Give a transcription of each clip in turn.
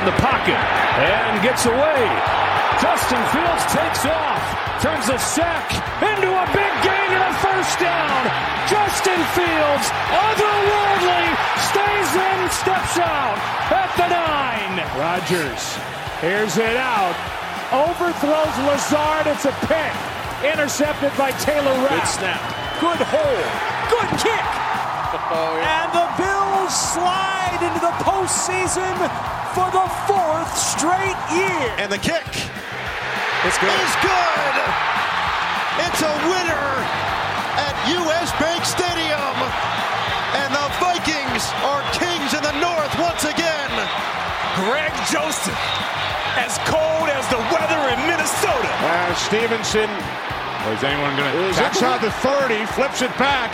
in the pocket and gets away. Justin Fields takes off, turns a sack into a big gain and a first down. Justin Fields, otherworldly, stays in, steps out at the nine. Rodgers hears it out, overthrows Lazard. It's a pick, intercepted by Taylor Rapp. Good snap, good hole, good kick. And the Bills slide into the postseason for the fourth straight year. And the kick It's good. is good. It's a winner at US Bank Stadium. And the Vikings are kings in the north once again. Greg Joseph, as cold as the weather in Minnesota. Uh, Stevenson. Or is anyone going to? Is Backs out the 30, flips it back.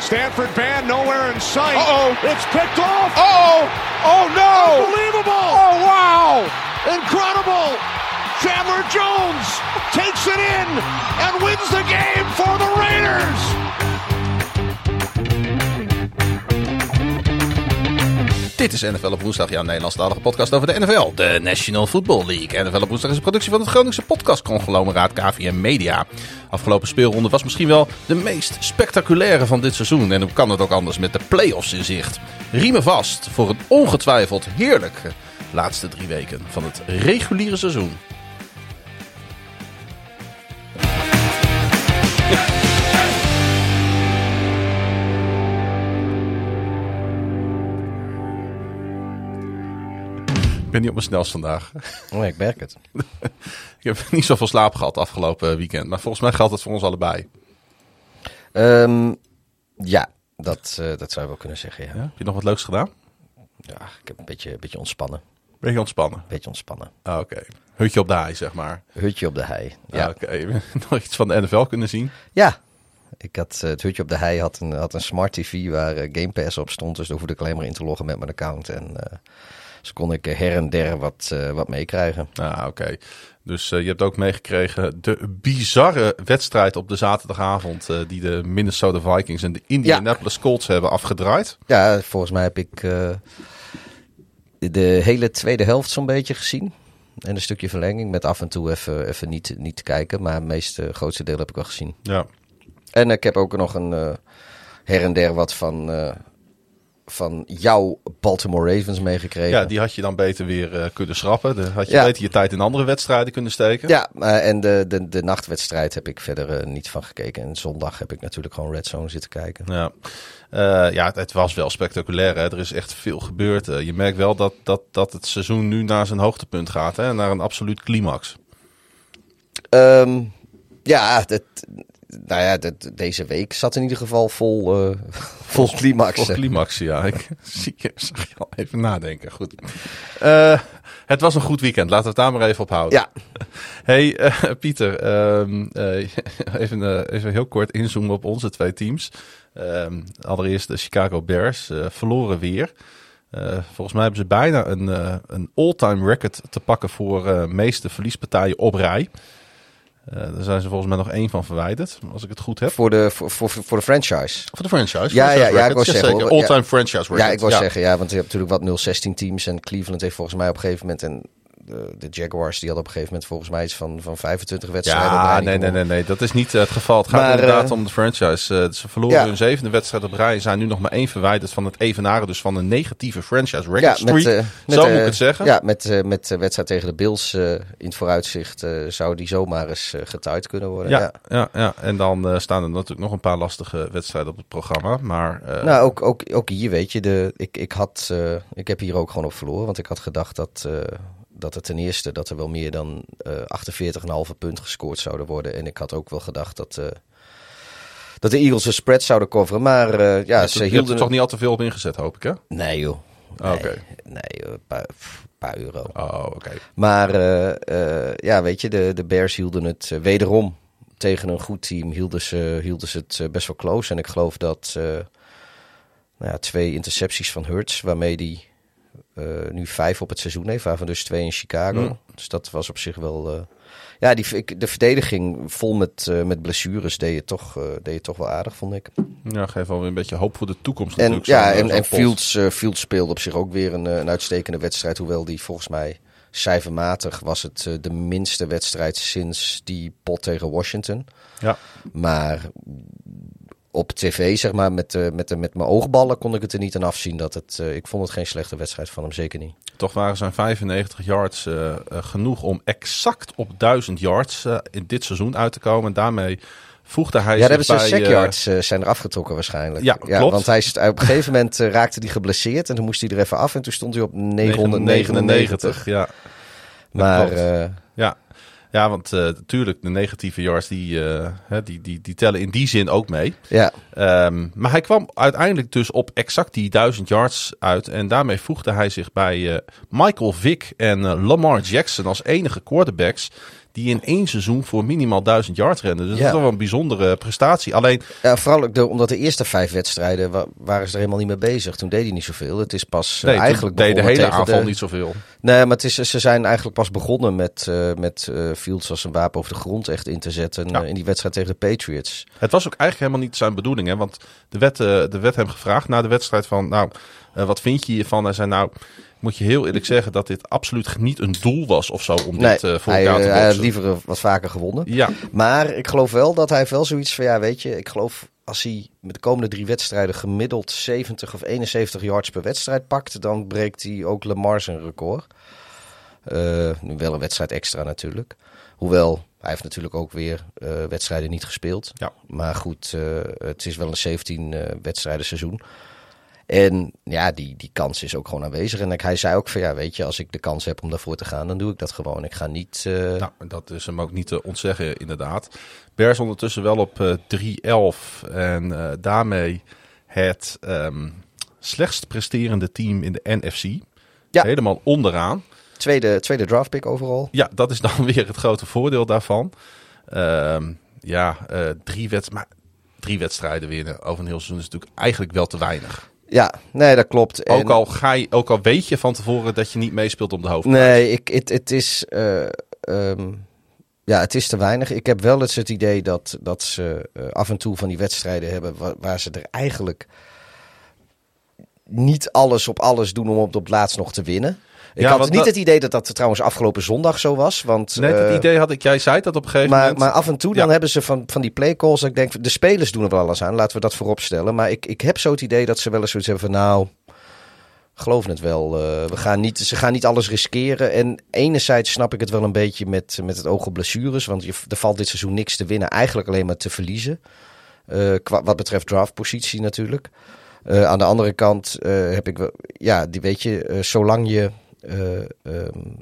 Stanford band nowhere in sight. Uh-oh. It's picked off. Oh, oh no! Unbelievable. Oh wow! Incredible! Chandler Jones takes it in and wins the game for the Raiders. Dit is NFL op woensdag, jouw Nederlandstalige podcast over de NFL, de National Football League. NFL op woensdag is een productie van het Groningse podcastconglomeraat KVM Media. Afgelopen speelronde was misschien wel de meest spectaculaire van dit seizoen. En hoe kan het ook anders met de playoffs in zicht? Riemen vast voor een ongetwijfeld heerlijke laatste drie weken van het reguliere seizoen. Ben niet op mijn snelst vandaag. Oh, ik merk het. Ik heb niet zoveel slaap gehad afgelopen weekend. Maar volgens mij geldt het voor ons allebei. Ehm, ja, dat, eh, dat zou je wel kunnen zeggen, ja. Ja? Heb je nog wat leuks gedaan? Ja, ik heb een beetje, een beetje ontspannen. Ben je ontspannen? beetje ontspannen. Ah, Oké. Hutje op de hei, zeg maar. Hutje op de hei. Ja, Ja. Oké. Nog iets van de NFL kunnen zien? ja. Ik had, eh, het hutje op de hei had een, had een smart tv waar eh, Game Pass op stond. Dus daar hoefde ik alleen maar in te loggen met mijn account. En eh dus kon ik her en der wat, eh, wat meekrijgen. Ah, oké. Dus eh, je hebt ook meegekregen de bizarre wedstrijd op de zaterdagavond... eh, die de Minnesota Vikings en de Indianapolis Colts hebben afgedraaid. Ja, volgens mij heb ik de hele tweede helft zo'n beetje gezien. En een stukje verlenging met af en toe even, even niet, niet kijken. Maar het meeste, grootste deel heb ik wel gezien. Ja. En ik heb ook nog een her en der wat van, van jouw Baltimore Ravens meegekregen. ja, die had je dan beter weer eh, kunnen schrappen. Dan had je Ja. beter je tijd in andere wedstrijden kunnen steken. Ja, maar en de, de, de nachtwedstrijd heb ik verder eh, niet van gekeken. En zondag heb ik natuurlijk gewoon Red Zone zitten kijken. Ja, ja het, het was wel spectaculair. Hè? Er is echt veel gebeurd. Je merkt wel dat, dat, dat het seizoen nu naar zijn hoogtepunt gaat. Hè? Naar een absoluut climax. Ehm, ja, dat, nou ja, dat, deze week zat in ieder geval vol, eh, vol climax. Voor climax, ja. Ik zie je, zag je al even nadenken. Goed. Eh, het was een goed weekend. Laten we het daar maar even op houden. Ja, Hey eh, Pieter, ehm, eh, even, even heel kort inzoomen op onze twee teams. Ehm, allereerst de Chicago Bears verloren weer. Volgens mij hebben ze bijna een, een all-time record te pakken voor meeste verliespartijen op rij. Eh, daar zijn ze volgens mij nog één van verwijderd, als ik het goed heb. voor de, voor, voor, voor de franchise. Voor de franchise. Ja, franchise ja, ja, ik wou zeggen, All-time ja. franchise record. Ja, ik wou zeggen, ja, want je hebt natuurlijk wat 0-16 teams. En Cleveland heeft volgens mij op een gegeven moment... En de, de Jaguars die hadden op een gegeven moment volgens mij iets van, van 25 wedstrijden. Ja, nee, nee, nee, nee, dat is niet het geval. Het gaat Maar, inderdaad eh, om de franchise. Eh, ze verloren ja. hun zevende wedstrijd op rij. Zijn nu nog maar één verwijderd van het evenaren. Dus van een negatieve franchise record Ja, met, eh, met, Zo moet ik het zeggen. Ja, met, met de wedstrijd tegen de Bills in het vooruitzicht zou die zomaar eens getuid kunnen worden. Ja, Ja. ja. Ja, en dan staan er natuurlijk nog een paar lastige wedstrijden op het programma. Maar Nou, ook, ook, ook hier weet je, de, ik, ik, had, ik heb hier ook gewoon op verloren. Want ik had gedacht dat, dat er ten eerste dat er wel meer dan eh 48,5 punt gescoord zouden worden. En ik had ook wel gedacht dat, eh, dat de Eagles de spread zouden coveren. Maar eh, ja, je, ze hebt er hielden... toch niet al te veel op ingezet, hoop ik, hè? Nee joh. Ah, Nee, oké. nee joh, een paar, euro. Oh, oké. Maar ja, weet je, de, de Bears hielden het wederom tegen een goed team. Hielden ze, hielden ze het best wel close. En ik geloof dat nou ja, twee intercepties van Hurts, waarmee die eh, nu vijf op het seizoen heeft, waarvan dus twee in Chicago. Mm. Dus dat was op zich wel, eh, ja, die, ik- de verdediging vol met, eh, met blessures deed je, toch, deed je toch wel aardig, vond ik. Ja, geeft wel weer een beetje hoop voor de toekomst En, ja, en, en. Fields, Fields speelde op zich ook weer een, een uitstekende wedstrijd. Hoewel die volgens mij cijfermatig was het de minste wedstrijd sinds die pot tegen Washington. Ja. Maar op tv, zeg maar, met, eh, met, de- met mijn oogballen kon ik het er niet aan afzien. Dat het, eh, ik vond het geen slechte wedstrijd van hem, zeker niet. Toch waren zijn 95 yards eh, eh, genoeg om exact op 1000 yards eh, in dit seizoen uit te komen. En daarmee voegde hij Ja, hebben ze bij... sack eh, yards eh, zijn er afgetrokken waarschijnlijk. Ja, klopt. Want hij is, op een gegeven moment eh, raakte hij geblesseerd en toen moest hij er even af. En toen stond hij op 999. Ja, Maar eh, ja. Ja, want eh natuurlijk de negatieve yards die, eh, die, die, die tellen in die zin ook mee. ja, Ehm, maar hij kwam uiteindelijk dus op exact die 1000 yards uit. En daarmee voegde hij zich bij eh, Michael Vick en eh, Lamar Jackson als enige quarterbacks. Die in één seizoen voor minimaal 1000 yards renden. Dus Ja. dat is wel een bijzondere prestatie. Alleen, Ja, vooral ook de, omdat de eerste vijf wedstrijden wa- waren ze er helemaal niet mee bezig. Toen deed hij niet zoveel. Het is pas eh, nee, eigenlijk toen deed de hele aanval de- niet zoveel. Nee, maar het is, ze zijn eigenlijk pas begonnen met, eh, met eh, Fields als een wapen over de grond echt in te zetten. Ja. eh, in die wedstrijd tegen de Patriots. Het was ook eigenlijk helemaal niet zijn bedoeling. Hè? Want de eh, de werd hem gevraagd na de wedstrijd van... Nou, eh, wat vind je hiervan? Hij zei nou... Moet je heel eerlijk zeggen dat dit absoluut niet een doel was of zo om Nee, dit eh, voor hij, elkaar te eh, hij had boksen. liever eh, wat vaker gewonnen. Ja, Maar ik geloof wel dat hij heeft wel zoiets van, ja weet je, ik geloof als hij met de komende drie wedstrijden gemiddeld 70 of 71 yards per wedstrijd pakt, dan breekt hij ook Lamar zijn record. Nu wel een wedstrijd extra natuurlijk. Hoewel, hij heeft natuurlijk ook weer wedstrijden niet gespeeld. Ja. Maar goed, het is wel een 17 eh, wedstrijden seizoen. En ja, die, die kans is ook gewoon aanwezig. En hij zei ook van, ja weet je, als ik de kans heb om daarvoor te gaan, dan doe ik dat gewoon. Ik ga niet... eh, Nou, dat is hem ook niet te ontzeggen, inderdaad. Bears ondertussen wel op eh 3-11. En eh, daarmee het ehm, slechtst presterende team in de NFC. Ja. Helemaal onderaan. Tweede, tweede draftpick overal. Ja, dat is dan weer het grote voordeel daarvan. Ehm, ja, eh, drie, wed maar drie wedstrijden winnen over een heel seizoen is natuurlijk eigenlijk wel te weinig. Ja, nee, dat klopt. En- Ook, al ga je, ook al weet je van tevoren dat je niet meespeelt om de hoofdprijs. Nee, ik, het, het is. eh, ehm, ja, het is te weinig. Ik heb wel eens het idee dat, dat ze eh, af en toe van die wedstrijden hebben waar, waar ze er eigenlijk niet alles op alles doen om op het laatst nog te winnen. Ik Ja, had niet dat- het idee dat dat trouwens afgelopen zondag zo was. Want, Nee, het eh, idee had ik, jij zei dat op een gegeven maar, moment. maar af en toe dan hebben ze van, van die playcalls. Dat ik denk, de spelers doen er wel alles aan. Laten we dat voorop stellen. Maar ik, ik heb zo het idee dat ze wel eens zoiets hebben van nou. Geloof het wel. eh, we gaan niet, ze gaan niet alles riskeren. En enerzijds snap ik het wel een beetje met, met het oog op blessures. Want je, er valt dit seizoen niks te winnen. Eigenlijk alleen maar te verliezen. Eh, qua, wat betreft draftpositie natuurlijk. Aan de andere kant heb ik wel... Ja, die weet je, zolang je... eh, ehm,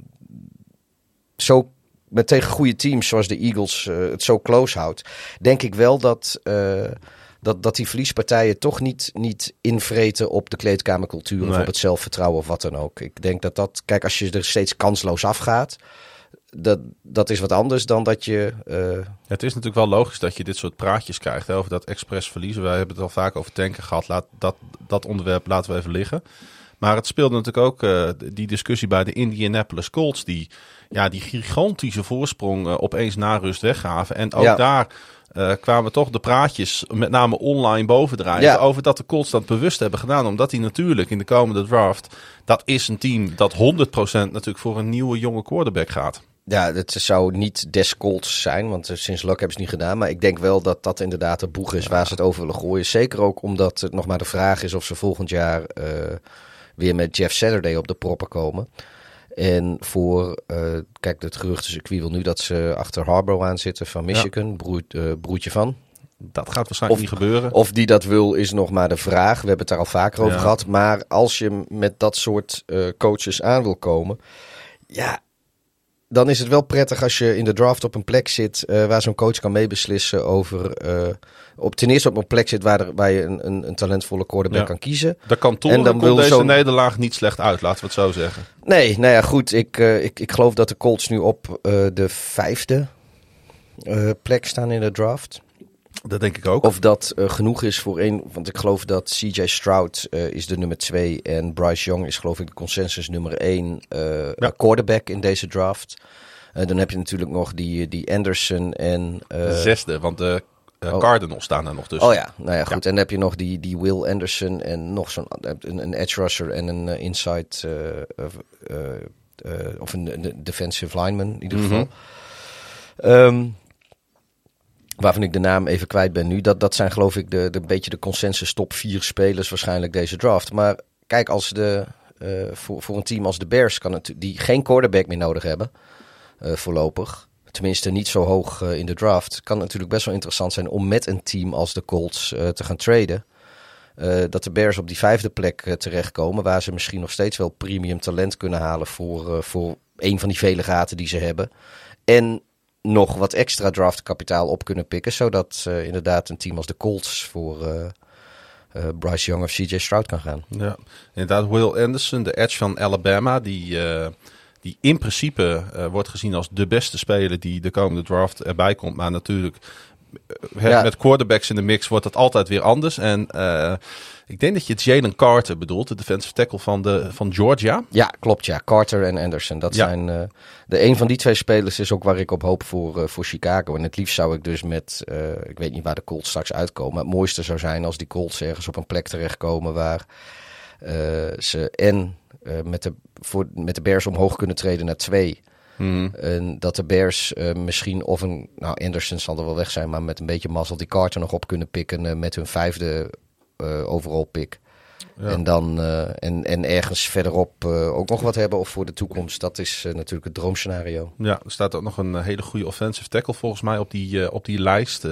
zo met tegen goede teams zoals de Eagles eh, het zo close houdt, denk ik wel dat, eh, dat, dat die verliespartijen toch niet, niet invreten op de kleedkamercultuur of Nee. op het zelfvertrouwen of wat dan ook. Ik denk dat dat, kijk, als je er steeds kansloos afgaat, dat, dat is wat anders dan dat je. Het is natuurlijk wel logisch dat je dit soort praatjes krijgt hè, over dat expres verliezen. Wij hebben het al vaak over tanken gehad. Laat dat, dat onderwerp laten we even liggen. Maar het speelde natuurlijk ook eh, die discussie bij de Indianapolis Colts. Die ja, die gigantische voorsprong eh, opeens na rust weggaven. En ook Ja. daar eh, kwamen toch de praatjes, met name online, bovendrijven. Ja. Over dat de Colts dat bewust hebben gedaan. Omdat die natuurlijk in de komende draft. Dat is een team dat 100% natuurlijk voor een nieuwe jonge quarterback gaat. ja, het zou niet des Colts zijn, want sinds Luck hebben ze het niet gedaan. Maar ik denk wel dat dat inderdaad de boeg is waar ze het over willen gooien. Zeker ook omdat het nog maar de vraag is of ze volgend jaar weer met Jeff Saturday op de proppen komen. En voor, eh, kijk, het geruchtencircuit wil nu dat ze achter Harbaugh aan zitten van Michigan, broer, eh, broertje van. Dat gaat waarschijnlijk Of- niet gebeuren. Of die dat wil, is nog maar de vraag. We hebben het daar al vaker over Ja. gehad. Maar als je met dat soort eh, coaches aan wil komen, ja, dan is het wel prettig als je in de draft op een plek zit eh, waar zo'n coach kan meebeslissen over. eh, op, ten eerste op een plek zit waar, er, waar je een, een, een talentvolle quarterback Ja. kan kiezen. De kantoor En dan komt wil deze nederlaag niet slecht uit, laten we het zo zeggen. Nee, nou ja, goed. Ik, eh, ik, ik geloof dat de Colts nu op de vijfde plek staan in de draft. Dat denk ik ook. Of dat eh, genoeg is voor één. Want ik geloof dat CJ Stroud eh, is de nummer twee. En Bryce Young is geloof ik de consensus nummer één eh, Ja. quarterback in deze draft. Dan heb je natuurlijk nog die, die Anderson en... eh, De zesde, want de oh. Cardinals staan daar nog tussen. Oh ja, nou ja, goed. En dan heb je nog die, die Will Anderson en nog zo'n een, een edge rusher en een inside eh, of, of een, een defensive lineman in ieder geval. Ehm, waarvan ik de naam even kwijt ben nu. Dat, dat zijn geloof ik de, de beetje de consensus top vier spelers waarschijnlijk deze draft. Maar kijk, als de, eh, voor, voor een team als de Bears kan het, die geen quarterback meer nodig hebben eh, voorlopig. Tenminste, niet zo hoog eh, in de draft. Kan het natuurlijk best wel interessant zijn om met een team als de Colts te gaan traden. Dat de Bears op die vijfde plek terechtkomen. Waar ze misschien nog steeds wel premium talent kunnen halen voor, voor een van die vele gaten die ze hebben. En nog wat extra draftkapitaal op kunnen pikken. Zodat eh, inderdaad een team als de Colts voor eh, eh, Bryce Young of CJ Stroud kan gaan. Ja, inderdaad. Will Anderson, de edge van Alabama, die, die in principe wordt gezien als de beste speler die de komende draft erbij komt. Maar natuurlijk, Ja. met quarterbacks in de mix wordt het altijd weer anders. En ik denk dat je Jalen Carter bedoelt, de defensive tackle van, de, van Georgia. Ja, klopt ja. Carter en Anderson. Dat Ja. zijn eh, de een van die twee spelers is ook waar ik op hoop voor, eh, voor Chicago. En het liefst zou ik dus met, eh, ik weet niet waar de Colts straks uitkomen. Maar het mooiste zou zijn als die Colts ergens op een plek terechtkomen waar ze en met, de, voor, met de Bears omhoog kunnen treden naar twee. En dat de Bears misschien of een, nou Anderson zal er wel weg zijn, maar met een beetje mazzel die Carter nog op kunnen pikken met hun vijfde eh overall pick. En dan eh, en, en ergens verderop eh, ook nog wat hebben of voor de toekomst. Dat is natuurlijk het droomscenario. Ja, er staat ook nog een hele goede offensive tackle volgens mij op die, op die lijst.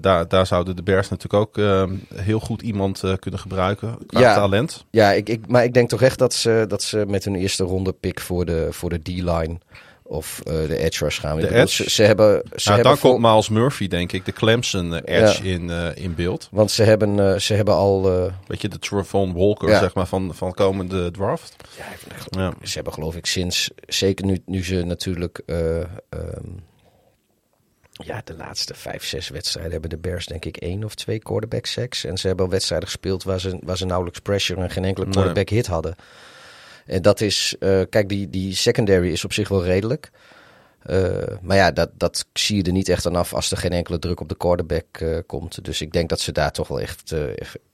Daar, daar zouden de Bears natuurlijk ook eh, heel goed iemand kunnen gebruiken qua Ja. talent. Ja, ik, ik, maar ik denk toch echt dat ze, dat ze met hun eerste ronde pick voor de, voor de D-line of eh, de edge gaan. De edge? Ze, ze hebben, ze Nou, hebben dan komt Miles Murphy, denk ik, de Clemson eh, edge Ja. in, eh, in beeld. Want ze hebben, ze hebben al... eh, Beetje de Travon Walker, Ja. zeg maar, van, van komende draft. Ja. Ze hebben geloof ik sinds, zeker nu, nu ze natuurlijk eh, ehm, ja, de laatste vijf, zes wedstrijden hebben de Bears denk ik één of twee quarterback sacks. En ze hebben al wedstrijden gespeeld waar ze, waar ze nauwelijks pressure en geen enkele quarterback hit hadden. En dat is, eh, kijk, die, die secondary is op zich wel redelijk. Eh, maar ja, dat, dat zie je er niet echt aan af als er geen enkele druk op de quarterback eh, komt. Dus ik denk dat ze daar toch wel echt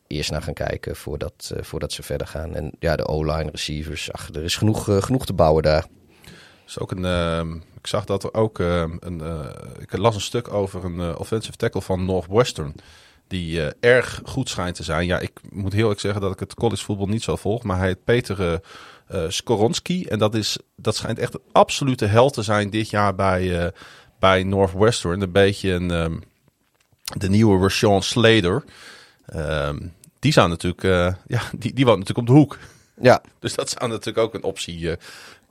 eerst naar gaan kijken voordat, voordat ze verder gaan. En ja, de O-line, receivers, ach, er is genoeg, genoeg te bouwen daar. is ook een, ehm, ik zag dat er ook ehm, een. ik las een stuk over een offensive tackle van Northwestern. Die erg goed schijnt te zijn. Ja, ik moet heel erg zeggen dat ik het collegevoetbal niet zo volg. Maar hij heet Peter eh, Skoronski. En dat, is, dat schijnt echt een absolute held te zijn dit jaar bij, eh, bij Northwestern. Een beetje een, ehm, de nieuwe Rashawn Slater. Ehm, die zou natuurlijk, eh, ja, die, die woont natuurlijk op de hoek. Ja, Dus dat zou natuurlijk ook een optie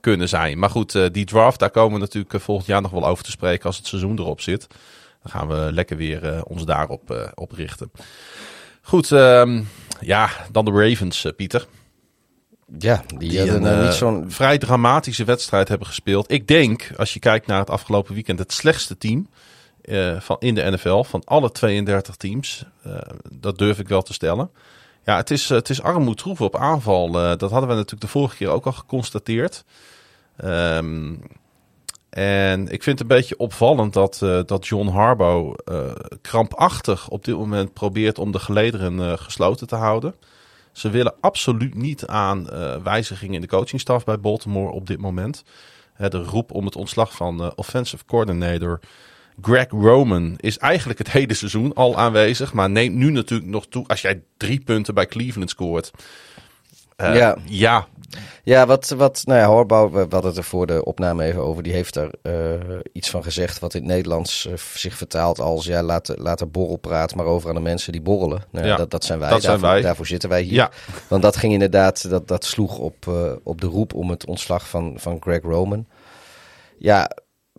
kunnen zijn. Maar goed, die draft, daar komen we natuurlijk volgend jaar nog wel over te spreken als het seizoen erop zit. Dan gaan we lekker weer ons daarop op richten. Goed, ehm, ja, dan de Ravens, Pieter. Ja die, Die hadden een nou eh, niet zo'n... vrij dramatische wedstrijd hebben gespeeld. Ik denk, als je kijkt naar het afgelopen weekend, het slechtste team eh, van, in de NFL van alle 32 teams. Eh, dat durf ik wel te stellen. Ja, het is, het is armoedtroef op aanval. Eh, dat hadden we natuurlijk de vorige keer ook al geconstateerd. Ehm, en ik vind het een beetje opvallend dat, eh, dat John Harbaugh eh, krampachtig op dit moment probeert om de gelederen eh, gesloten te houden. Ze willen absoluut niet aan eh, wijzigingen in de coachingstaf bij Baltimore op dit moment. De roep om het ontslag van eh, offensive coordinator Greg Roman is eigenlijk het hele seizoen al aanwezig. Maar neemt nu natuurlijk nog toe als jij drie punten bij Cleveland scoort. Eh, Ja. ja, Ja, wat, wat nou ja, Horbouw, we hadden het er voor de opname even over. Die heeft daar eh, iets van gezegd wat in het Nederlands eh, zich vertaalt als... Ja, laat, laat de borrelpraat maar over aan de mensen die borrelen. Nou, ja, dat, dat zijn wij. dat zijn daarvoor, wij. daarvoor zitten wij hier. Ja. Want dat ging inderdaad, dat, dat sloeg op, op de roep om het ontslag van, van Greg Roman. Ja,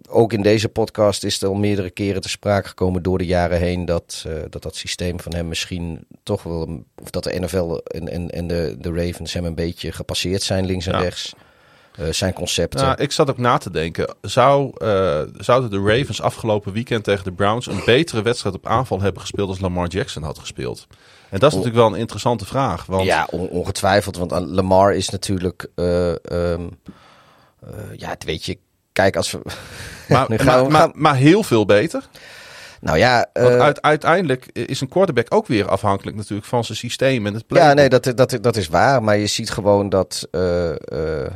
ook in deze podcast is er al meerdere keren te sprake gekomen door de jaren heen dat eh, dat, dat systeem van hem misschien toch wel, een- of dat de NFL en, en, en de, de Ravens hem een beetje gepasseerd zijn links en Ja. rechts. Eh, zijn concepten. Nou, ik zat ook na te denken. Zou, eh, zouden de Ravens afgelopen weekend tegen de Browns een betere wedstrijd op aanval hebben gespeeld als Lamar Jackson had gespeeld? En dat is natuurlijk wel een interessante vraag. Want Ja, on- ongetwijfeld. Want Lamar is natuurlijk. eh, ehm, eh, ja, het weet je. Kijk, als we... Maar, Nu gaan maar, we- maar, gaan- maar heel veel beter. nou ja, Want eh, uit, uiteindelijk is een quarterback ook weer afhankelijk natuurlijk van zijn systeem en het play. Ja, nee, dat, dat, dat is waar. Maar je ziet gewoon dat. eh, eh,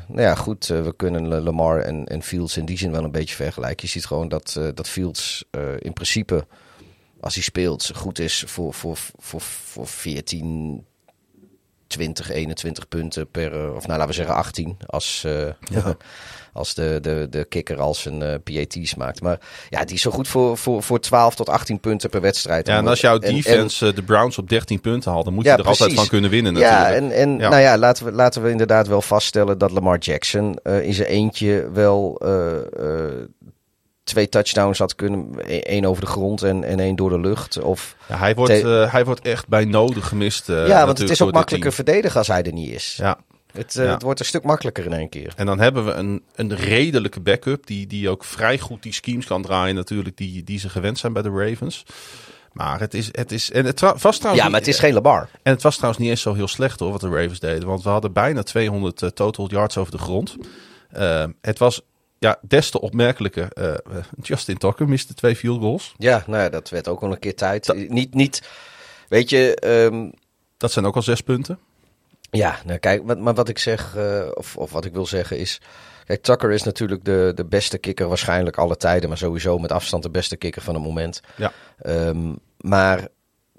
nou ja, goed, we kunnen Lamar en, en Fields in die zin wel een beetje vergelijken. Je ziet gewoon dat, dat Fields in principe, als hij speelt, goed is voor, voor, voor, voor 14, 20, 21 punten per. eh, of nou, laten we zeggen 18. Als. eh, Als de, de, de kikker als een eh PAT's maakt. Maar ja, die is zo goed voor, voor, voor 12 tot 18 punten per wedstrijd. Ja, en als jouw En- en- defense de Browns op 13 punten haalt, dan moet je Ja, er altijd van kunnen winnen Ja, natuurlijk. en, en Ja. nou ja, laten we, laten we inderdaad wel vaststellen dat Lamar Jackson eh, in zijn eentje wel eh, eh, twee touchdowns had kunnen. Eén over de grond en, en één door de lucht. Of, Ja, hij, wordt, eh, hij wordt echt bij nodig gemist. eh, ja, want het is ook makkelijker verdedigen als hij er niet is. Ja. Het, eh, Ja. het wordt een stuk makkelijker in één keer. En dan hebben we een, een redelijke backup die, die ook vrij goed die schemes kan draaien natuurlijk die, die ze gewend zijn bij de Ravens. Maar het is, het is en het wa- was trouwens Ja, maar het is geen Lamar. En het was trouwens niet eens zo heel slecht hoor, wat de Ravens deden. Want we hadden bijna 200 eh, total yards over de grond. Eh, het was ja, des te opmerkelijker. eh, eh, Justin Tucker miste twee field goals. Ja, nou ja, dat werd ook wel een keer tijd. Niet, niet, weet je, ehm, Dat zijn ook al zes punten. Ja, nou kijk, maar wat ik zeg, eh, of, of wat ik wil zeggen is. Kijk, Tucker is natuurlijk de, de beste kikker waarschijnlijk alle tijden, maar sowieso met afstand de beste kikker van het moment. Ja. Ehm, maar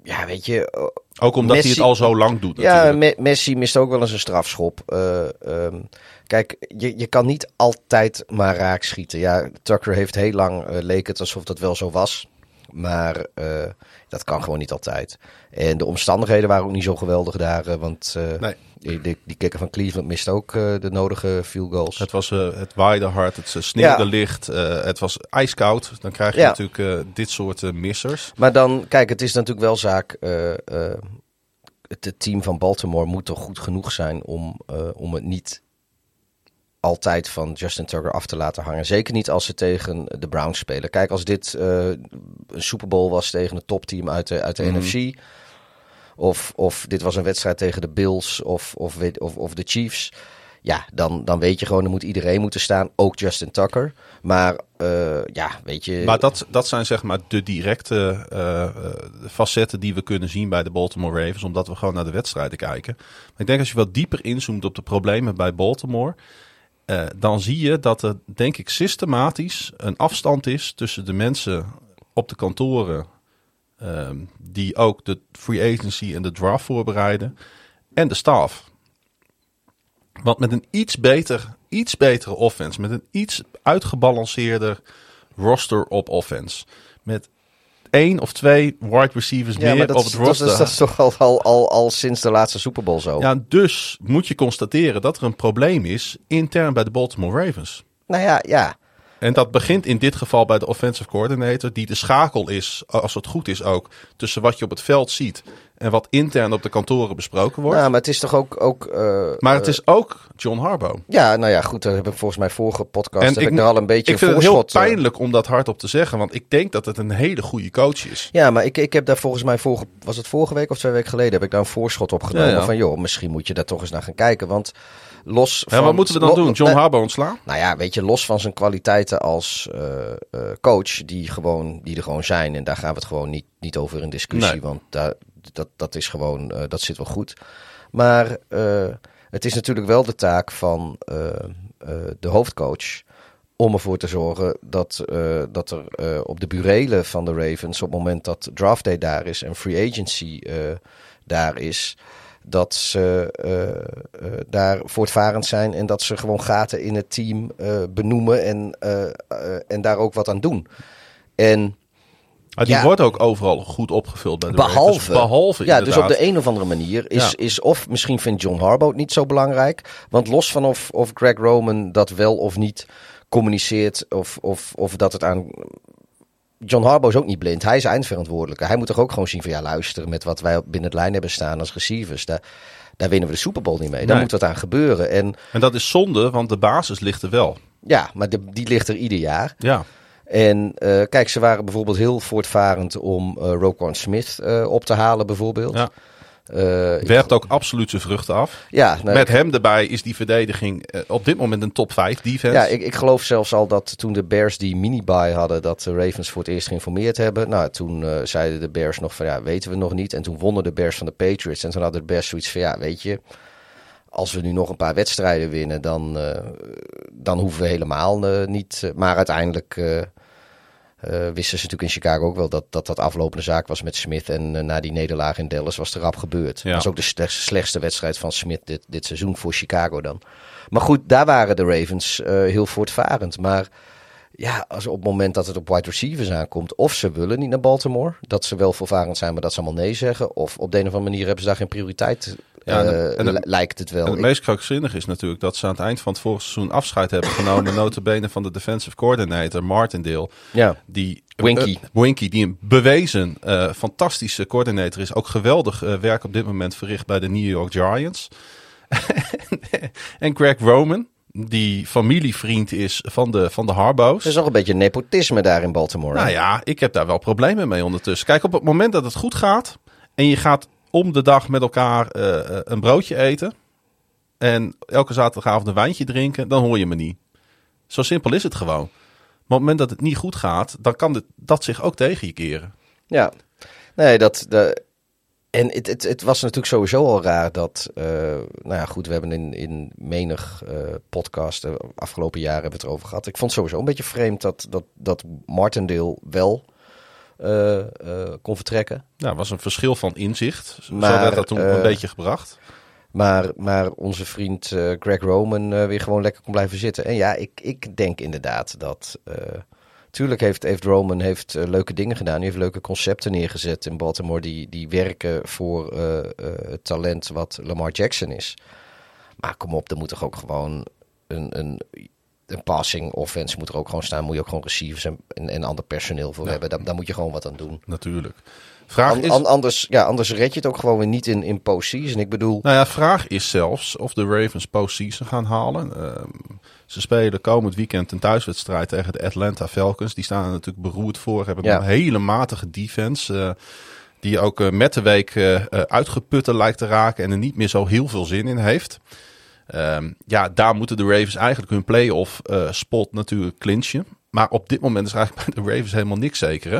ja, weet je, Ook omdat hij het al zo lang doet ja, natuurlijk. Me- Messi mist ook wel eens een strafschop. Ehm, kijk, je, je kan niet altijd maar raak schieten. Ja, Tucker heeft heel lang, eh, leek het alsof dat wel zo was. Maar eh, dat kan gewoon niet altijd. En de omstandigheden waren ook niet zo geweldig daar. eh, want eh, Nee. die, die, die kikker van Cleveland mist ook de nodige field goals. Het, was, eh, het waaide hard, het sneeuwde Ja. licht, eh, het was ijskoud. Dan krijg je Ja. natuurlijk eh, dit soort missers. Maar dan, kijk, het is natuurlijk wel zaak. eh, eh, het, het team van Baltimore moet toch goed genoeg zijn om, eh, om het niet altijd van Justin Tucker af te laten hangen. Zeker niet als ze tegen de Browns spelen. Kijk, als dit eh, een Super Bowl was tegen een topteam uit de, uit de Mhm. NFC. Of, of dit was een wedstrijd tegen de Bills of, of, of, of de Chiefs. Ja, dan, dan weet je gewoon, er moet iedereen moeten staan. Ook Justin Tucker. Maar eh, ja, weet je... Maar dat, dat zijn zeg maar de directe eh, facetten die we kunnen zien bij de Baltimore Ravens. Omdat we gewoon naar de wedstrijden kijken. Maar ik denk als je wat dieper inzoomt op de problemen bij Baltimore. Eh, dan zie je dat er denk ik systematisch een afstand is tussen de mensen op de kantoren. ehm, die ook de free agency en de draft voorbereiden. En de staf. Want met een iets, beter, iets betere offense, met een iets uitgebalanceerder roster op offense. Met één of twee wide receivers Ja, meer dat, op is, het dat, is, roster. dat is toch al, al, al, al sinds de laatste Super Bowl zo. Ja, dus moet je constateren dat er een probleem is intern bij de Baltimore Ravens. Nou ja, ja. En dat begint in dit geval bij de offensive coordinator, die de schakel is, als het goed is ook, tussen wat je op het veld ziet en wat intern op de kantoren besproken wordt. Nou, maar het is toch ook... ook eh, maar het is ook John Harbaugh. Ja, nou ja, goed. Daar heb ik volgens mij vorige podcast En heb ik ik, er al een beetje Ik vind het heel eh, pijnlijk om dat hardop te zeggen, want ik denk dat het een hele goede coach is. Ja, maar ik, ik heb daar volgens mij, vorige, was het vorige week of twee weken geleden, heb ik daar een voorschot op genomen. Ja, ja. Van joh, misschien moet je daar toch eens naar gaan kijken. Want los Ja, van... wat moeten we dan doen? John Harbaugh ontslaan? Nou ja, weet je, los van zijn kwaliteiten als eh, eh, coach, die, gewoon, die er gewoon zijn. En daar gaan we het gewoon niet, niet over in discussie. Nee. Want daar, dat, dat is gewoon, eh, dat zit wel goed. Maar eh, het is natuurlijk wel de taak van eh, de hoofdcoach om ervoor te zorgen dat, dat er op de burelen van de Ravens, op het moment dat draft day daar is en free agency daar is, dat ze daar voortvarend zijn en dat ze gewoon gaten in het team benoemen en, en daar ook wat aan doen. En Die Ja. wordt ook overal goed opgevuld bij de behalve, Ravens. Behalve ja, dus op de een of andere manier is, Ja. is of misschien vindt John Harbaugh het niet zo belangrijk, want los van of, of Greg Roman dat wel of niet communiceert of, of, of dat het aan John Harbaugh is ook niet blind. Hij is eindverantwoordelijke. Hij moet toch ook gewoon zien van ja, luister, met wat wij op binnen het lijn hebben staan als receivers, daar, daar winnen we de Super Bowl niet mee. Daar Nee. moet wat aan gebeuren. En En dat is zonde, want de basis ligt er wel. ja, maar de, die ligt er ieder jaar. Ja. En eh, kijk, ze waren bijvoorbeeld heel voortvarend om eh Roquan Smith eh, op te halen bijvoorbeeld. Ja. Uh, Werpt ook absoluut zijn vruchten af. Ja, nou, Met hem erbij is die verdediging uh, op dit moment een top 5 defense. Ja, ik, ik geloof zelfs al dat toen de Bears die mini-buy hadden, dat de Ravens voor het eerst geïnformeerd hebben. Nou, toen uh, zeiden de Bears nog van ja, weten we nog niet. En toen wonnen de Bears van de Patriots. En toen hadden de Bears zoiets van ja, weet je, als we nu nog een paar wedstrijden winnen, dan, dan hoeven we helemaal niet. maar uiteindelijk uh, wisten ze natuurlijk in Chicago ook wel dat dat, dat aflopende zaak was met Smith. En uh, na die nederlaag in Dallas was er rap gebeurd. Dat was ook de slechtste wedstrijd van Smith dit, dit seizoen voor Chicago dan. Maar goed, daar waren de Ravens uh, heel voortvarend. Maar ja, als op het moment dat het op wide receivers aankomt, of ze willen niet naar Baltimore, dat ze wel voorvarend zijn, maar dat ze allemaal nee zeggen. Of op de een of andere manier hebben ze daar geen prioriteit ja, en, en het, lijkt het wel. En het meest krankzinnige is natuurlijk dat ze aan het eind van het vorige seizoen afscheid hebben genomen. notabene van de defensive coordinator Martindale. Ja, die, Winky. Uh, Winky, die een bewezen uh, fantastische coördinator is. Ook geweldig uh, werk op dit moment verricht bij de New York Giants. en Greg Roman, die familievriend is van de, van de Harbo's. Er is nog een beetje nepotisme daar in Baltimore. Nou ja, ik heb daar wel problemen mee ondertussen. Kijk, op het moment dat het goed gaat en je gaat om de dag met elkaar uh, een broodje eten. En elke zaterdagavond een wijntje drinken, dan hoor je me niet. Zo simpel is het gewoon. Maar op het moment dat het niet goed gaat, dan kan dit, dat zich ook tegen je keren. Ja, nee, dat. De, en het, het, het was natuurlijk sowieso al raar dat. Uh, nou ja, goed, we hebben in, in menig uh, podcast de afgelopen jaren hebben we het erover gehad. Ik vond het sowieso een beetje vreemd dat, dat, dat Martindale wel uh, kon vertrekken. Nou, was een verschil van inzicht. Maar, Zo werd dat toen een beetje gebracht. Maar, maar onze vriend Greg Roman weer gewoon lekker kon blijven zitten. En ja, ik, ik denk inderdaad dat... Tuurlijk heeft, heeft Roman heeft, leuke dingen gedaan. Hij heeft leuke concepten neergezet in Baltimore... die, die werken voor het talent wat Lamar Jackson is. Maar kom op, er moet toch ook gewoon een... een een passing offense moet er ook gewoon staan. Moet je ook gewoon receivers en, en, en ander personeel voor ja. hebben. Daar, daar, moet je gewoon wat aan doen. Natuurlijk. Vraag an, is... an, anders, ja, anders red je het ook gewoon weer niet in, in postseason. Ik bedoel... Nou ja, vraag is zelfs of de Ravens postseason gaan halen. Uh, ze spelen komend weekend een thuiswedstrijd tegen de Atlanta Falcons. Die staan er natuurlijk beroerd voor. Hebben ja. een hele matige defense. Uh, die ook uh, met de week uitgeputte lijkt te raken. En er niet meer zo heel veel zin in heeft. Um, ja, daar moeten de Ravens eigenlijk hun playoff uh, spot natuurlijk clinchen. Maar op dit moment is eigenlijk bij de Ravens helemaal niks zeker, hè?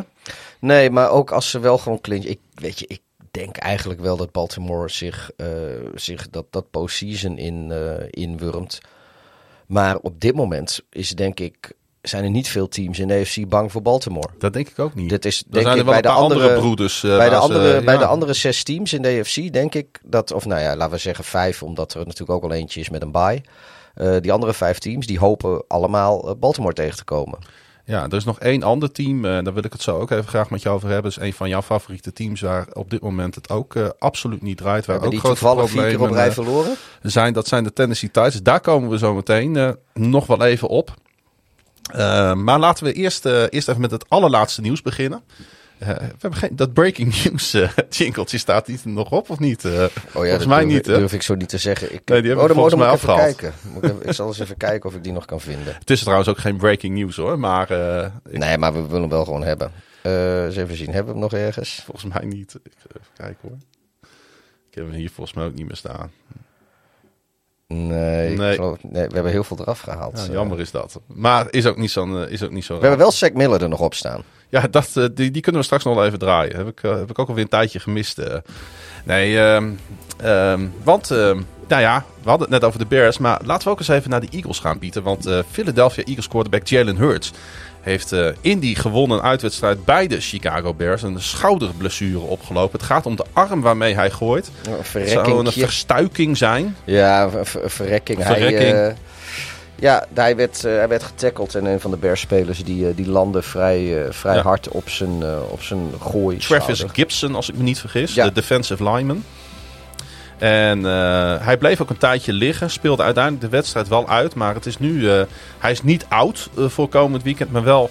Nee, maar ook als ze wel gewoon clinchen. Ik, weet je, ik denk eigenlijk wel dat Baltimore zich, uh, zich dat, dat postseason in, uh, inwurmt. Maar op dit moment is denk ik zijn er niet veel teams in de AFC bang voor Baltimore. Dat denk ik ook niet. Dat is denk zijn ik bij de andere, broeders. uh, bij, de andere, bij ja. de andere zes teams in de AFC denk ik dat, of nou ja, laten we zeggen vijf, omdat er natuurlijk ook al eentje is met een bye. Eh, die andere vijf teams die hopen allemaal eh, Baltimore tegen te komen. Ja, er is nog één ander team. eh, daar wil ik het zo ook even graag met jou over hebben. Dat is een van jouw favoriete teams waar op dit moment het ook eh, absoluut niet draait. Waar Hebben ook grote toevallig vier keer op problemen, rij eh, verloren? zijn. Dat zijn de Tennessee Titans. Daar komen we zo meteen nog wel even op. Maar laten we eerst, eerst even met het allerlaatste nieuws beginnen. Eh, we hebben geen, dat breaking news eh jingletje staat er nog op of niet? Eh, Oh ja, volgens dat mij durf, niet. Hè? durf ik zo niet te zeggen. Ik, Nee, die hebben oh, volgens mij afgehaald. kijken. Ik, ik zal eens even kijken of ik die nog kan vinden. Het is trouwens ook geen breaking news hoor. Maar ik- Nee, maar we willen hem wel gewoon hebben. Eens even zien, hebben we hem nog ergens? volgens mij niet. Ik, even kijken hoor. Ik heb hem hier volgens mij ook niet meer staan. Nee, ik Nee. geloof- nee, we hebben heel veel eraf gehaald. Ja, Eh, jammer is dat. Maar is ook niet zo'n... eh, is ook niet zo we hebben wel Zack Miller er nog op staan. Ja, dat, eh, die, die kunnen we straks nog wel even draaien. Heb ik, heb ik ook alweer een tijdje gemist. Nee, ehm, ehm, want, ehm, nou ja, we hadden het net over de Bears. Maar laten we ook eens even naar de Eagles gaan, Pieter. Want eh, Philadelphia Eagles quarterback Jalen Hurts heeft eh, in die gewonnen uitwedstrijd bij de Chicago Bears een schouderblessure opgelopen. Het gaat om de arm waarmee hij gooit. Een Het zou een verstuiking zijn. Ja, een ver- een verrekking. Verrekking. Hij, eh, ja, hij werd, hij werd getackled en een van de Bears-spelers die, die landde vrij, vrij Ja. hard op zijn, op zijn gooi. Travis. Gibson, als ik me niet vergis. Ja. De defensive lineman. En eh, hij bleef ook een tijdje liggen. Speelde uiteindelijk de wedstrijd wel uit. Maar het is nu, eh, hij is niet oud eh, voor komend weekend. Maar wel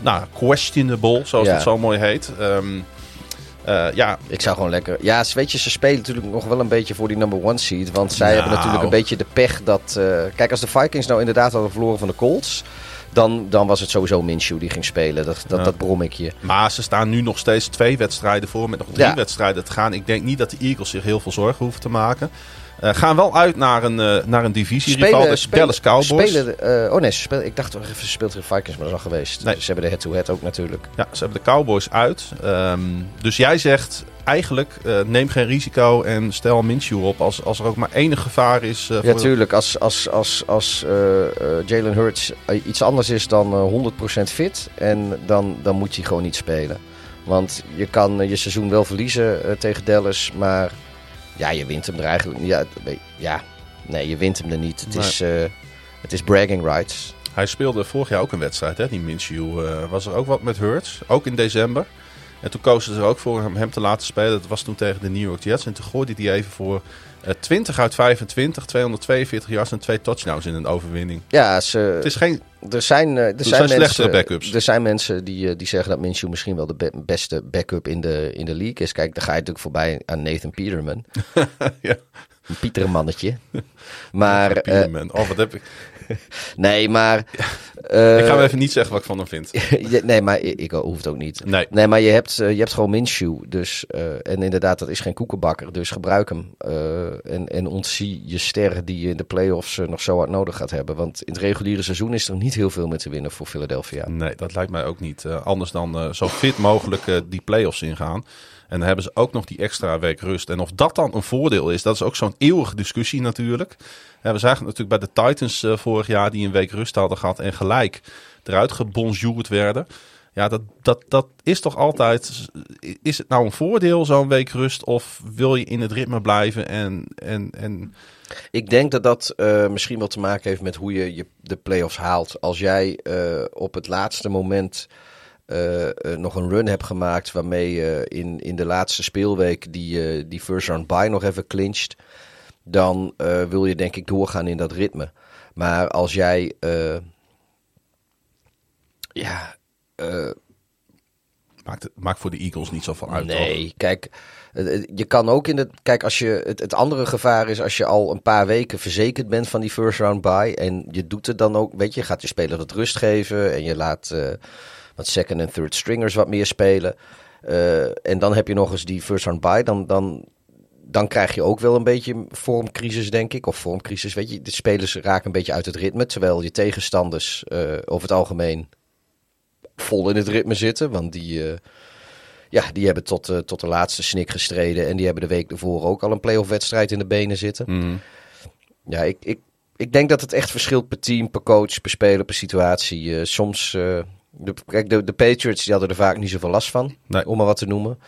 nou, questionable, zoals Ja. het zo mooi heet. Ehm, eh, ja, Ik zou gewoon lekker. Ja, weet je, ze spelen natuurlijk nog wel een beetje voor die number one seed. Want zij Nou. hebben natuurlijk een beetje de pech dat. kijk, als de Vikings nou inderdaad hadden verloren van de Colts. Dan, dan was het sowieso Minshew die ging spelen. Dat, dat, Ja. dat brom ik je. Maar ze staan nu nog steeds twee wedstrijden voor met nog drie Ja. wedstrijden te gaan. Ik denk niet dat de Eagles zich heel veel zorgen hoeven te maken. Eh, gaan wel uit naar een, eh naar een divisie-rival, de Dallas Cowboys. Spelen, eh, oh nee, spelen, ik dacht toch even, ze speelt tegen Vikings, maar dat is al geweest. Nee. Ze hebben de head-to-head ook natuurlijk. Ja, ze hebben de Cowboys uit. Ehm, dus jij zegt eigenlijk neem geen risico en stel Minshew op als, als er ook maar enig gevaar is. eh, Ja, tuurlijk. Als, als, als, als Jalen Hurts iets anders is dan eh, 100% fit, en dan, dan moet hij gewoon niet spelen. Want je kan je seizoen wel verliezen tegen Dallas, maar ja, je wint hem er eigenlijk niet. Ja, nee, ja, nee, je wint hem er niet. Het, is, eh, het is bragging rights. Hij speelde vorig jaar ook een wedstrijd, hè, die Minshew. eh, was er ook wat met Hurts, ook in december. En toen kozen ze er ook voor hem, hem te laten spelen. Dat was toen tegen de New York Jets. En toen gooide hij even voor 20 uit 25, 242 yards en twee touchdowns in een overwinning. Ja, ze, Het is geen... er zijn, eh, er zijn, zijn mensen, slechtere backups. Er zijn mensen die, eh, die zeggen dat Minshew misschien wel de be- beste backup in de, in de league is. Kijk, dan ga je natuurlijk voorbij aan Nathan Peterman. ja, Een Pietermannetje. Maar, eh, oh, wat heb ik... nee, maar... eh, ik ga hem even niet zeggen wat ik van hem vind. nee, maar ik, ik hoef het ook niet. Nee. Nee, maar je hebt, eh, je hebt gewoon Minshew. Dus, eh, en inderdaad, dat is geen koekenbakker. Dus gebruik hem. eh, en, en ontzie je sterren die je in de playoffs eh, nog zo hard nodig gaat hebben. Want in het reguliere seizoen is er niet heel veel meer te winnen voor Philadelphia. Nee, dat lijkt mij ook niet. Eh, anders dan eh, zo fit mogelijk eh, die play-offs ingaan. En dan hebben ze ook nog die extra week rust. En of dat dan een voordeel is, dat is ook zo'n eeuwige discussie natuurlijk. We zagen het natuurlijk bij de Titans eh, vorig jaar die een week rust hadden gehad en gelijk eruit gebonjourd werden. Ja, dat, dat, dat is toch altijd. Is het nou een voordeel, zo'n week rust? Of wil je in het ritme blijven? En, en, en Ik denk dat dat eh, misschien wel te maken heeft met hoe je, je de playoffs haalt. Als jij eh, op het laatste moment eh, eh, nog een run hebt gemaakt waarmee je in, in de laatste speelweek die, eh, die first round bye nog even clinched, dan eh, wil je denk ik doorgaan in dat ritme. Maar als jij eh, ja, eh, maakt, het, maakt voor de Eagles niet zoveel uit. toch? Nee, kijk, eh, eh, je kan ook in het. Kijk, als je, het, het andere gevaar is als je al een paar weken verzekerd bent van die first round bye. En je doet het dan ook, weet je, je gaat je speler wat rust geven. En je laat eh, wat second en third stringers wat meer spelen. Eh, en dan heb je nog eens die first round bye. Dan, dan, dan krijg je ook wel een beetje vormcrisis, denk ik. Of vormcrisis, weet je. De spelers raken een beetje uit het ritme. Terwijl je tegenstanders eh, over het algemeen vol in het ritme zitten. Want die. eh, ja, die hebben tot, tot de laatste snik gestreden. En die hebben de week ervoor ook al een playoff wedstrijd in de benen zitten. Mhm. Ja, ik, ik, ik denk dat het echt verschilt per team, per coach, per speler, per situatie. Soms, de, kijk, de, de Patriots die hadden er vaak niet zoveel last van, Nee. om maar wat te noemen.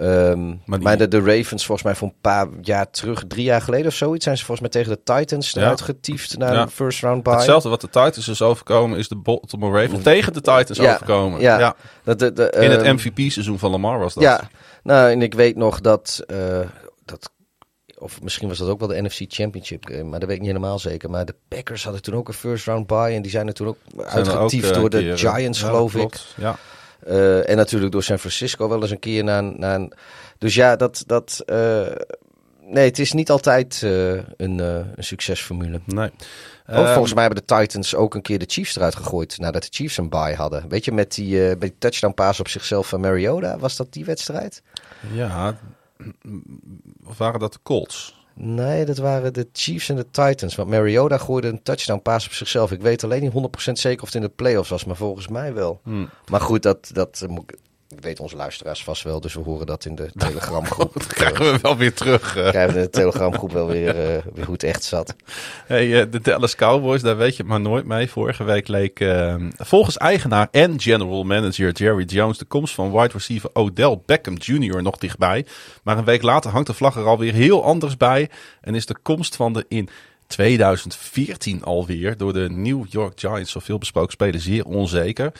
Ehm, Maar de, de Ravens, volgens mij voor een paar jaar terug, drie jaar geleden of zoiets, zijn ze volgens mij tegen de Titans Ja. eruit getiefd naar Ja. de first round bye. Hetzelfde wat de Titans is overkomen, is de Baltimore Ravens tegen de Titans Ja, overkomen. ja. Ja. Dat, de, de, In het ehm, MVP-seizoen van Lamar was dat. Ja, nou, en ik weet nog dat, eh, dat. Of misschien was dat ook wel de NFC Championship game, maar dat weet ik niet helemaal zeker. Maar de Packers hadden toen ook een first round bye. En die zijn er toen ook Zijn uitgetiefd ook, eh, door de keer, Giants, ja, geloof ik. Ja. Eh, en natuurlijk door San Francisco wel eens een keer naar, naar een. Dus ja, dat. dat eh, nee, het is niet altijd een, een succesformule. Nee. Oh, Ehm, volgens mij hebben de Titans ook een keer de Chiefs eruit gegooid nadat de Chiefs een bye hadden. Weet je, met die, met die touchdown pass op zichzelf van Mariota, was dat die wedstrijd? Ja, of waren dat de Colts? Nee, dat waren de Chiefs en de Titans. Want Mariota gooide een touchdown pass op zichzelf. Ik weet alleen niet 100% zeker of het in de playoffs was, maar volgens mij wel. Hmm. Maar goed, dat, dat weten onze luisteraars vast wel. Dus we horen dat in de telegramgroep. Dat krijgen we wel weer terug. eh. krijgen we in de telegramgroep wel weer, eh, weer hoe het echt zat. Hey, eh, de Dallas Cowboys, daar weet je het maar nooit mee. Vorige week leek eh, volgens eigenaar en general manager Jerry Jones de komst van wide receiver Odell Beckham Jr. nog dichtbij. Maar een week later hangt de vlag er alweer heel anders bij. En is de komst van de in 2014 alweer door de New York Giants, zoveel besproken speler, zeer onzeker.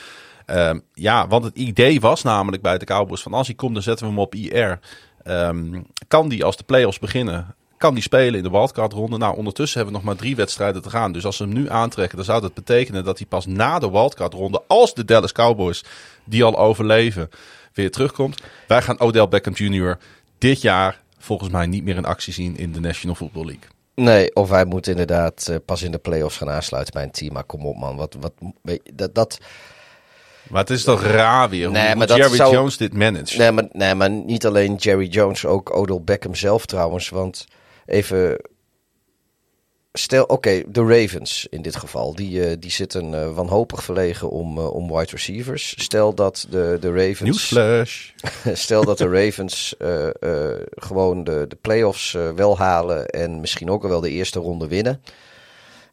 Ehm, ja, want het idee was namelijk bij de Cowboys van als hij komt, dan zetten we hem op IR. Ehm, kan die als de playoffs beginnen, kan die spelen in de wildcard ronde? Nou, ondertussen hebben we nog maar drie wedstrijden te gaan. Dus als ze hem nu aantrekken, dan zou dat betekenen dat hij pas na de wildcard ronde, als de Dallas Cowboys die al overleven, weer terugkomt. Wij gaan Odell Beckham Jr. dit jaar volgens mij niet meer in actie zien in de National Football League. Nee, of hij moet inderdaad eh, pas in de playoffs gaan aansluiten bij een team. Maar kom op man, wat, wat, dat, dat, Maar het is toch raar weer Nee, hoe, maar Jerry zou- Jones dit managt. nee, maar, nee, maar niet alleen Jerry Jones, ook Odell Beckham zelf trouwens. Want even, stel, oké, de Ravens in dit geval, die, eh, die zitten eh, wanhopig verlegen om, eh, om wide receivers. Stel dat de, de Ravens... Newsflash. Stel dat de Ravens gewoon de, de playoffs wel halen en misschien ook wel de eerste ronde winnen.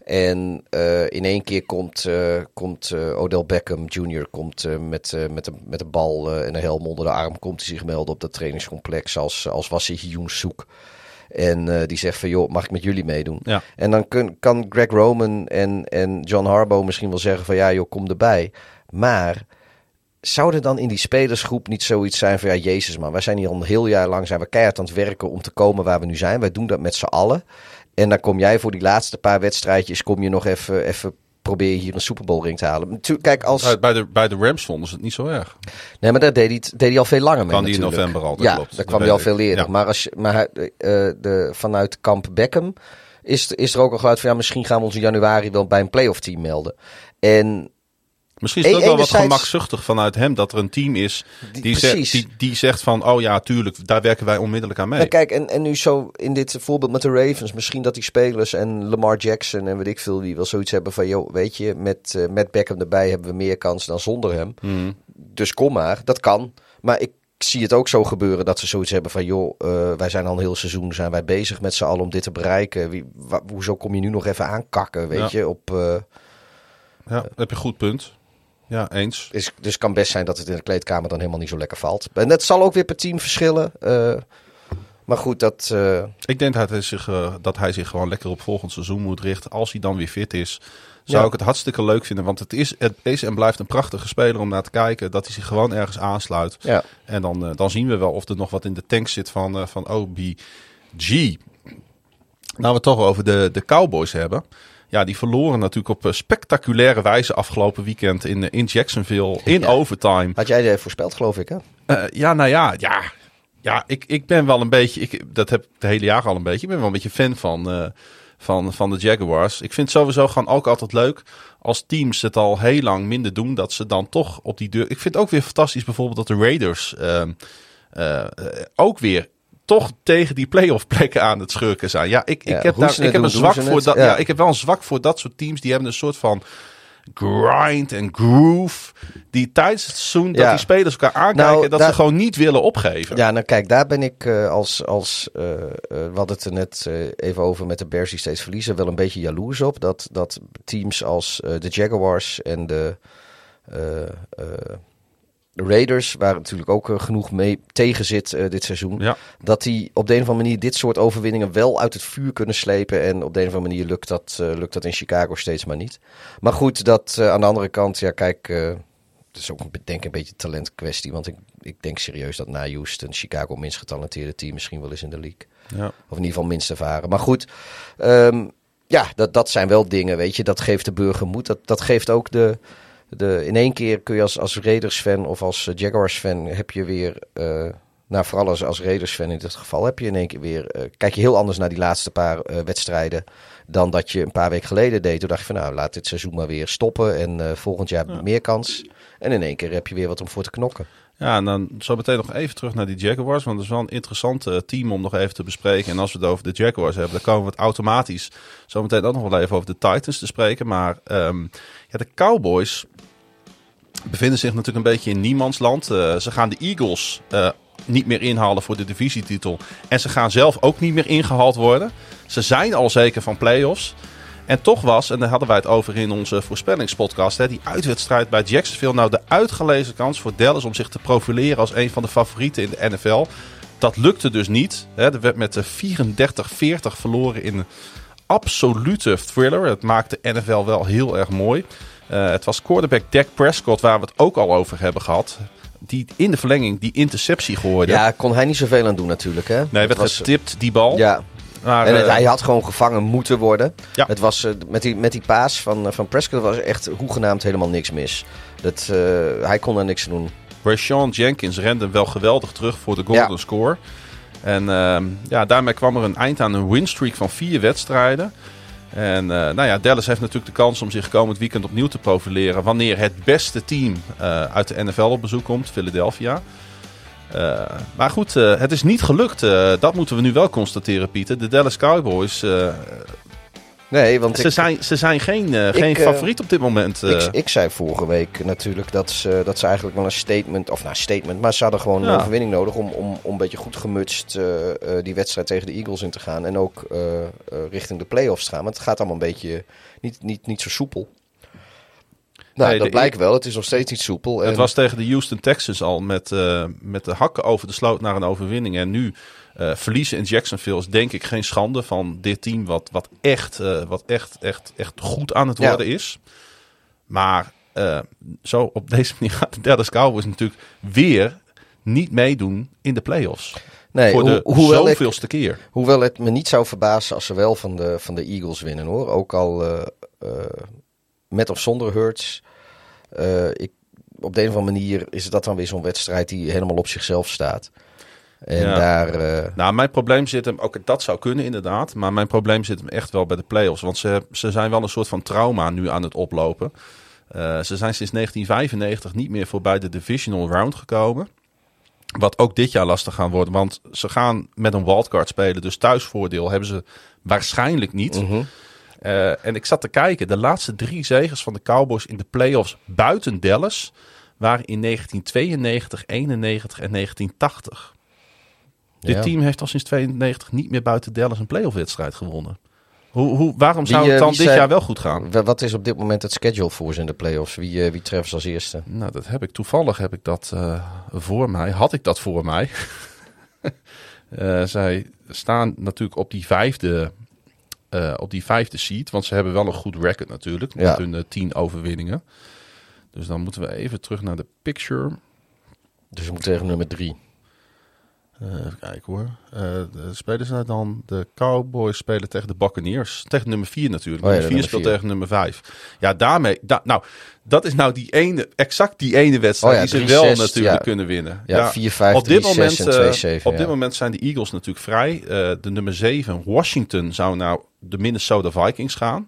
En eh, in één keer komt, eh, komt eh, Odell Beckham Jr. Komt, met, met, de, met de bal en een helm onder de arm. Komt hij zich melden op dat trainingscomplex als, als was hij Hyun Soek. En die zegt van joh, mag ik met jullie meedoen? Ja. En dan kun, kan Greg Roman en, en John Harbaugh misschien wel zeggen van ja joh, kom erbij. Maar zou er dan in die spelersgroep niet zoiets zijn van ja, Jezus man, wij zijn hier al een heel jaar lang, zijn we keihard aan het werken om te komen waar we nu zijn. Wij doen dat met z'n allen. En dan kom jij voor die laatste paar wedstrijdjes, kom je nog even, even probeer je hier een Super Bowl ring te halen. Natuurlijk, Kijk, als... Bij- de, bij de Rams vonden ze het niet zo erg. Nee, maar daar deed hij, deed hij al veel langer mee Kwam die in november al, dat ja, klopt. daar Dat kwam hij al veel eerder. Ja. Maar, als, je- maar eh, de, vanuit kamp Beckham is, is er ook al geluid van... ja, misschien gaan we ons in januari wel bij een playoff team melden. En Misschien is het ook wel wat gemakzuchtig vanuit hem dat er een team is die, Die- zegt, die, die zegt van, oh ja, tuurlijk, daar werken wij onmiddellijk aan mee. Nou, kijk, en, en nu zo in dit voorbeeld met de Ravens, misschien dat die spelers en Lamar Jackson en weet ik veel, die wel zoiets hebben van, joh, weet je, met, eh, met Beckham erbij hebben we meer kans dan zonder hem. Hmm. Dus kom maar, dat kan. Maar ik zie het ook zo gebeuren dat ze zoiets hebben van, joh, eh, wij zijn al een heel seizoen, zijn wij bezig met z'n allen om dit te bereiken. Wie, wa- hoezo kom je nu nog even aankakken, weet Ja. je, op... eh, Ja, heb je een goed punt. Ja, eens. is, dus het kan best zijn dat het in de kleedkamer dan helemaal niet zo lekker valt. En dat zal ook weer per team verschillen. eh, maar goed, dat... eh, Ik denk dat hij, zich, eh, dat hij zich gewoon lekker op volgend seizoen moet richten. Als hij dan weer fit is, zou Ja. ik het hartstikke leuk vinden. Want het is, het is en blijft een prachtige speler om naar te kijken. Dat hij zich gewoon ergens aansluit. ja. En dan, dan zien we wel of er nog wat in de tank zit van, van OBG. Nou, we het toch over de, de Cowboys hebben. Ja, die verloren natuurlijk op eh, spectaculaire wijze afgelopen weekend in, eh, in Jacksonville. In Ja. overtime. Had jij er voorspeld, geloof ik, hè? Eh, ja, nou ja, ja. Ja, ik, ik ben wel een beetje, ik, dat heb ik het hele jaar al een beetje, ik ben wel een beetje fan van, eh, van, van de Jaguars. Ik vind het sowieso gewoon ook altijd leuk als teams het al heel lang minder doen, dat ze dan toch op die deur... Ik vind het ook weer fantastisch bijvoorbeeld dat de Raiders ehm, eh, eh, ook weer toch tegen die playoff plekken aan het schurken zijn. Ja, ik, Ja, ik heb, daar, ik heb een zwak voor het. dat. Ja. Ja. ik heb wel een zwak voor dat soort teams. Die hebben een soort van grind en groove. Die tijdens het seizoen dat die spelers elkaar aankijken, Nou, dat daar- ze gewoon niet willen opgeven. Ja, nou kijk, daar ben ik eh, als, als eh, we hadden het er net even over met de Bears die steeds verliezen, wel een beetje jaloers op. Dat, dat teams als de Jaguars en de, de Raiders, waar natuurlijk ook eh, genoeg mee tegen zit eh, dit seizoen, Ja. dat die op de een of andere manier dit soort overwinningen wel uit het vuur kunnen slepen. En op de een of andere manier lukt dat, eh, lukt dat in Chicago steeds maar niet. Maar goed, dat aan de andere kant, ja kijk, het is ook een- denk ik een beetje talentkwestie. Want ik, ik denk serieus dat na Houston Chicago minst getalenteerde team misschien wel is in de league. Ja. Of in ieder geval minst ervaren. Maar goed, ehm, ja, dat, dat zijn wel dingen, weet je. Dat geeft de burger moed. Dat, dat geeft ook de, de... In één keer kun je als, als Raiders-fan of als eh, Jaguars-fan... heb je weer... eh, nou, vooral als, als Raiders-fan in dit geval... heb je in één keer weer... eh, kijk je heel anders naar die laatste paar eh, wedstrijden... dan dat je een paar weken geleden deed. Toen dacht je van, nou, laat dit seizoen maar weer stoppen... en eh, volgend jaar meer kans. En in één keer heb je weer wat om voor te knokken. Ja, en dan zo meteen nog even terug naar die Jaguars. Want het is wel een interessant team om nog even te bespreken. En als we het over de Jaguars hebben, dan komen we het automatisch zo meteen ook nog wel even over de Titans te spreken. Maar ehm, ja, de Cowboys bevinden zich natuurlijk een beetje in niemandsland. Eh, ze gaan de Eagles eh, niet meer inhalen voor de divisietitel. En ze gaan zelf ook niet meer ingehaald worden. Ze zijn al zeker van playoffs. En toch was, en daar hadden wij het over in onze voorspellingspodcast, hè, die uitwedstrijd bij Jacksonville nou de uitgelezen kans voor Dallas om zich te profileren als een van de favorieten in de NFL. Dat lukte dus niet. Hè. Er werd met de 34-40 verloren in een absolute thriller. Het maakte NFL wel heel erg mooi. Eh, het was quarterback Dak Prescott, waar we het ook al over hebben gehad. Die in de verlenging die interceptie gooide. Ja, kon hij niet zoveel aan doen natuurlijk, hè? nee, werd was- getipt, die bal. Ja, Maar, En het- eh, hij had gewoon gevangen moeten worden. Ja. Het was, eh, met, die, met die paas van, eh, van Prescott was echt hoegenaamd helemaal niks mis. Dat, eh, hij kon er niks aan doen. Rashawn Jenkins rende wel geweldig terug voor de golden Ja. score. En ehm, ja, daarmee kwam er een eind aan een winstreak van vier wedstrijden. En uh, nou ja, Dallas heeft natuurlijk de kans om zich komend weekend opnieuw te profileren. Wanneer het beste team uh, uit de NFL op bezoek komt, Philadelphia. Uh, maar goed, het is niet gelukt. dat moeten we nu wel constateren, Pieter. De Dallas Cowboys Nee, want ze, ik, zijn, ze zijn geen, uh, geen favoriet op dit moment. Uh. Ik, ik, zei vorige week natuurlijk dat ze, dat ze eigenlijk wel een statement, of nou statement, maar ze hadden gewoon ja. een overwinning nodig om, om, om een beetje goed gemutst uh, die wedstrijd tegen de Eagles in te gaan. En ook richting de playoffs te gaan. Want het gaat allemaal een beetje niet, niet, niet zo soepel. Nou, nee, dat blijkt wel. Het is nog steeds niet soepel. Het was tegen de Houston Texans al met, met de hakken over de sloot naar een overwinning. En nu uh, verliezen in Jacksonville is denk ik geen schande van dit team wat, wat, echt, uh, wat echt, echt, echt goed aan het worden ja. is. Maar uh, zo op deze manier gaat de Dallas Cowboys natuurlijk weer niet meedoen in de playoffs. Nee, voor de ho hoewel zoveelste ik, keer. Hoewel het me niet zou verbazen als ze wel van de, van de Eagles winnen hoor. Ook al met of zonder Hurts. ik, op de een of andere manier is dat dan weer zo'n wedstrijd die helemaal op zichzelf staat. En ja. daar, uh... Nou, mijn probleem zit hem, ook dat zou kunnen inderdaad, maar mijn probleem zit hem echt wel bij de playoffs. Want ze, ze zijn wel een soort van trauma nu aan het oplopen. Uh, ze zijn sinds 1995 niet meer voorbij de divisional round gekomen. Wat ook dit jaar lastig gaan worden, want ze gaan met een wildcard spelen. Dus thuisvoordeel hebben ze waarschijnlijk niet. -hmm. uh, en ik zat te kijken, de laatste drie zegers van de Cowboys in de playoffs buiten Dallas waren in 1992, 91 en 1980. Dit ja. team heeft al sinds 92 niet meer buiten Dallas een playoff wedstrijd gewonnen. Hoe, hoe, waarom zou wie, het dan wie dit zijn, jaar wel goed gaan? Wat is op dit moment het schedule voor ze in de playoffs? Wie, uh, wie treffen ze als eerste? Nou, dat heb ik toevallig heb ik dat uh, voor mij. Had ik dat voor mij? uh, zij staan natuurlijk op die vijfde, op die vijfde seat. Want ze hebben wel een goed record natuurlijk. Met ja. hun tien overwinningen. Dus dan moeten we even terug naar de picture. Dus we moeten tegen nummer drie. Uh, even kijken hoor. Uh, de spelen ze dan? De Cowboys spelen tegen de Buccaneers. Tegen nummer 4 natuurlijk. Oh, ja, nummer 4 speelt tegen nummer 5. Ja, daarmee. Da nou, dat is nou die ene, exact die ene wedstrijd oh, ja, die ze wel 6, natuurlijk ja. kunnen winnen. Ja, 4, 5, op 3, dit 6 moment, en 2, 7, Op dit moment zijn de Eagles natuurlijk vrij. De nummer 7, Washington, zou nou de Minnesota Vikings gaan.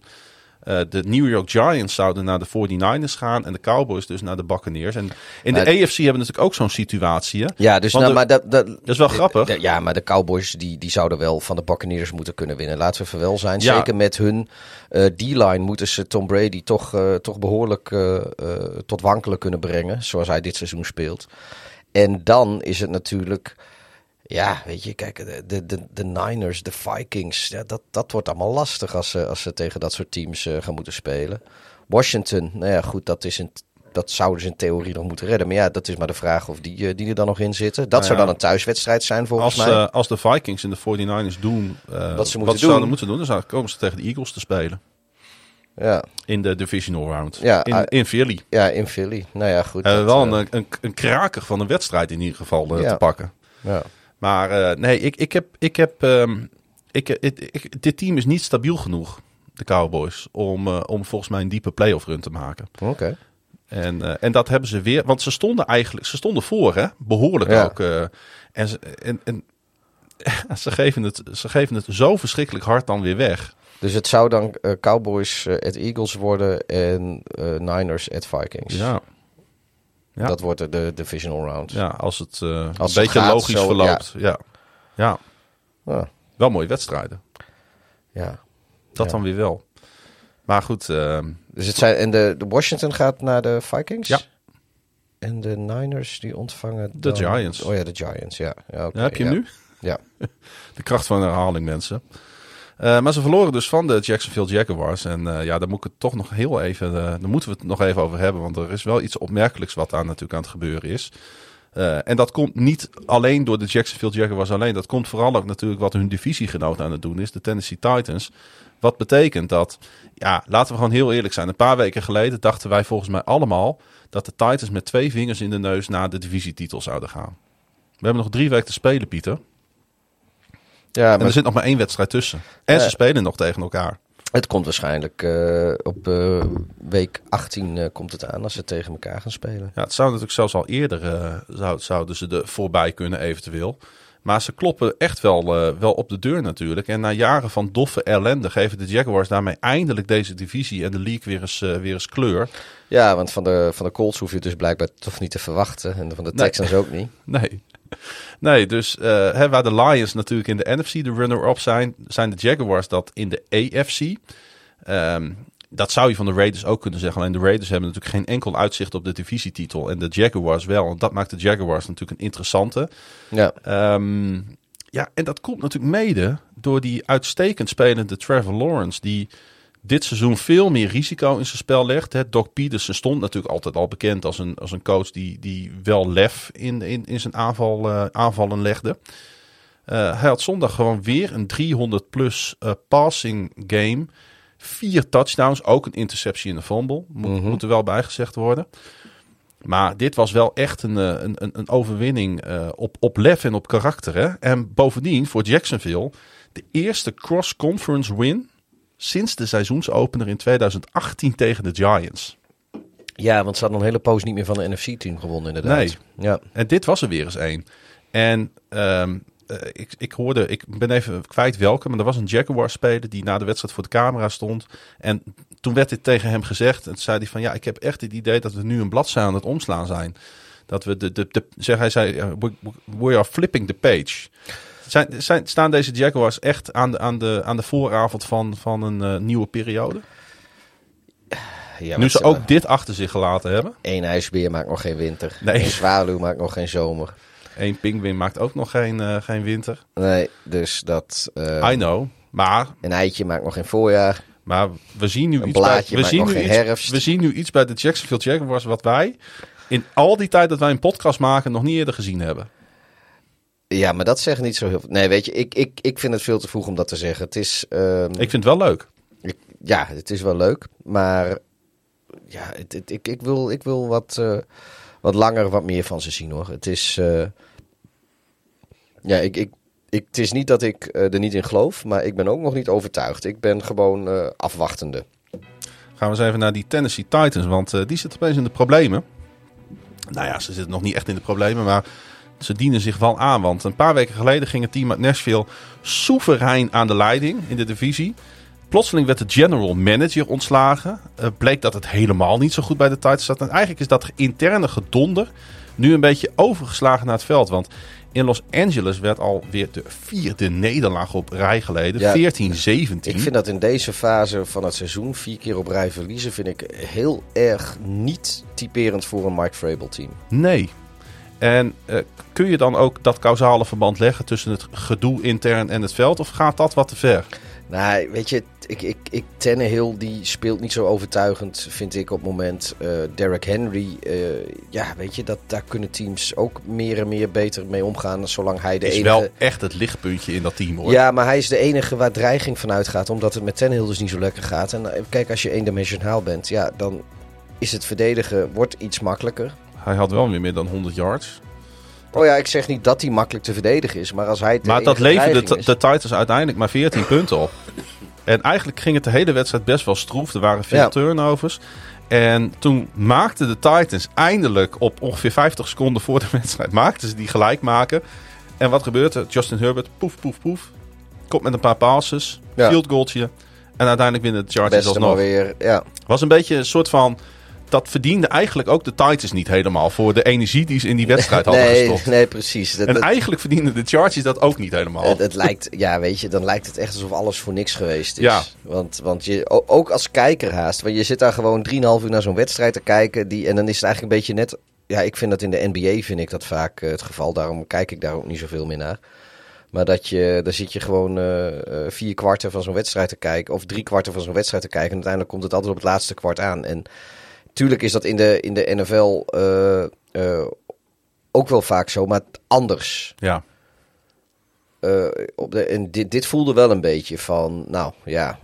Uh, de New York Giants zouden naar de 49ers gaan en de Cowboys dus naar de Buccaneers. En in de AFC hebben natuurlijk ook zo'n situatie. Hè? Ja, dus nou, de, maar dat, dat, dat is wel grappig. De, ja, maar de Cowboys die, die zouden wel van de Buccaneers moeten kunnen winnen. Laten we even wel zijn. Ja. Zeker met hun uh, D-line moeten ze Tom Brady toch, uh, toch behoorlijk tot wankelen kunnen brengen. Zoals hij dit seizoen speelt. En dan is het natuurlijk... Ja, weet je, kijk, de, de, de Niners, de Vikings, ja, dat, dat wordt allemaal lastig als ze, als ze tegen dat soort teams uh, gaan moeten spelen. Washington, nou ja, goed, dat, is in, dat zouden ze in theorie nog moeten redden. Maar ja, dat is maar de vraag of die, uh, die er dan nog in zitten. Dat Nou zou dan een thuiswedstrijd zijn volgens Als, mij. eh, als de Vikings en de 49ers doen uh, Wat ze moeten wat doen. zouden moeten doen, dan komen ze tegen de Eagles te spelen. ja, In de divisional round. Ja, in, in Philly. ja, in Philly. Nou ja, goed. Uh, dat, wel eh, een, een, een kraker van een wedstrijd in ieder geval eh, Ja. te pakken. ja. Maar eh, nee, ik, ik heb. Ik heb ehm, ik, ik, ik- dit team is niet stabiel genoeg, de Cowboys, om, eh, om volgens mij een diepe playoff run te maken. Oké. En, eh, en dat hebben ze weer. Want ze stonden eigenlijk. Ze stonden voor, hè? Behoorlijk Ja. ook. en, ze, en, en ze, geven het, ze geven het zo verschrikkelijk hard dan weer weg. Dus het zou dan Cowboys at Eagles worden en Niners at Vikings. Ja. Ja. Dat wordt de, de divisional round. Ja, als het eh, Als een beetje gaat logisch zo, verloopt. Ja. ja. Ja. Wel mooie wedstrijden. ja. Dat dan weer wel. Maar goed, ehm, Dus het zijn, en de, de Washington gaat naar de Vikings? Ja. En de Niners die ontvangen De dan- Giants. Oh ja, de Giants, ja. ja, heb je hem nu? Ja. De kracht van herhaling, mensen. Eh, maar ze verloren dus van de Jacksonville Jaguars. En eh, ja, daar moet ik het toch nog heel even. daar moeten we het nog even over hebben. Want er is wel iets opmerkelijks wat daar natuurlijk aan het gebeuren is. En dat komt niet alleen door de Jacksonville Jaguars alleen. Dat komt vooral ook natuurlijk wat hun divisiegenoot aan het doen is. De Tennessee Titans. Wat betekent dat, ja, laten we gewoon heel eerlijk zijn. Een paar weken geleden dachten wij volgens mij allemaal dat de Titans met twee vingers in de neus naar de divisietitel zouden gaan. We hebben nog drie weken te spelen, Pieter. Ja, En maar er zit nog maar één wedstrijd tussen. En Ja. ze spelen nog tegen elkaar. het komt waarschijnlijk eh, op eh, week 18 eh, komt het aan als ze tegen elkaar gaan spelen. Ja, het zou natuurlijk zelfs al eerder, zou, zouden ze er voorbij kunnen eventueel. Maar ze kloppen echt wel, wel op de deur natuurlijk. En na jaren van doffe ellende geven de Jaguars daarmee eindelijk deze divisie en de league weer eens, weer eens kleur. Ja, want van de, van de Colts hoef je dus blijkbaar toch niet te verwachten. En van de Nee. Texans ook niet. Nee. Nee, dus eh, hè, waar de Lions natuurlijk in de NFC de runner-up zijn, zijn de Jaguars dat in de AFC. Ehm, dat zou je van de Raiders ook kunnen zeggen. Alleen de Raiders hebben natuurlijk geen enkel uitzicht op de divisietitel. En de Jaguars wel. En dat maakt de Jaguars natuurlijk een interessante. Ja, Ehm, ja, en dat komt natuurlijk mede door die uitstekend spelende Trevor Lawrence. Die dit seizoen veel meer risico in zijn spel legt. Hè. Doc Peterson stond natuurlijk altijd al bekend als een, als een coach die, die wel lef in, in, in zijn aanval, eh, aanvallen legde. Eh, hij had zondag gewoon weer een 300 plus eh, passing game. Vier touchdowns, ook een interceptie in de fumble. Moet, moet er wel bijgezegd worden. Maar dit was wel echt een, een, een, overwinning op, op lef en op karakter. Hè? En bovendien voor Jacksonville de eerste cross-conference win sinds de seizoensopener in 2018 tegen de Giants. ja want ze hadden een hele poos niet meer van de NFC-team gewonnen inderdaad. Nee. Ja. En dit was er weer eens één. En ehm, eh, ik, ik hoorde, ik ben even kwijt welke, maar er was een Jaguar-speler die na de wedstrijd voor de camera stond. En toen werd dit tegen hem gezegd. En toen zei hij van, ja, ik heb echt het idee dat we nu een bladzijde aan het omslaan zijn. Dat we de, de, de zeg, hij zei, we, we are flipping the page. Zijn, zijn, staan deze Jaguars echt aan de, aan de, aan de vooravond van, van een eh, nieuwe periode? Ja, nu ze ook dit achter zich gelaten hebben. Eén ijsbeer maakt nog geen winter. Nee. Eén zwaluw maakt nog geen zomer. Eén pinguïn maakt ook nog geen, eh, geen winter. Nee, dus dat... eh, I know. Maar een eitje maakt nog geen voorjaar. Maar we zien nu Een iets bij, we zien nog nu geen iets, herfst. We zien nu iets bij de Jacksonville Jaguars wat wij in al die tijd dat wij een podcast maken nog niet eerder gezien hebben. Ja, maar dat zegt niet zo heel veel. Nee, weet je, ik, ik, ik vind het veel te vroeg om dat te zeggen. Het is... ehm, Ik vind het wel leuk. ik- ja, het is wel leuk. Maar ja, het, het- ik, ik wil, ik wil wat, eh, wat langer wat meer van ze zien hoor. Het is... eh, ja, ik, ik, ik, het is niet dat ik eh, er niet in geloof, maar ik ben ook nog niet overtuigd. Ik ben gewoon afwachtende. Gaan we eens even naar die Tennessee Titans, want die zitten opeens in de problemen. Nou ja, ze zitten nog niet echt in de problemen, maar ze dienen zich wel aan. Want een paar weken geleden ging het team uit Nashville soeverein aan de leiding in de divisie. Plotseling werd de general manager ontslagen. Eh, bleek dat het helemaal niet zo goed bij de Titans zat. En eigenlijk is dat interne gedonder nu een beetje overgeslagen naar het veld. Want in Los Angeles werd alweer de vierde nederlaag op rij geleden. Ja, 14-17. Ik vind dat in deze fase van het seizoen vier keer op rij verliezen, vind ik heel erg niet typerend voor een Mike Vrabel team. Nee. En eh, kun je dan ook dat causale verband leggen tussen het gedoe intern en het veld? Of gaat dat wat te ver? Nou, weet je, ik, ik, ik, Tannehill die speelt niet zo overtuigend, vind ik op het moment. Eh Derrick Henry, eh, ja, weet je, dat, daar kunnen teams ook meer en meer beter mee omgaan, zolang hij de is enige... wel echt het lichtpuntje in dat team hoor. Ja, maar hij is de enige waar dreiging van uitgaat, omdat het met Tannehill dus niet zo lekker gaat. En kijk, als je eendimensionaal bent, ja, dan is het verdedigen wordt iets makkelijker. Hij had wel weer meer dan 100 yards. Oh ja, ik zeg niet dat hij makkelijk te verdedigen is, maar als hij Maar dat leverde de, Titans uiteindelijk maar 14 punten op. En eigenlijk ging het de hele wedstrijd best wel stroef. Er waren veel Ja. turnovers. En toen maakten de Titans eindelijk op ongeveer 50 seconden voor de wedstrijd... maakten ze die gelijk maken. En wat gebeurt er? Justin Herbert, poef, poef, poef. Komt met een paar passes. Ja. Field goaltje. En uiteindelijk winnen de Chargers alsnog. weer, ja. Was een beetje een soort van... Dat verdiende eigenlijk ook de Titans niet helemaal... voor de energie die ze in die wedstrijd hadden Nee, gestopt. nee, precies. Dat, En dat- eigenlijk verdienden de Chargers dat ook niet helemaal. Het, het lijkt, ja, weet je, dan lijkt het echt alsof alles voor niks geweest is. Ja. Want, want je, ook als kijker haast, want je zit daar gewoon 3,5 uur naar zo'n wedstrijd te kijken. Die, en dan is het eigenlijk een beetje net, ja, ik vind dat in de NBA vind ik dat vaak eh, het geval. Daarom kijk ik daar ook niet zoveel meer naar. Maar dat je, dan zit je gewoon eh, eh, vier kwarten van zo'n wedstrijd te kijken, of drie kwarten van zo'n wedstrijd te kijken. En uiteindelijk komt het altijd op het laatste kwart aan. En tuurlijk is dat in de, in de NFL eh, eh, ook wel vaak zo, maar anders. Ja. Eh, op de, en dit, dit voelde wel een beetje van, nou ja,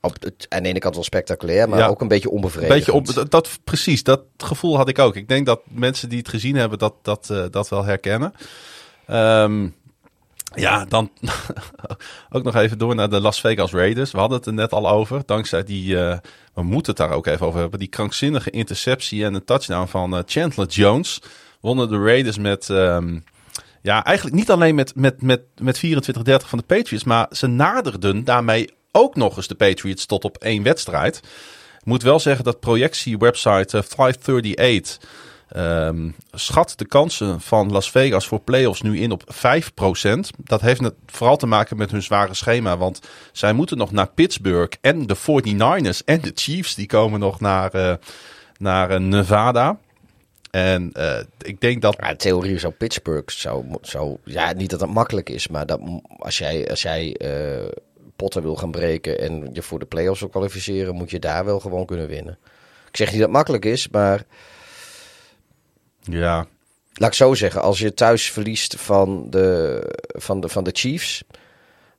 op het, aan de ene kant wel spectaculair, maar Ja. ook een beetje onbevredigend. Beetje op, dat, dat- precies, dat gevoel had ik ook. Ik denk dat mensen die het gezien hebben dat, dat, dat wel herkennen. Ehm, ja, dan ook nog even door naar de Las Vegas Raiders. We hadden het er net al over. Dankzij die, eh, we moeten het daar ook even over hebben. Die krankzinnige interceptie en een touchdown van eh, Chandler Jones. Wonnen de Raiders met, ehm, Ja, eigenlijk niet alleen met, met, met, met 24-30 van de Patriots, maar ze naderden daarmee ook nog eens de Patriots tot op één wedstrijd. Ik moet wel zeggen dat projectiewebsite uh, 538 um, schat de kansen van Las Vegas voor playoffs nu in op 5%. Dat heeft vooral te maken met hun zware schema, want zij moeten nog naar Pittsburgh en de 49ers en de Chiefs, die komen nog naar, uh, naar uh, Nevada. En uh, ik denk dat. Ja, theorie zou Pittsburgh zou, zou. Ja, niet dat het makkelijk is, maar dat, als jij, als jij uh, potten wil gaan breken en je voor de playoffs wil kwalificeren, moet je daar wel gewoon kunnen winnen. Ik zeg niet dat het makkelijk is, maar. Ja. Laat ik zo zeggen, als je thuis verliest van de, van de, van de Chiefs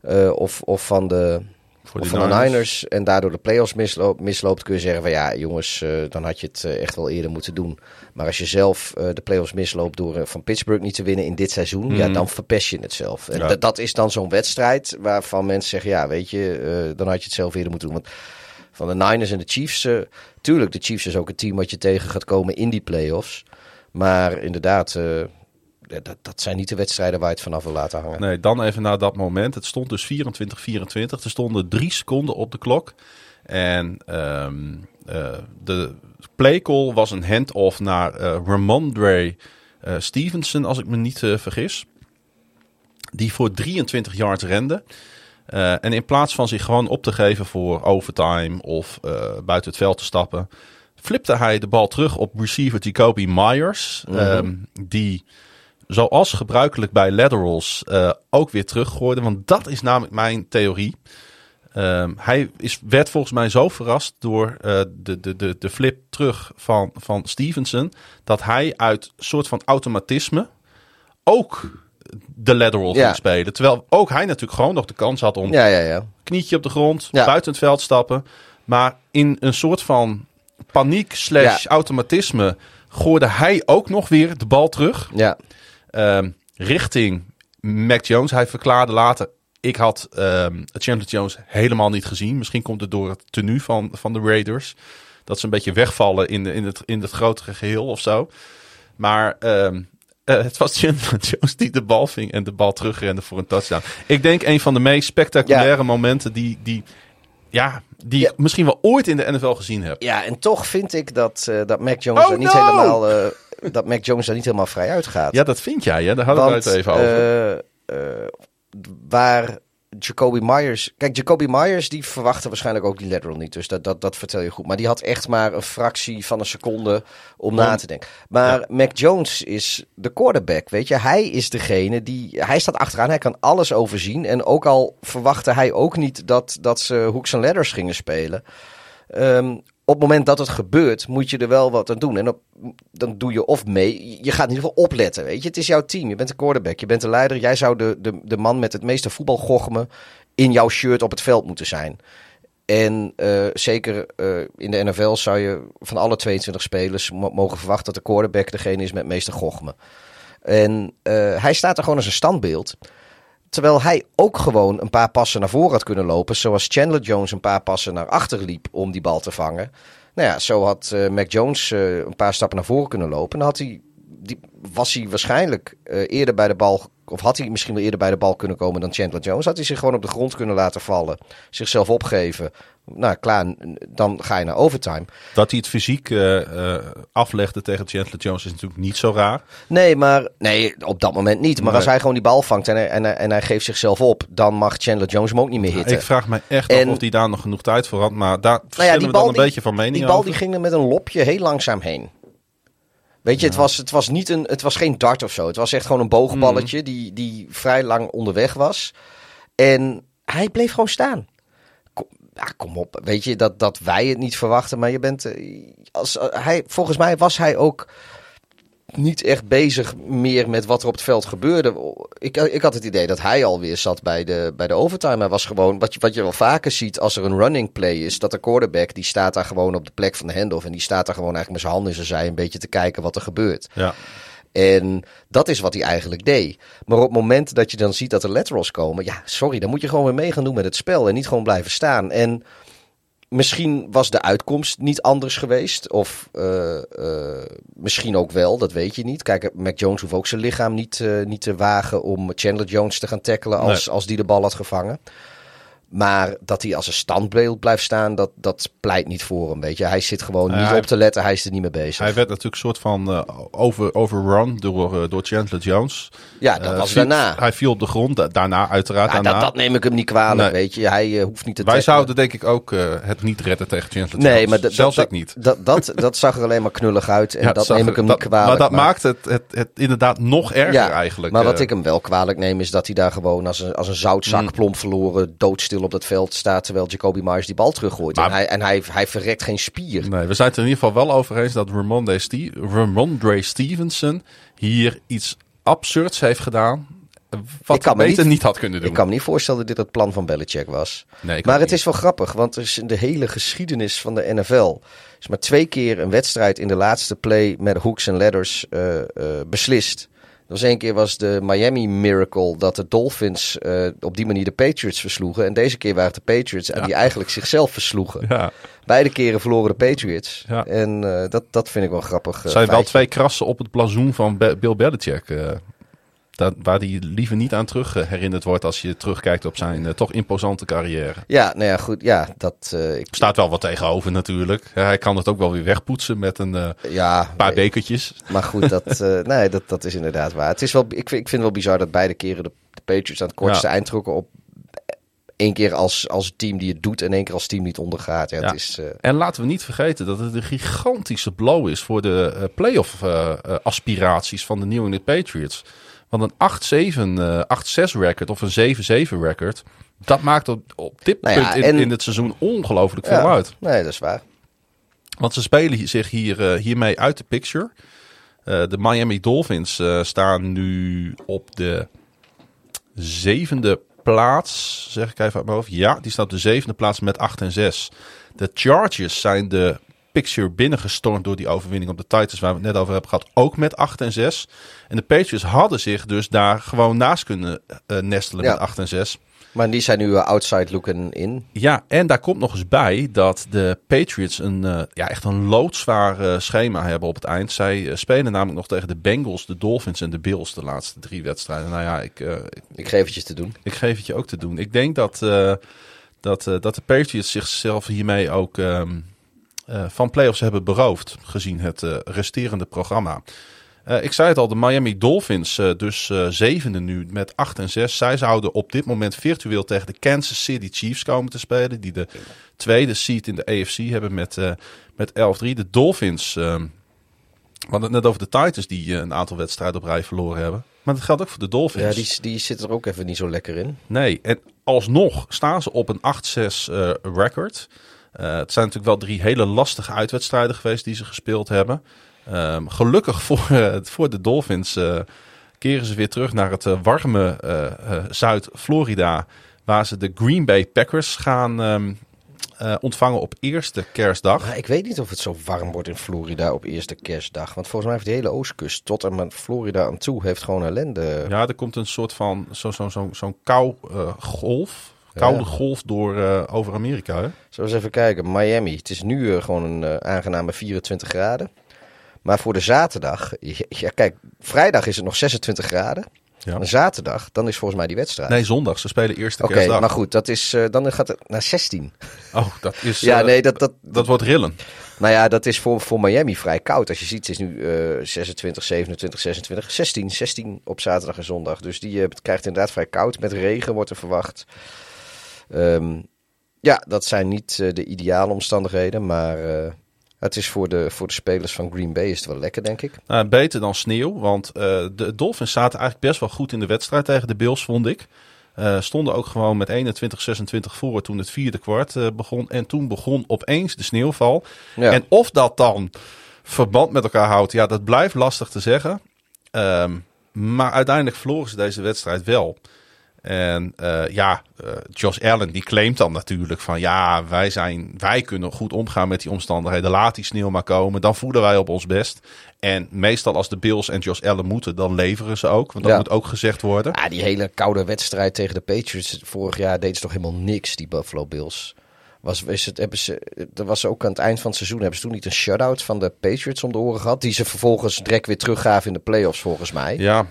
uh, of, of van de. Van Niners. de Niners en daardoor de playoffs misloopt, misloopt, kun je zeggen van ja, jongens, uh, dan had je het uh, echt wel eerder moeten doen. Maar als je zelf uh, de playoffs misloopt door van Pittsburgh niet te winnen in dit seizoen, mm. ja, dan verpest je het zelf. En ja. dat is dan zo'n wedstrijd waarvan mensen zeggen, ja, weet je, dan had je het zelf eerder moeten doen. Want van de Niners en de Chiefs, tuurlijk, de Chiefs is ook een team wat je tegen gaat komen in die playoffs. Maar inderdaad, uh, dat, dat zijn niet de wedstrijden waar je het vanaf wil laten hangen. Nee, dan even naar dat moment. Het stond dus 24-24. Er stonden drie seconden op de klok. En um, uh, de playcall was een handoff naar uh, Ramondre Stevenson, als ik me niet vergis. Die voor 23 yards rende. En in plaats van zich gewoon op te geven voor overtime of buiten het veld te stappen, flipte hij de bal terug op receiver Jacoby Myers. Mm -hmm. um, die zoals gebruikelijk bij laterals uh, ook weer teruggooide. Want dat is namelijk mijn theorie. Um, hij is, werd volgens mij zo verrast door uh, de, de, de, de flip terug van, van Stevenson. Dat hij uit soort van automatisme ook de lateral ja. ging spelen. Terwijl ook hij natuurlijk gewoon nog de kans had om ja, ja, ja. knietje op de grond, buiten het veld stappen. Maar in een soort van paniek slash automatisme gooide hij ook nog weer de bal terug. Ja. Um, richting Mac Jones. Hij verklaarde later, ik had um, Chandler Jones helemaal niet gezien. Misschien komt het door het tenue van, van de Raiders. Dat ze een beetje wegvallen in, de, in, het, in het grotere geheel of zo. Maar um, uh, het was Chandler Jones die de bal ving en de bal terugrende voor een touchdown. Ik denk een van de meest spectaculaire ja. momenten die, die, ja, die ja. misschien wel ooit in de NFL gezien heb. Ja, en toch vind ik dat, uh, dat Mac Jones oh, er niet no! helemaal... Uh, dat Mac Jones er niet helemaal vrij uitgaat. Ja, dat vind jij, hè? Daar hadden we het even over. Uh, waar Jacoby Myers... Kijk, Jacoby Myers die verwachtte waarschijnlijk ook die lateral niet. Dus dat, dat, dat vertel je goed. Maar die had echt maar een fractie van een seconde om ja. na te denken. Maar ja. Mac Jones is de quarterback, weet je. Hij is degene die... Hij staat achteraan, hij kan alles overzien. En ook al verwachtte hij ook niet dat, dat ze hooks en ladders gingen spelen... Um, op het moment dat het gebeurt, moet je er wel wat aan doen. En dan doe je of mee. Je gaat in ieder geval opletten. Weet je, het is jouw team. Je bent de quarterback. Je bent de leider. Jij zou de, de, de man met het meeste voetbalgochme in jouw shirt op het veld moeten zijn. En uh, zeker uh, in de NFL zou je van alle 22 spelers mogen verwachten dat de quarterback degene is met het meeste gochme. En uh, hij staat er gewoon als een standbeeld. Terwijl hij ook gewoon een paar passen naar voren had kunnen lopen. Zoals Chandler Jones een paar passen naar achter liep om die bal te vangen. Nou ja, zo had uh, Mac Jones uh, een paar stappen naar voren kunnen lopen. En dan had hij, die, was hij waarschijnlijk uh, eerder bij de bal. Of had hij misschien wel eerder bij de bal kunnen komen dan Chandler Jones. Had hij zich gewoon op de grond kunnen laten vallen. Zichzelf opgeven. Nou, klaar, dan ga je naar overtime. Dat hij het fysiek uh, uh, aflegde tegen Chandler Jones is natuurlijk niet zo raar. Nee, maar nee, op dat moment niet. Maar nee. als hij gewoon die bal vangt en hij, en, en hij geeft zichzelf op, dan mag Chandler Jones hem ook niet meer hitten. Ik vraag me echt en, af of hij daar nog genoeg tijd voor had. Maar daar verschillen nou ja, we dan een die, beetje van mening Die bal over. die ging er met een lopje heel langzaam heen. Weet je, ja. het, was, het, was niet een, het was geen dart of zo. Het was echt gewoon een boogballetje mm. die, die vrij lang onderweg was. En hij bleef gewoon staan ja, kom op. Weet je, dat, dat wij het niet verwachten. Maar je bent. Als, hij, volgens mij was hij ook niet echt bezig meer met wat er op het veld gebeurde. Ik, ik had het idee dat hij alweer zat bij de, bij de overtime. Hij was gewoon, wat je, wat je wel vaker ziet als er een running play is, dat de quarterback die staat daar gewoon op de plek van de handoff. En die staat daar gewoon eigenlijk met zijn handen in zijn zij een beetje te kijken wat er gebeurt. Ja. En dat is wat hij eigenlijk deed. Maar op het moment dat je dan ziet dat er laterals komen, ja, sorry, dan moet je gewoon weer mee gaan doen met het spel en niet gewoon blijven staan. En misschien was de uitkomst niet anders geweest. Of uh, uh, misschien ook wel, dat weet je niet. Kijk, Mac Jones hoeft ook zijn lichaam niet, uh, niet te wagen om Chandler Jones te gaan tackelen als, nee. als die de bal had gevangen. Maar dat hij als een standbeeld blijft staan, dat, dat pleit niet voor hem. Weet je. Hij zit gewoon niet hij, op te letten, hij is er niet mee bezig. Hij werd natuurlijk een soort van uh, over, overrun door, uh, door Chandler Jones. Ja, dat Uh, was daarna. Hij viel op de grond, da- daarna uiteraard. Ja, daarna. dat, dat neem ik hem niet kwalijk, Nee. weet je. Hij eh, hoeft niet te Wij tackelen. zouden denk ik ook eh, het niet redden tegen Chandler Nee, Jones. maar dat- Zelfs ik niet. Dat, dat, dat zag er alleen maar knullig uit. En Ja, dat neem ik hem dat- niet kwalijk. Maar dat maakt het, het, het inderdaad nog erger Ja, eigenlijk. Maar wat eh. ik hem wel kwalijk neem is dat hij daar gewoon als een, als een zoutzak Mm. plomp verloren doodstil op dat veld staat. Terwijl Jacoby Myers die bal teruggooit. Maar- en hij, en hij, hij verrekt geen spier. Nee, we zijn het er in ieder geval wel over eens dat Ramondre, Ste Ramondre Stevenson hier iets absurds heeft gedaan. Wat Ik kan me beter niet- niet had kunnen doen. Ik kan me niet voorstellen dat dit het plan van Belichick was. Nee, Maar het niet. is wel grappig, want er is in de hele geschiedenis van de NFL is maar twee keer een wedstrijd in de laatste play met hooks en ladders eh, eh, beslist. Was één keer was de Miami Miracle dat de Dolphins eh, op die manier de Patriots versloegen. En deze keer waren het de Patriots en die eigenlijk zichzelf versloegen. Ja, Beide keren verloren de Patriots. Ja. En eh, dat, dat vind ik wel grappig. er zijn wel feitje. twee krassen op het blazoen van Bill Belichick. Dat, waar hij liever niet aan terug eh, herinnerd wordt als je terugkijkt op zijn eh, toch imposante carrière. Ja, nou ja, goed. Ja, dat. eh, ik, Staat wel wat tegenover natuurlijk. Hij kan het ook wel weer wegpoetsen met een ja, paar nee, bekertjes. Maar goed, dat, nee, dat, dat is inderdaad waar. Het is wel, ik, vind, ik vind het wel bizar dat beide keren de, de Patriots aan het kortste Ja. eind trokken op één keer als, als team die het doet en één keer als team die het ondergaat. Ja, Ja. Het is, En laten we niet vergeten dat het een gigantische blow is voor de eh, playoff eh, aspiraties van de New England Patriots. Want een 8-7, eh 8-6 record of een 7-7 record, dat maakt op, op dit Nou ja, punt in, en- in het seizoen ongelooflijk veel ja, uit. Nee, dat is waar. Want ze spelen zich hier, eh, hiermee uit de picture. Eh, de Miami Dolphins eh, staan nu op de zevende plaats. Zeg ik even uit mijn hoofd. Ja, die staat op de zevende plaats met 8 en 6. De Chargers zijn de picture binnengestormd door die overwinning op de Titans, waar we het net over hebben gehad, ook met 8 en 6. En de Patriots hadden zich dus daar gewoon naast kunnen eh, nestelen Ja. met 8 en 6. Maar die zijn nu eh, outside looken in. Ja, en daar komt nog eens bij dat de Patriots een, eh, ja, echt een loodzwaar eh, schema hebben op het eind. Zij eh, spelen namelijk nog tegen de Bengals, de Dolphins en de Bills de laatste drie wedstrijden. Nou ja, ik, eh, ik, Ik geef het je te doen. ik geef het je ook te doen. Ik denk dat, eh, dat, eh, dat de Patriots zichzelf hiermee ook ehm, eh, van playoffs hebben beroofd, gezien het eh, resterende programma. Eh, ik zei het al, de Miami Dolphins, eh, dus eh, zevende nu met 8 en 6. Zij zouden op dit moment virtueel tegen de Kansas City Chiefs komen te spelen. Die de tweede seed in de AFC hebben met, eh met 11-3. De Dolphins, ehm, we hadden het net over de Titans die eh, een aantal wedstrijden op rij verloren hebben. Maar dat geldt ook voor de Dolphins. Ja, die, die zit er ook even niet zo lekker in. Nee, en alsnog staan ze op een 8-6 eh, record. Eh, het zijn natuurlijk wel drie hele lastige uitwedstrijden geweest die ze gespeeld hebben. Ehm, gelukkig voor, eh, voor de Dolphins eh, keren ze weer terug naar het warme Zuid-Florida. Waar ze de Green Bay Packers gaan ehm, eh, ontvangen op eerste kerstdag. Maar ik weet niet of het zo warm wordt in Florida op eerste kerstdag. Want volgens mij heeft de hele oostkust tot en met Florida aan toe heeft gewoon ellende. Ja, er komt een soort van zo'n zo, zo, zo'n kou golf. Koude golf door eh, over Amerika. Hè? Zullen we eens even kijken. Miami. Het is nu eh, gewoon een eh, aangename 24 graden. Maar voor de zaterdag. Ja, kijk, vrijdag is het nog 26 graden. Ja. En zaterdag, dan is volgens mij die wedstrijd. Nee, zondag. Ze spelen eerste Oké, maar goed, dat is, dan gaat het naar 16. Oh, dat is. Ja, nee, dat, dat, dat wordt rillen. nou ja, dat is voor, voor Miami vrij koud. Als je ziet, het is nu eh 26, 27, 26, 16. 16 op zaterdag en zondag. Dus die krijgt inderdaad vrij koud. Met regen wordt er verwacht. Ehm, ja, dat zijn niet eh, de ideale omstandigheden. Maar eh, het is voor de, voor de spelers van Green Bay is het wel lekker, denk ik. Nou, beter dan sneeuw, want eh, de Dolphins zaten eigenlijk best wel goed in de wedstrijd tegen de Bills, vond ik. Eh, stonden ook gewoon met 21-26 voor toen het vierde kwart begon. En toen begon opeens de sneeuwval. Ja. En of dat dan verband met elkaar houdt, ja, dat blijft lastig te zeggen. Ehm, maar uiteindelijk verloren ze deze wedstrijd wel. En eh, ja, eh, Josh Allen die claimt dan natuurlijk van ja, wij, zijn, wij kunnen goed omgaan met die omstandigheden. Laat die sneeuw maar komen, dan voelen wij op ons best. En meestal als de Bills en Josh Allen moeten, dan leveren ze ook. Want dat Ja. moet ook gezegd worden. Ja, die hele koude wedstrijd tegen de Patriots vorig jaar deden ze toch helemaal niks, die Buffalo Bills. Was, is het, hebben ze, er was ook aan het eind van het seizoen, hebben ze toen niet een shutout van de Patriots om de oren gehad? Die ze vervolgens direct weer teruggaven in de playoffs, volgens mij. Ja,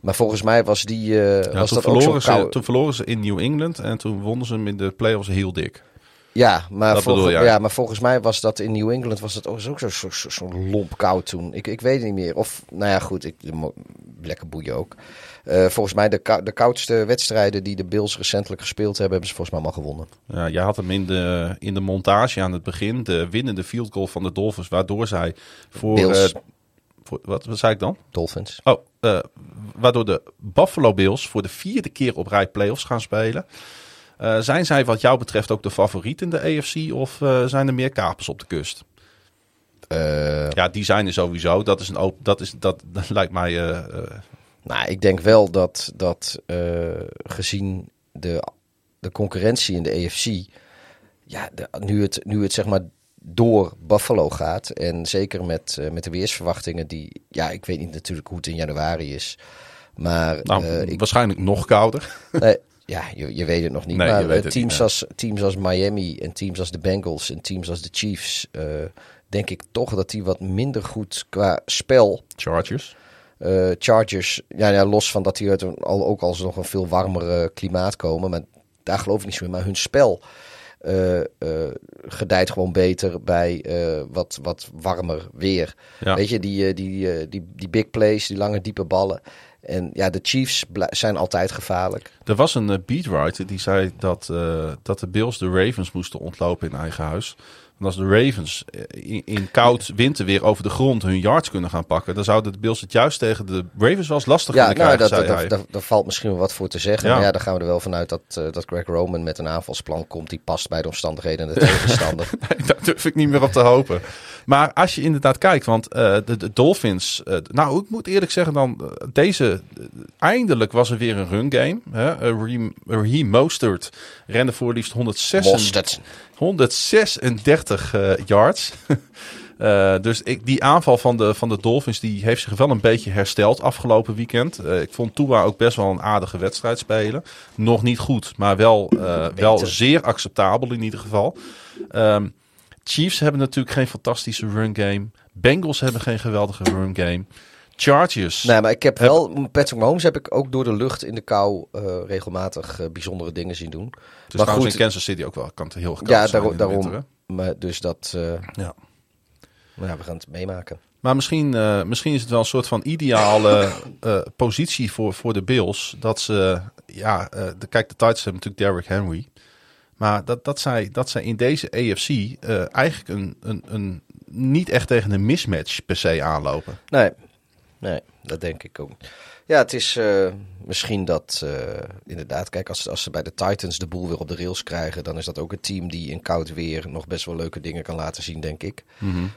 Maar volgens mij was die. eh, ja was toen, dat ook zo'n verloren ze, kou... toen verloren ze in New England en toen wonnen ze hem in de playoffs heel dik. Ja, maar, volgens, ja, maar volgens mij was dat in New England was dat ook zo, zo, zo, lomp koud toen. Ik, ik weet het niet meer. Of, nou ja, goed, ik, lekker boeien ook. Eh, volgens mij de, de koudste wedstrijden die de Bills recentelijk gespeeld hebben, hebben ze volgens mij allemaal gewonnen. Ja, je had hem in de, in de montage aan het begin, de winnende field goal van de Dolphins, waardoor zij voor... Bills. eh, voor wat, wat zei ik dan? Dolphins. Oh, eh, waardoor de Buffalo Bills voor de vierde keer op rij playoffs gaan spelen. Eh, zijn zij wat jou betreft ook de favoriet in de AFC of eh, zijn er meer kapers op de kust? Ja, die zijn er sowieso. Dat is een open, dat is dat, dat lijkt mij. nou, ik denk wel dat, dat gezien de, de concurrentie in de AFC, ja, de, nu, het, nu het zeg maar door Buffalo gaat en zeker met, eh, met de weersverwachtingen die, ja, ik weet niet natuurlijk hoe het in januari is, maar nou, eh, ik, waarschijnlijk nog kouder. Nee, ja, je, je weet het nog niet. Nee, maar eh, teams, niet, als, teams als Miami en teams als de Bengals en teams als de Chiefs, eh, denk ik toch dat die wat minder goed qua spel. Chargers. eh, Chargers, ja, ja, los van dat die uit een, al, ook als nog een veel warmer eh, klimaat komen, maar daar geloof ik niet zo in. Maar hun spel eh, eh, gedijt gewoon beter bij eh, wat, wat warmer weer. Ja. Weet je, die, eh, die, eh, die, die big plays, die lange diepe ballen. En ja, de Chiefs zijn altijd gevaarlijk. Er was een eh, beatwriter die zei dat, eh, dat de Bills de Ravens moesten ontlopen in eigen huis. En als de Ravens eh, in, in koud winterweer over de grond hun yards kunnen gaan pakken, dan zouden de Bills het juist tegen de Ravens wel eens lastig Ja, kunnen nou, krijgen, dat, daar valt misschien wel wat voor te zeggen. Ja. Maar ja, daar gaan we er wel vanuit dat, eh, dat Greg Roman met een aanvalsplan komt die past bij de omstandigheden en de tegenstander. Daar durf ik niet meer op te hopen. Maar als je inderdaad kijkt, want eh, de, de Dolphins... eh, nou, ik moet eerlijk zeggen dan... eh, deze... eindelijk was er weer een run game. Hè? Raheem- Raheem Mostert rende voor liefst 106, Mostert. 136 eh, yards. Dus ik, die aanval van de, van de Dolphins die heeft zich wel een beetje hersteld afgelopen weekend. Ik vond Tua ook best wel een aardige wedstrijd spelen. Nog niet goed, maar wel, wel zeer acceptabel in ieder geval. Ehm, Chiefs hebben natuurlijk geen fantastische run game. Bengals hebben geen geweldige run game. Chargers. Nee, maar ik heb wel, Patrick Mahomes heb ik ook door de lucht in de kou eh, regelmatig eh, bijzondere dingen zien doen. dus maar goed, in Kansas City ook wel. Kan het heel koud ja, zijn daarom. in de daarom winter, hè? maar dus dat, eh, ja. nou ja, we gaan het meemaken. Maar misschien, eh, misschien is het wel een soort van ideale eh, positie voor, voor de Bills. Dat ze, ja, eh, de, kijk, de Titans hebben natuurlijk Derrick Henry. Maar dat, dat, zij, dat zij in deze AFC eh, eigenlijk een, een, een, niet echt tegen een mismatch per se aanlopen. Nee, nee, dat denk ik ook. Ja, het is eh, misschien dat eh, inderdaad, kijk, als, als ze bij de Titans de boel weer op de rails krijgen, dan is dat ook een team die in koud weer nog best wel leuke dingen kan laten zien, denk ik.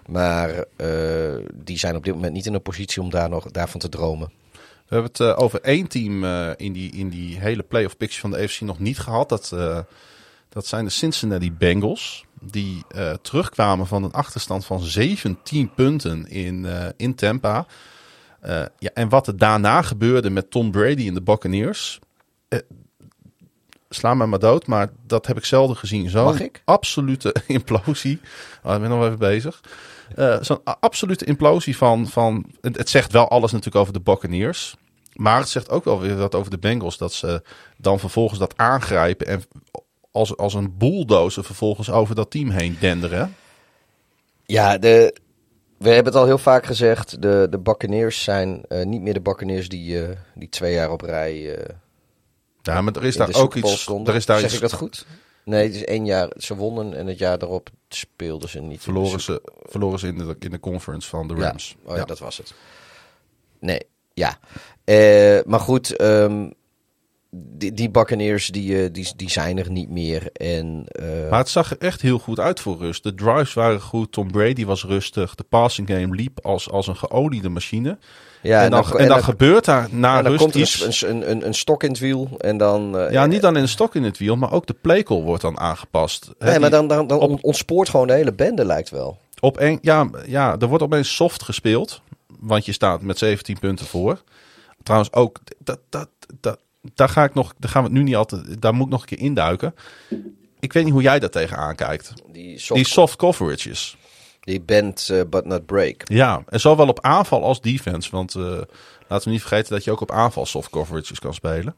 Maar eh, die zijn op dit moment niet in een positie om daar nog, daarvan te dromen. We hebben het over één team in, die, in die hele playoff picture van de AFC nog niet gehad. Dat, dat zijn de Cincinnati Bengals. Die eh, terugkwamen van een achterstand van 17 punten in, eh, in Tampa. Eh, ja, en wat er daarna gebeurde met Tom Brady en de Buccaneers. sla mij maar dood, maar dat heb ik zelden gezien. Zo'n ik? absolute implosie. Oh, ik ben nog even bezig. Zo'n absolute implosie van, van... Het, het zegt wel alles natuurlijk over de Buccaneers. Maar het zegt ook wel weer wat over de Bengals. Dat ze dan vervolgens dat aangrijpen. En als, als een bulldozer vervolgens over dat team heen denderen. Ja, de, we hebben het al heel vaak gezegd, de, de Buccaneers zijn eh, niet meer de Buccaneers die, eh, die twee jaar op rij eh Ja, maar er is daar ook iets... Er is daar zeg iets, ik dat goed? Nee, het is één jaar, ze wonnen en het jaar daarop speelden ze niet. verloren ze, verloren ze in de, in de conference van de Ja. Rams. Oh ja, dat was het. Nee, ja. Maar goed, ehm, die, die Buccaneers die, eh, die, die zijn er niet meer. En, eh, Maar het zag er echt heel goed uit voor rust. De drives waren goed. Tom Brady was rustig. De passing game liep als, als een geoliede machine. ja, en dan, en dan, gebeurt daar na en dan rust komt er iets. een, een, een, een stok in het wiel en dan... eh, Ja, niet dan in een stok in het wiel, maar ook de playcall wordt dan aangepast. Nee, maar dan, dan, dan op- ontspoort gewoon de hele bende, lijkt wel. Op een, ja, ja, er wordt opeens soft gespeeld. Want je staat met 17 punten voor. Trouwens ook, dat, dat, dat, daar, ga ik nog, daar gaan we het nu niet altijd, daar moet ik nog een keer induiken. ik weet niet hoe jij daar tegenaan kijkt. Die soft, Die soft coverages. die bend eh, but not break. Ja, en zowel op aanval als defense. Want eh, laten we niet vergeten dat je ook op aanval soft coverages kan spelen.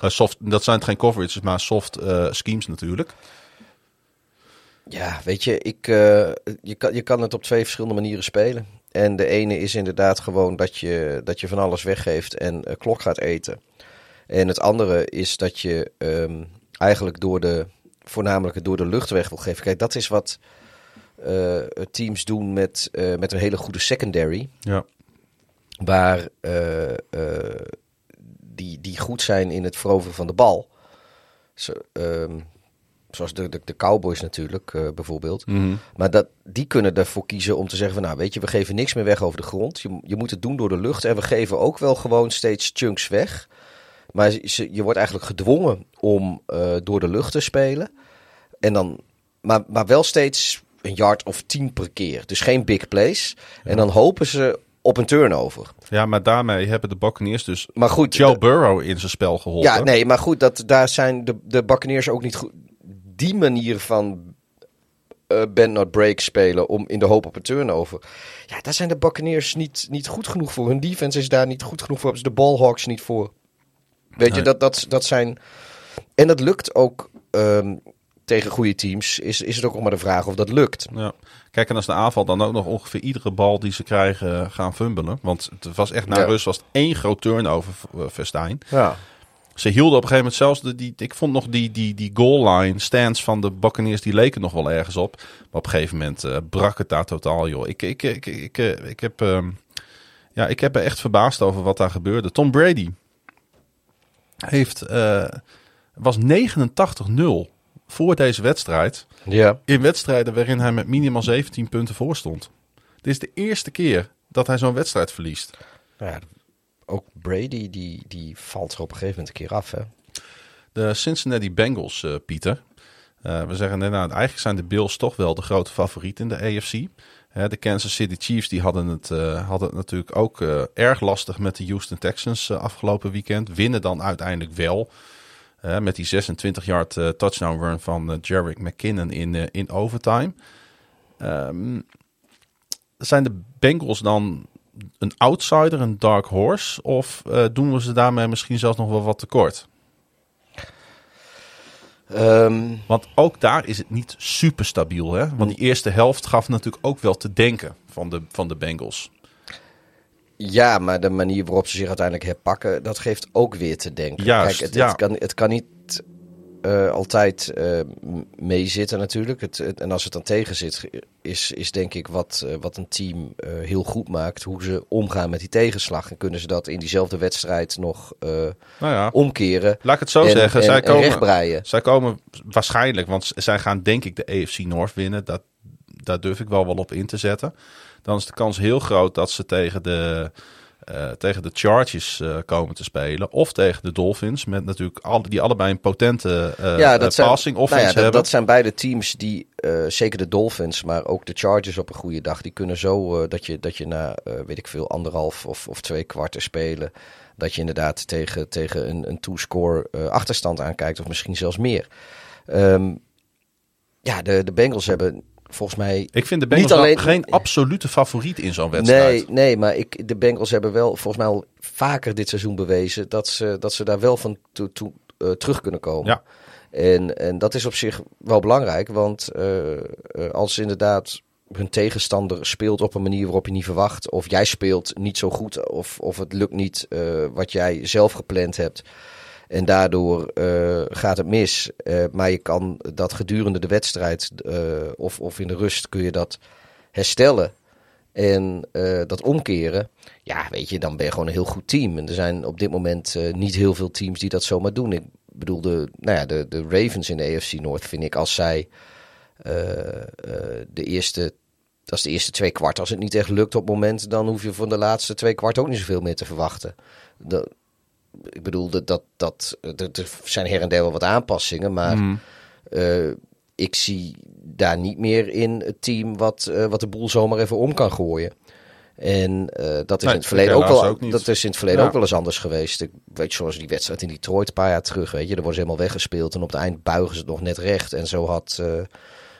Eh, soft, dat zijn geen coverages, maar soft schemes natuurlijk. Ja, weet je, ik, je, kan, je kan het op twee verschillende manieren spelen. En de ene is inderdaad gewoon dat je, dat je van alles weggeeft en klok gaat eten. En het andere is dat je ehm, eigenlijk door de, voornamelijk door de lucht weg wil geven. Kijk, dat is wat eh, teams doen met, eh, met een hele goede secondary. Ja. waar eh, die, die goed zijn in het veroveren van de bal. Zo, ehm, zoals de, de, de Cowboys natuurlijk, bijvoorbeeld. Maar dat, die kunnen ervoor kiezen om te zeggen van... nou, weet je, we geven niks meer weg over de grond. Je, je moet het doen door de lucht. En we geven ook wel gewoon steeds chunks weg. Maar ze- je wordt eigenlijk gedwongen om eh, door de lucht te spelen. En dan, maar, maar wel steeds een yard of tien per keer. Dus geen big plays. En dan hopen ze op een turnover. ja, maar daarmee hebben de Buccaneers dus Maar goed, Joe de- Burrow in zijn spel geholpen. ja, nee, maar goed, dat, daar zijn de, de Buccaneers ook niet goed. Die manier van eh bend not break spelen om in de hoop op een turnover. Ja, daar zijn de Buccaneers niet, niet goed genoeg voor. Hun defense is daar niet goed genoeg voor. Hebben ze de Ballhawks niet voor. Weet je, dat, dat, dat zijn... En dat lukt ook ehm, tegen goede teams. Is, is het ook nog maar de vraag of dat lukt. Ja. Kijk, en als de aanval dan ook nog ongeveer iedere bal die ze krijgen eh, gaan fumbelen. Want het was echt na Ja. rust was het één groot turnover uh, Verstijn. Ja. Ze hielden op een gegeven moment zelfs de, die, ik vond nog die, die, die goal line stands van de Buccaneers, die leken nog wel ergens op. Maar op een gegeven moment eh, brak het daar totaal, joh. Ik, ik, ik, ik, ik, eh, ik heb, ehm, ja, ik heb er echt verbaasd over wat daar gebeurde. Tom Brady heeft, eh, was 89-0 voor deze wedstrijd. Ja. In wedstrijden waarin hij met minimaal 17 punten voor stond. Dit is de eerste keer dat hij zo'n wedstrijd verliest. ja. Ook Brady, die, die valt er op een gegeven moment een keer af, hè. De Cincinnati Bengals, eh, Pieter. Eh, we zeggen net, nou, eigenlijk zijn de Bills toch wel de grote favoriet in de AFC. De Kansas City Chiefs die hadden, het, eh, hadden het natuurlijk ook eh, erg lastig met de Houston Texans eh, afgelopen weekend. Winnen dan uiteindelijk wel. Met die 26-yard eh, touchdown run van Jarek McKinnon in, in overtime. Ehm, zijn de Bengals dan een outsider, een dark horse? Of doen we ze daarmee misschien zelfs nog wel wat tekort? Ehm, Want ook daar is het niet super stabiel. Hè? Want die eerste helft gaf natuurlijk ook wel te denken van de, van de Bengals. Ja, maar de manier waarop ze zich uiteindelijk herpakken, dat geeft ook weer te denken. Juist, Kijk, het, ja. het, kan, het kan niet eh, altijd eh, m- meezitten natuurlijk. Het, het- en als het dan tegen zit, is, is denk ik wat, eh, wat een team heel goed maakt. Hoe ze omgaan met die tegenslag. En kunnen ze dat in diezelfde wedstrijd nog Nou ja, omkeren. laat ik het zo en, zeggen. en, zij, en komen, zij komen waarschijnlijk, want zij gaan denk ik de AFC North winnen. Dat, daar durf ik wel wel op in te zetten. Dan is de kans heel groot dat ze tegen de, eh, tegen de Chargers eh, komen te spelen. Of tegen de Dolphins. Met natuurlijk die allebei een potente eh Ja, dat zijn, passing nou offense ja, dat, hebben. dat zijn beide teams die, zeker de Dolphins, maar ook de Chargers op een goede dag, die kunnen zo dat, je, dat je na, weet ik veel, anderhalf of, of twee kwarten spelen, dat je inderdaad tegen, tegen een, een two-score achterstand aankijkt, of misschien zelfs meer. Ehm, ja, de, de Bengals hebben volgens mij ik vind de Bengals niet alleen- geen absolute favoriet in zo'n wedstrijd. Nee, nee, maar ik, de Bengals hebben wel volgens mij al vaker dit seizoen bewezen dat ze, dat ze daar wel van toe, toe, eh, terug kunnen komen. Ja. En, en dat is op zich wel belangrijk, want eh, als inderdaad hun tegenstander speelt op een manier waarop je niet verwacht, of jij speelt niet zo goed, of, of het lukt niet wat jij zelf gepland hebt. En daardoor eh, gaat het mis. Eh, maar je kan dat gedurende de wedstrijd eh, of, of in de rust kun je dat herstellen en dat omkeren. Ja, weet je, dan ben je gewoon een heel goed team. En er zijn op dit moment niet heel veel teams die dat zomaar doen. Ik bedoel, de, nou ja, de, de Ravens in de AFC North vind ik als zij de eerste... Als de eerste twee kwart, als het niet echt lukt op het moment, dan hoef je van de laatste twee kwart ook niet zoveel meer te verwachten. Ik bedoel, dat, dat, dat, er er zijn her en der wel wat aanpassingen, maar Mm. eh, ik zie daar niet meer in het team wat, eh, wat de boel zomaar even om kan gooien. En uh, dat is Nee, in het verleden ook wel, ook dat is in het verleden Ja. ook wel eens anders geweest. Ik weet zoals die wedstrijd in Detroit een paar jaar terug, weet je, daar worden ze helemaal weggespeeld en op het eind buigen ze het nog net recht. En zo had eh,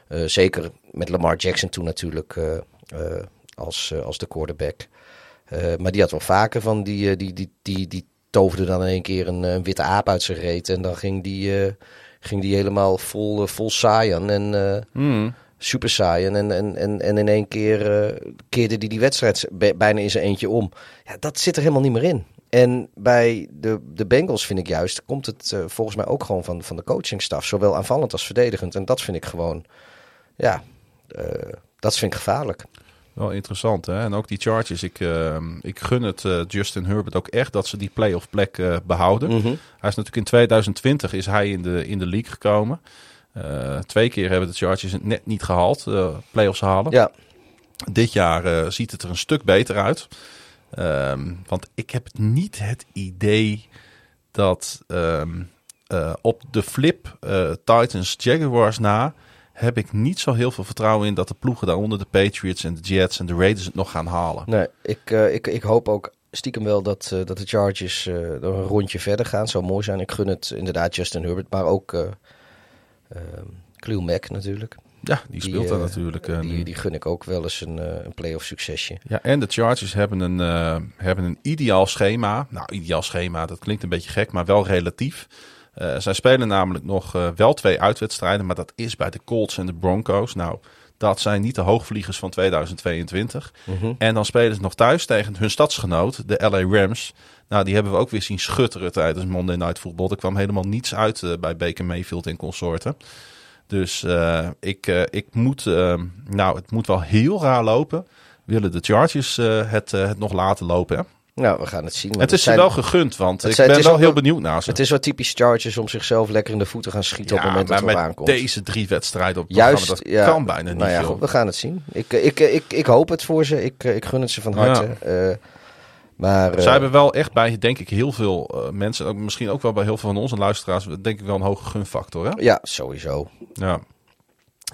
eh, zeker met Lamar Jackson toen natuurlijk eh, eh, als, eh, als de quarterback. Eh, maar die had wel vaker van die, eh, die, die, die, die toverde dan in één keer een, eh, een witte aap uit zijn reet en dan ging die, eh, ging die helemaal vol, eh, vol saaien en Hmm. super saaien. En, en, en, en in één keer keerde hij die wedstrijd bijna in zijn eentje om. Ja, dat zit er helemaal niet meer in. En bij de, de Bengals vind ik juist, komt het volgens mij ook gewoon van, van de coachingstaf. Zowel aanvallend als verdedigend. En dat vind ik gewoon, ja, dat vind ik gevaarlijk. Wel interessant, hè? En ook die Chargers. Ik, eh, ik gun het eh, Justin Herbert ook echt dat ze die playoff plek eh, behouden. Mhm. Hij is natuurlijk in 2020 is hij in de, in de league gekomen. Eh, twee keer hebben de Chargers het net niet gehaald, eh playoffs halen. Ja, Dit jaar ziet het er een stuk beter uit. Ehm, want ik heb niet het idee dat ehm, eh, op de flip Titans Jaguars na heb ik niet zo heel veel vertrouwen in dat de ploegen daaronder de Patriots en de Jets en de Raiders het nog gaan halen. nee, ik, eh, ik, ik hoop ook stiekem wel dat, eh, dat de Chargers nog een rondje verder gaan. Zou mooi zijn. Ik gun het inderdaad Justin Herbert, maar ook ehm, Khalil Mack natuurlijk. Ja, die speelt daar natuurlijk. die, die gun ik ook wel eens een, een playoff succesje. Ja, en de Chargers hebben een, hebben een ideaal schema. Nou, ideaal schema, dat klinkt een beetje gek, maar wel relatief. Eh, zij spelen namelijk nog eh, wel twee uitwedstrijden, maar dat is bij de Colts en de Broncos. Nou, dat zijn niet de hoogvliegers van 2022. En dan spelen ze nog thuis tegen hun stadsgenoot, de LA Rams. Nou, die hebben we ook weer zien schutteren tijdens Monday Night Football. Er kwam helemaal niets uit eh, bij Baker Mayfield en consorten. Dus ik, ik moet, eh, nou, het moet wel heel raar lopen. Willen de Chargers het, het nog laten lopen? Hè? Nou, we gaan het zien. maar het is zijn- ze wel gegund, want het ik zijn- ben wel heel benieuwd naar ze. Het is wel typisch Chargers om zichzelf lekker in de voeten gaan schieten op het moment dat het erop aankomt. deze drie wedstrijden op Juist, dat ja, kan bijna niet. nou ja, we gaan het zien. Ik, eh, ik, eh, ik, ik hoop het voor ze. Ik, eh, ik gun het ze van harte. Maar Zij hebben wel echt bij, denk ik, heel veel mensen, misschien ook wel bij heel veel van onze luisteraars, denk ik wel een hoge gunfactor. Hè? ja, sowieso. Ja.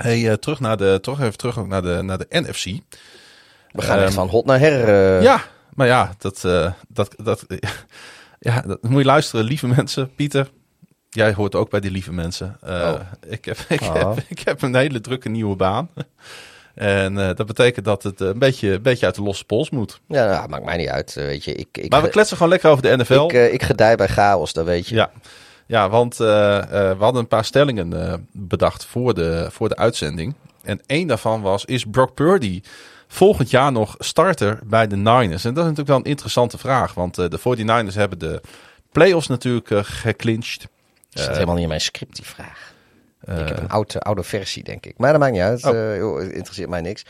Hey, terug naar de, toch even terug ook naar de, naar de NFC. We gaan Ehm, echt van hot naar her. Ja, maar ja, dat, eh, dat, dat, ja, dat moet je luisteren, lieve mensen. Pieter, jij hoort ook bij die lieve mensen. Eh, Oh. ik, heb, ik, Ah. heb, ik heb een hele drukke nieuwe baan. En eh, dat betekent dat het een beetje, een beetje uit de losse pols moet. Ja, nou, maakt mij niet uit. weet je, ik, ik, Maar we kletsen gewoon lekker over de NFL. ik, ik gedij bij chaos, dat weet je. Ja, ja want we hadden een paar stellingen bedacht voor de, voor de uitzending. En één daarvan was, is Brock Purdy volgend jaar nog starter bij de Niners? En dat is natuurlijk wel een interessante vraag. Want eh, de 49ers hebben de playoffs natuurlijk eh, geclinched. Dat staat Eh, helemaal niet in mijn script, die vraag. ik heb een oude, oude versie, denk ik. Maar dat maakt niet uit. Oh. joh, interesseert mij niks.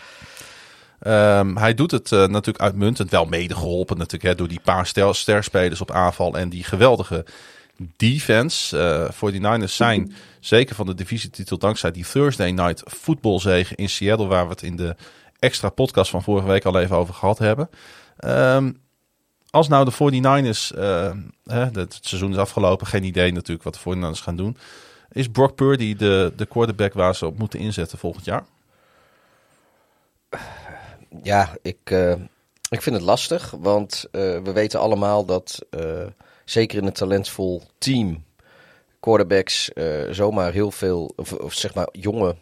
Ehm, hij doet het natuurlijk uitmuntend, wel mede geholpen natuurlijk hè, door die paar stel- sterspelers op aanval en die geweldige defense. Voor die Niners zijn zeker van de divisietitel dankzij die Thursday Night Football zege in Seattle, waar we het in de extra podcast van vorige week al even over gehad hebben. Ehm, als nou de 49ers, eh, hè, het seizoen is afgelopen, geen idee natuurlijk wat de 49ers gaan doen. Is Brock Purdy de, de quarterback waar ze op moeten inzetten volgend jaar? Ja, ik, eh, ik vind het lastig. Want eh, we weten allemaal dat, zeker in een talentvol team, quarterbacks zomaar heel veel, of zeg maar jonge,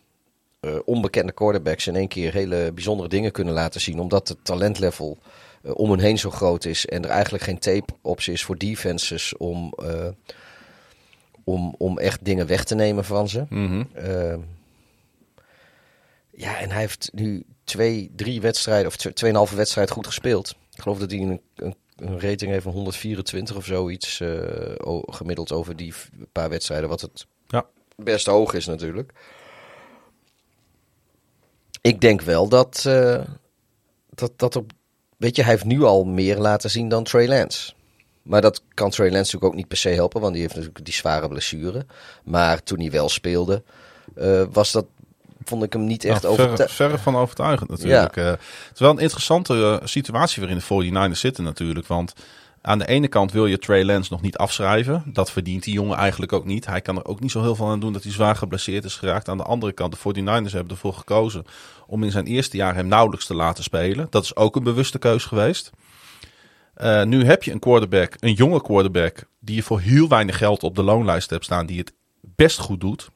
eh, onbekende quarterbacks in één keer hele bijzondere dingen kunnen laten zien. Omdat het talentlevel eh, om hen heen zo groot is en er eigenlijk geen tape op ze is voor defenses om, eh, om, om echt dingen weg te nemen van ze. Mhm. Ehm, ja, en hij heeft nu twee, drie wedstrijden, of tw- tweeënhalve wedstrijd goed gespeeld. Ik geloof dat hij een, een, een rating heeft van 124 of zoiets gemiddeld over die paar wedstrijden. Wat het Ja. best hoog is natuurlijk. Ik denk wel dat, eh, dat, dat op... Weet je, hij heeft nu al meer laten zien dan Trey Lance. Maar dat kan Trey Lance natuurlijk ook niet per se helpen, want die heeft natuurlijk die zware blessure. Maar toen hij wel speelde, eh, was dat, vond ik hem niet echt Nou, verre, overtuigend. verre van overtuigend natuurlijk. Eh, het is wel een interessante situatie waarin de 49ers zitten natuurlijk. Want Aan de ene kant wil je Trey Lance nog niet afschrijven. Dat verdient die jongen eigenlijk ook niet. Hij kan er ook niet zo heel veel aan doen dat hij zwaar geblesseerd is geraakt. Aan de andere kant, de 49ers hebben ervoor gekozen om in zijn eerste jaar hem nauwelijks te laten spelen. Dat is ook een bewuste keus geweest. Uh, nu heb je een quarterback, een jonge quarterback, die je voor heel weinig geld op de loonlijst hebt staan, die het best goed doet.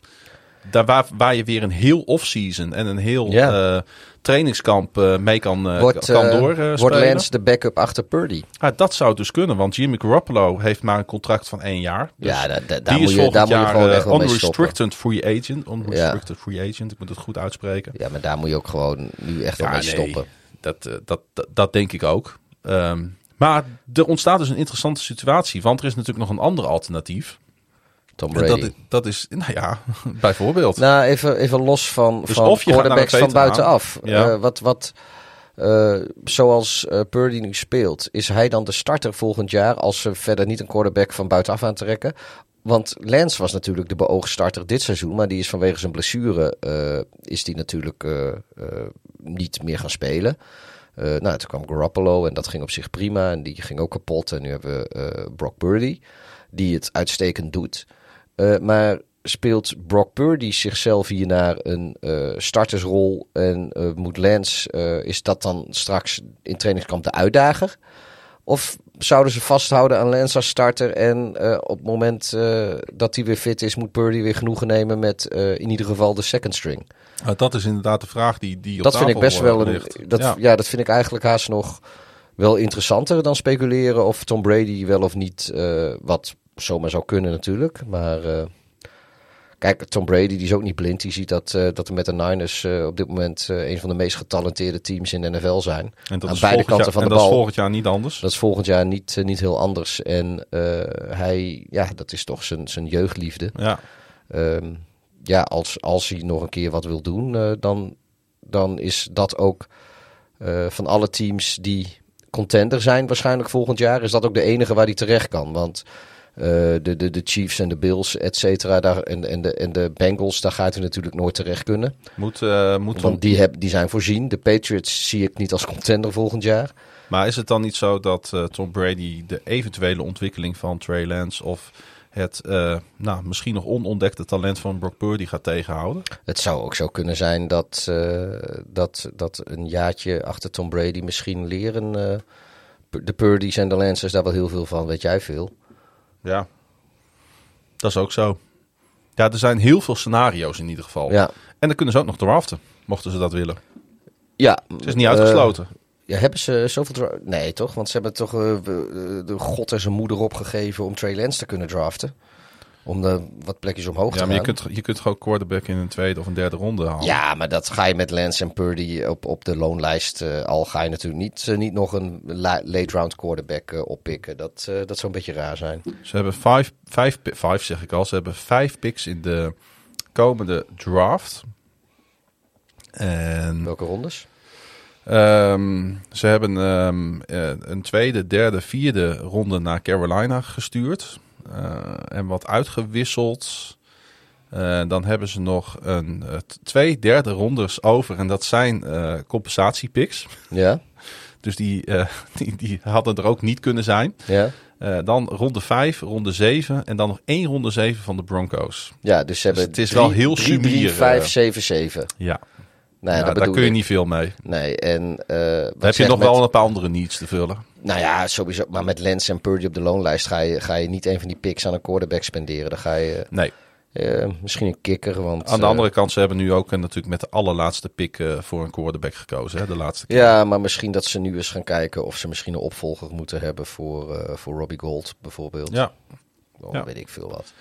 Daar waar, waar je weer een heel off-season en een heel Ja. eh, trainingskamp eh, mee kan, eh, Wordt, kan doorspelen. wordt Lance de backup achter Purdy? Ja, dat zou dus kunnen, want Jimmy Garoppolo heeft maar een contract van één jaar. Dus ja, da- da- daar, die moet is je, daar moet je gewoon echt wel unrestricted free agent. Unrestricted free agent, ik moet het goed uitspreken. Ja, maar daar moet je ook gewoon nu echt wel Ja, mee nee, stoppen. Dat, dat, dat, dat denk ik ook. Ehm, maar er ontstaat dus een interessante situatie, want er is natuurlijk nog een ander alternatief. Tom En Brady. dat, is, dat is, nou ja, bijvoorbeeld. Nou, even, even los van, Dus van of je quarterbacks van buitenaf. Ja. Eh, wat, wat, eh, zoals eh, Purdy nu speelt, is hij dan de starter volgend jaar als ze verder niet een quarterback van buitenaf aantrekken? Want Lance was natuurlijk de beoogd starter dit seizoen, maar die is vanwege zijn blessure is die natuurlijk niet meer gaan spelen. Nou, toen kwam Garoppolo en dat ging op zich prima en die ging ook kapot. En nu hebben we Brock Purdy, die het uitstekend doet. Eh, maar speelt Brock Purdy zichzelf hier naar een eh, startersrol en eh, moet Lance, is dat dan straks in trainingskamp de uitdager? Of zouden ze vasthouden aan Lance als starter en op het moment dat hij weer fit is, moet Purdy weer genoegen nemen met in ieder geval de second string? Nou, dat is inderdaad de vraag die, die op Dat vind ik best wel een. Dat, Ja. ja. dat vind ik eigenlijk haast nog wel interessanter dan speculeren of Tom Brady wel of niet. eh, wat zomaar zou kunnen, natuurlijk. Maar eh, kijk, Tom Brady die is ook niet blind. Die ziet dat, eh, dat er met de Niners eh, op dit moment een van de meest getalenteerde teams in de NFL zijn. En dat aan is beide volgend kanten jaar, van de dat is bal. volgend jaar niet anders. Dat is volgend jaar niet, niet heel anders. En hij, ja, dat is toch zijn, zijn jeugdliefde. Ja. Ehm, ja, als, als hij nog een keer wat wil doen, dan, dan is dat ook van alle teams die contender zijn waarschijnlijk volgend jaar, is dat ook de enige waar hij terecht kan. Want de, de, de Chiefs en de Bills, et cetera, daar, en, en, de, en de Bengals, daar gaat hij natuurlijk nooit terecht kunnen. Moet, eh, moet Want die, heb, die zijn voorzien. De Patriots zie ik niet als contender volgend jaar. Maar is het dan niet zo dat eh, Tom Brady de eventuele ontwikkeling van Trey Lance of het eh, nou, misschien nog onontdekte talent van Brock Purdy gaat tegenhouden? Het zou ook zo kunnen zijn dat, eh, dat, dat een jaartje achter Tom Brady misschien leren. eh, de Purdy's en de Lancers daar wel heel veel van, weet jij veel. Ja, dat is ook zo. Ja, er zijn heel veel scenario's in ieder geval. Ja, En dan kunnen ze ook nog draften, mochten ze dat willen. ja Het is niet uitgesloten. Eh, ja, hebben ze zoveel... Nee, toch? Want ze hebben toch eh, de god en zijn moeder opgegeven om Trey Lance te kunnen draften. Om de, wat plekjes omhoog ja, te maar je gaan. kunt, je kunt gewoon quarterback in een tweede of een derde ronde halen. Ja, maar dat ga je met Lance en Purdy op, op de loonlijst eh, al ga je natuurlijk niet, eh, niet nog een la- late round quarterback eh, oppikken. Dat, dat zou een beetje raar zijn. Ze hebben vijf, vijf, vijf, zeg ik al. Ze hebben vijf picks in de komende draft. En Welke rondes? ehm, ze hebben ehm, eh, een tweede, derde, vierde ronde naar Carolina gestuurd. Eh, en wat uitgewisseld. Eh, dan hebben ze nog een, eh, twee derde rondes over. En dat zijn eh compensatiepicks. Ja, Dus die, eh, die, die hadden er ook niet kunnen zijn. ja. Dan ronde 5, ronde 7 en dan nog één ronde 7 van de Broncos. Ja, dus ze hebben het is drie- wel heel sumier, drie, eh. vijf, zeven, zeven. Ja, Nou ja, Ja, dat daar kun je ik. niet veel mee. Nee, en eh, heb je nog met- wel een paar andere needs te vullen. Nou ja, sowieso. Maar met Lens en Purdy op de loonlijst ga je, ga je niet een van die picks aan een quarterback spenderen. Dan ga je Nee. eh, misschien een kikker. Want, Aan de eh, andere kant, ze hebben nu ook eh, natuurlijk met de allerlaatste pick voor een quarterback gekozen. Hè, de laatste keer. Ja, maar misschien dat ze nu eens gaan kijken of ze misschien een opvolger moeten hebben voor, voor Robbie Gold bijvoorbeeld. Ja. Oh, Ja. weet ik veel wat.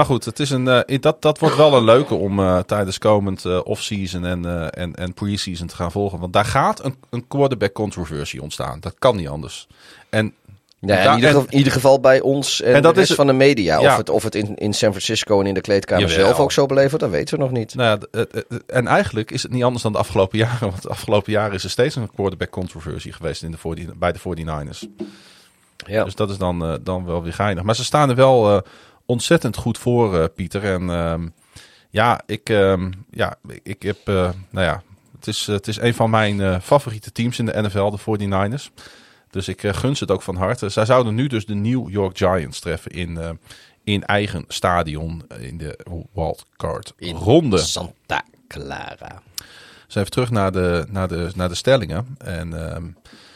Maar goed, het is een, eh, dat, dat wordt wel een leuke om eh, tijdens komend eh, off-season en, en, en pre-season te gaan volgen. Want daar gaat een, een quarterback controversie ontstaan. Dat kan niet anders. En Ja, in, ieder en- geval, in ieder geval bij ons en, En dat de is rest van de media. Ja. Of het, of het in, in San Francisco en in de kleedkamer Jawel. zelf ook zo beleven, dat weten we nog niet. Nou en eigenlijk is het niet anders dan de afgelopen jaren. Want de afgelopen jaren is er steeds een quarterback controversie geweest in de 40, bij de 49ers. Ja. Dus dat is dan, dan wel weer geinig. Maar ze staan er wel ontzettend goed voor, eh, Pieter. En ehm, ja, ik, ehm, ja, ik heb, eh, nou ja, het is, het is een van mijn eh, favoriete teams in de NFL, de 49ers. Dus ik gun ze het ook van harte. Zij zouden nu dus de New York Giants treffen in, uh, in eigen stadion in de wildcard ronde. Santa Clara. Dus even terug naar de, naar de, naar de stellingen. En uh,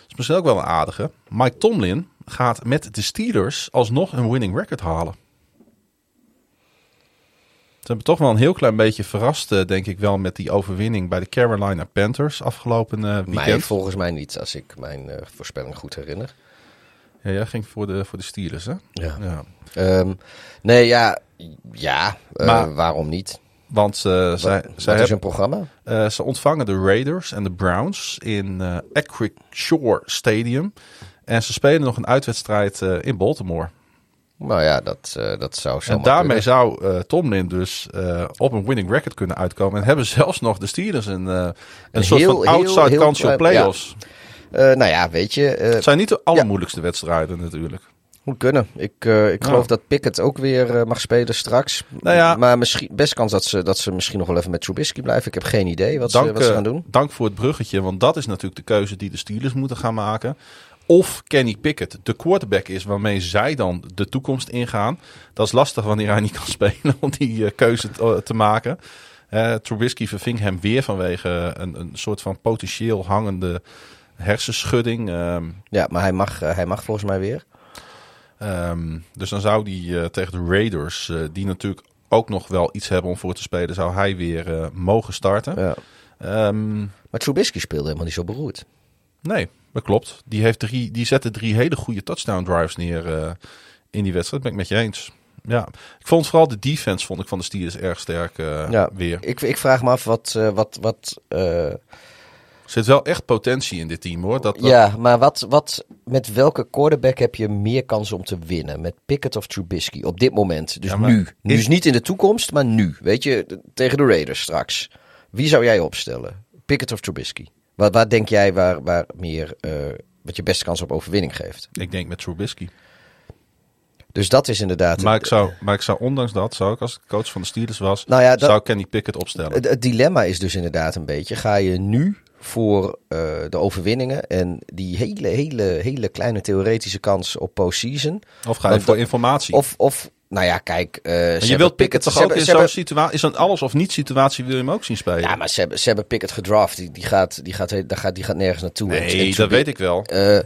is misschien ook wel een aardige. Mike Tomlin gaat met de Steelers alsnog een winning record halen. Ze hebben toch wel een heel klein beetje verrast, eh, denk ik wel, met die overwinning bij de Carolina Panthers afgelopen uh, weekend. Mij, volgens mij niet, als ik mijn uh, voorspelling goed herinner. Ja, jij ging voor de, voor de Steelers, hè? Ja. ja. Um, nee, ja, ja maar, waarom niet? Want zij, wat, zij is hun programma? Ze ontvangen de Raiders en de Browns in uh, Shore Stadium. En ze spelen nog een uitwedstrijd in Baltimore. Nou ja, dat, dat zou zo En daarmee zou Tomlin dus op een winning record kunnen uitkomen. En hebben zelfs nog de Steelers een, een, een soort van outside kans op playoffs. Ja. nou ja, weet je... het zijn niet de allermoeilijkste ja. wedstrijden natuurlijk. Moet kunnen. Ik, uh, ik geloof dat Pickett ook weer uh, mag spelen straks. Nou ja, maar misschien, best kans dat ze, dat ze misschien nog wel even met Trubisky blijven. Ik heb geen idee wat, dank, ze, wat ze gaan doen. Dank voor het bruggetje, want dat is natuurlijk de keuze die de Steelers moeten gaan maken. Of Kenny Pickett de quarterback is waarmee zij dan de toekomst ingaan. Dat is lastig wanneer hij niet kan spelen om die uh, keuze te, te maken. Trubisky verving hem weer vanwege een, een soort van potentieel hangende hersenschudding. Ehm, ja, maar hij mag, hij mag volgens mij weer. Um, dus dan zou die uh, tegen de Raiders, uh, die natuurlijk ook nog wel iets hebben om voor te spelen, zou hij weer uh, mogen starten. Ja. Um, maar Trubisky speelde helemaal niet zo beroerd. Nee, dat klopt. Die, heeft drie, die zette drie hele goede touchdown drives neer in die wedstrijd. Ben ik met je eens. Ja, ik vond vooral de defense vond ik van de Steelers erg sterk ja, weer. Ik, ik vraag me af wat, wat, wat er zit wel echt potentie in dit team hoor. Dat, dat... Ja, maar wat, wat, met welke quarterback heb je meer kans om te winnen? Met Pickett of Trubisky op dit moment? Dus Ja, nu. is- Dus niet in de toekomst, maar nu. Weet je, tegen de Raiders straks. Wie zou jij opstellen? Pickett of Trubisky? Waar, waar denk jij waar, waar meer, eh, wat je beste kans op overwinning geeft? Ik denk met Trubisky. Dus dat is inderdaad... Maar ik, zou, maar ik zou ondanks dat, zou ik als ik coach van de Steelers was, Nou ja, dat- zou ik Kenny Pickett opstellen. Het, het dilemma is dus inderdaad een beetje: ga je nu voor eh, de overwinningen en die hele, hele, hele kleine theoretische kans op postseason? Of ga je voor informatie? Of, of nou ja, kijk. eh, Maar je wilt Pickett toch ook hebben- in zo'n situatie, is een alles of niet situatie, wil je hem ook zien spelen? Ja, maar ze hebben, ze hebben Pickett gedraft. Die, die, gaat, die, gaat, die, gaat, die gaat nergens naartoe. En- en nee, dat Trubi- weet ik wel. eh,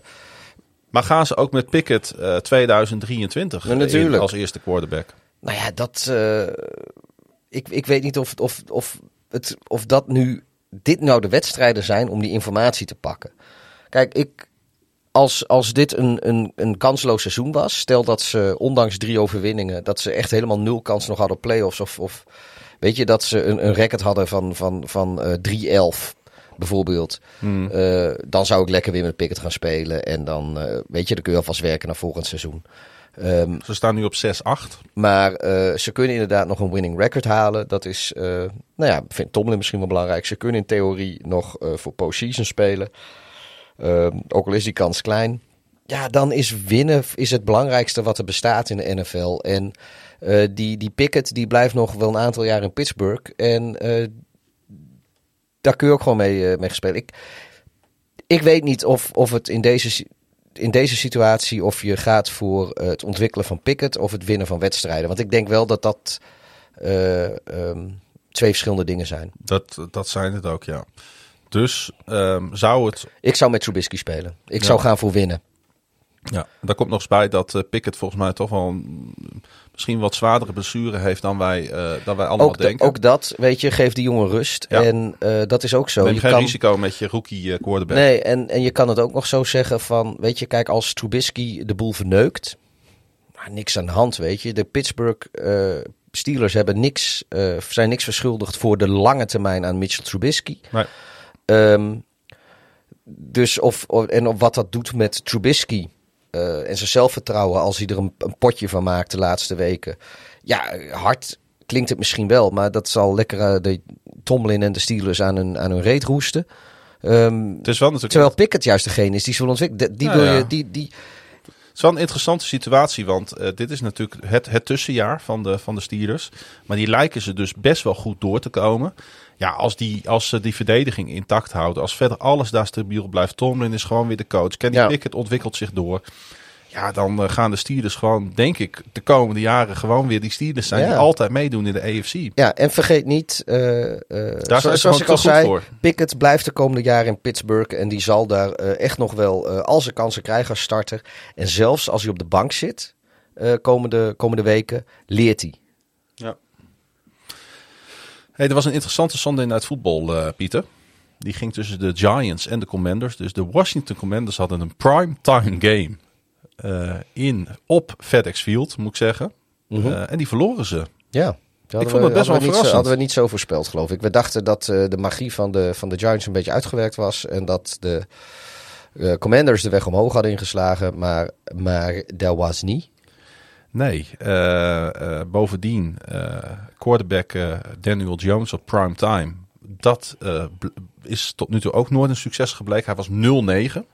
Maar gaan ze ook met Pickett eh, 2023 Ja, in natuurlijk. als eerste quarterback? nou ja, dat. eh, ik, ik weet niet of, of, of, het, of dat nu. Dit nou de wedstrijden zijn om die informatie te pakken. Kijk, ik. Als, als dit een, een, een kansloos seizoen was, stel dat ze ondanks drie overwinningen, dat ze echt helemaal nul kans nog hadden op playoffs. Of, of weet je, dat ze een, een record hadden van, van, van eh 3-11 bijvoorbeeld. Hmm. Eh, dan zou ik lekker weer met Pickett gaan spelen. En dan, eh, weet je, dan kun je alvast werken naar volgend seizoen. Ehm, Ze staan nu op 6-8. maar ze kunnen inderdaad nog een winning record halen. Dat is, nou ja, vindt Tomlin misschien wel belangrijk. Ze kunnen in theorie nog voor postseason spelen. Ehm, ook al is die kans klein. Ja, dan is winnen is het belangrijkste wat er bestaat in de NFL. En eh, die, die Pickett die blijft nog wel een aantal jaar in Pittsburgh. En eh, daar kun je ook gewoon mee, eh, mee spelen. Ik, ik weet niet of, of het in deze, in deze situatie of je gaat voor het ontwikkelen van Pickett of het winnen van wedstrijden. Want ik denk wel dat dat eh, ehm, twee verschillende dingen zijn. Dat, dat zijn het ook, ja. Dus ehm, zou het... Ik zou met Trubisky spelen. Ik Ja. zou gaan voor winnen. Ja, daar komt nog eens bij dat eh, Pickett volgens mij toch wel een, misschien wat zwaardere blessure heeft dan wij, eh, dan wij allemaal Ook, denken. ook dat, weet je, geeft die jongen rust. Ja. En eh, dat is ook zo. Neem Je geen kan- risico met je rookie quarterback. Nee, en, en je kan het ook nog zo zeggen van, weet je, kijk, als Trubisky de boel verneukt, nou, niks aan de hand, weet je. De Pittsburgh Steelers hebben niks, zijn niks verschuldigd voor de lange termijn aan Mitchell Trubisky. Nee. Ehm, dus of, of- en op wat dat doet met Trubisky eh, en zijn zelfvertrouwen als hij er een, een potje van maakt de laatste weken. Ja, hard klinkt het misschien wel, maar dat zal lekker eh, de Tomlin en de Steelers aan hun, aan hun reet roesten. Het wel natuurlijk... Terwijl Pickett juist degene is die ze wil ontwikkelen. Die, ja. je, die, die, is wel een interessante situatie, want eh, dit is natuurlijk het, het tussenjaar van de, van de Steelers. Maar die lijken ze dus best wel goed door te komen. Ja, als, die, als ze die verdediging intact houden, als verder alles daar stabiel blijft. Tomlin is gewoon weer de coach. Kenny Ja. Pickett ontwikkelt zich door. Ja, dan eh, gaan de Steelers gewoon, denk ik, de komende jaren gewoon weer die Steelers zijn Ja. die altijd meedoen in de AFC. Ja, en vergeet niet, eh, eh, Daar zo- zijn ze zoals ik al zei, voor. Pickett blijft de komende jaren in Pittsburgh en die zal daar eh, echt nog wel eh, al zijn kansen krijgen als starter. En zelfs als hij op de bank zit, eh, komende, komende weken, leert hij. Hey, er was een interessante Sunday Night Football, eh, Pieter. Die ging tussen de Giants en de Commanders. Dus de Washington Commanders hadden een primetime game eh, in op FedEx Field, moet ik zeggen. Eh, en die verloren ze. Ja. vond het best wel verrassend. hadden we niet zo voorspeld, geloof ik. We dachten dat de magie van de, van de Giants een beetje uitgewerkt was. En dat de Commanders de weg omhoog hadden ingeslagen. Maar, maar dat was niet. Nee, eh, eh, bovendien eh, quarterback Daniel Jones op primetime. Dat eh, bl- is tot nu toe ook nooit een succes gebleken. Hij was 0-9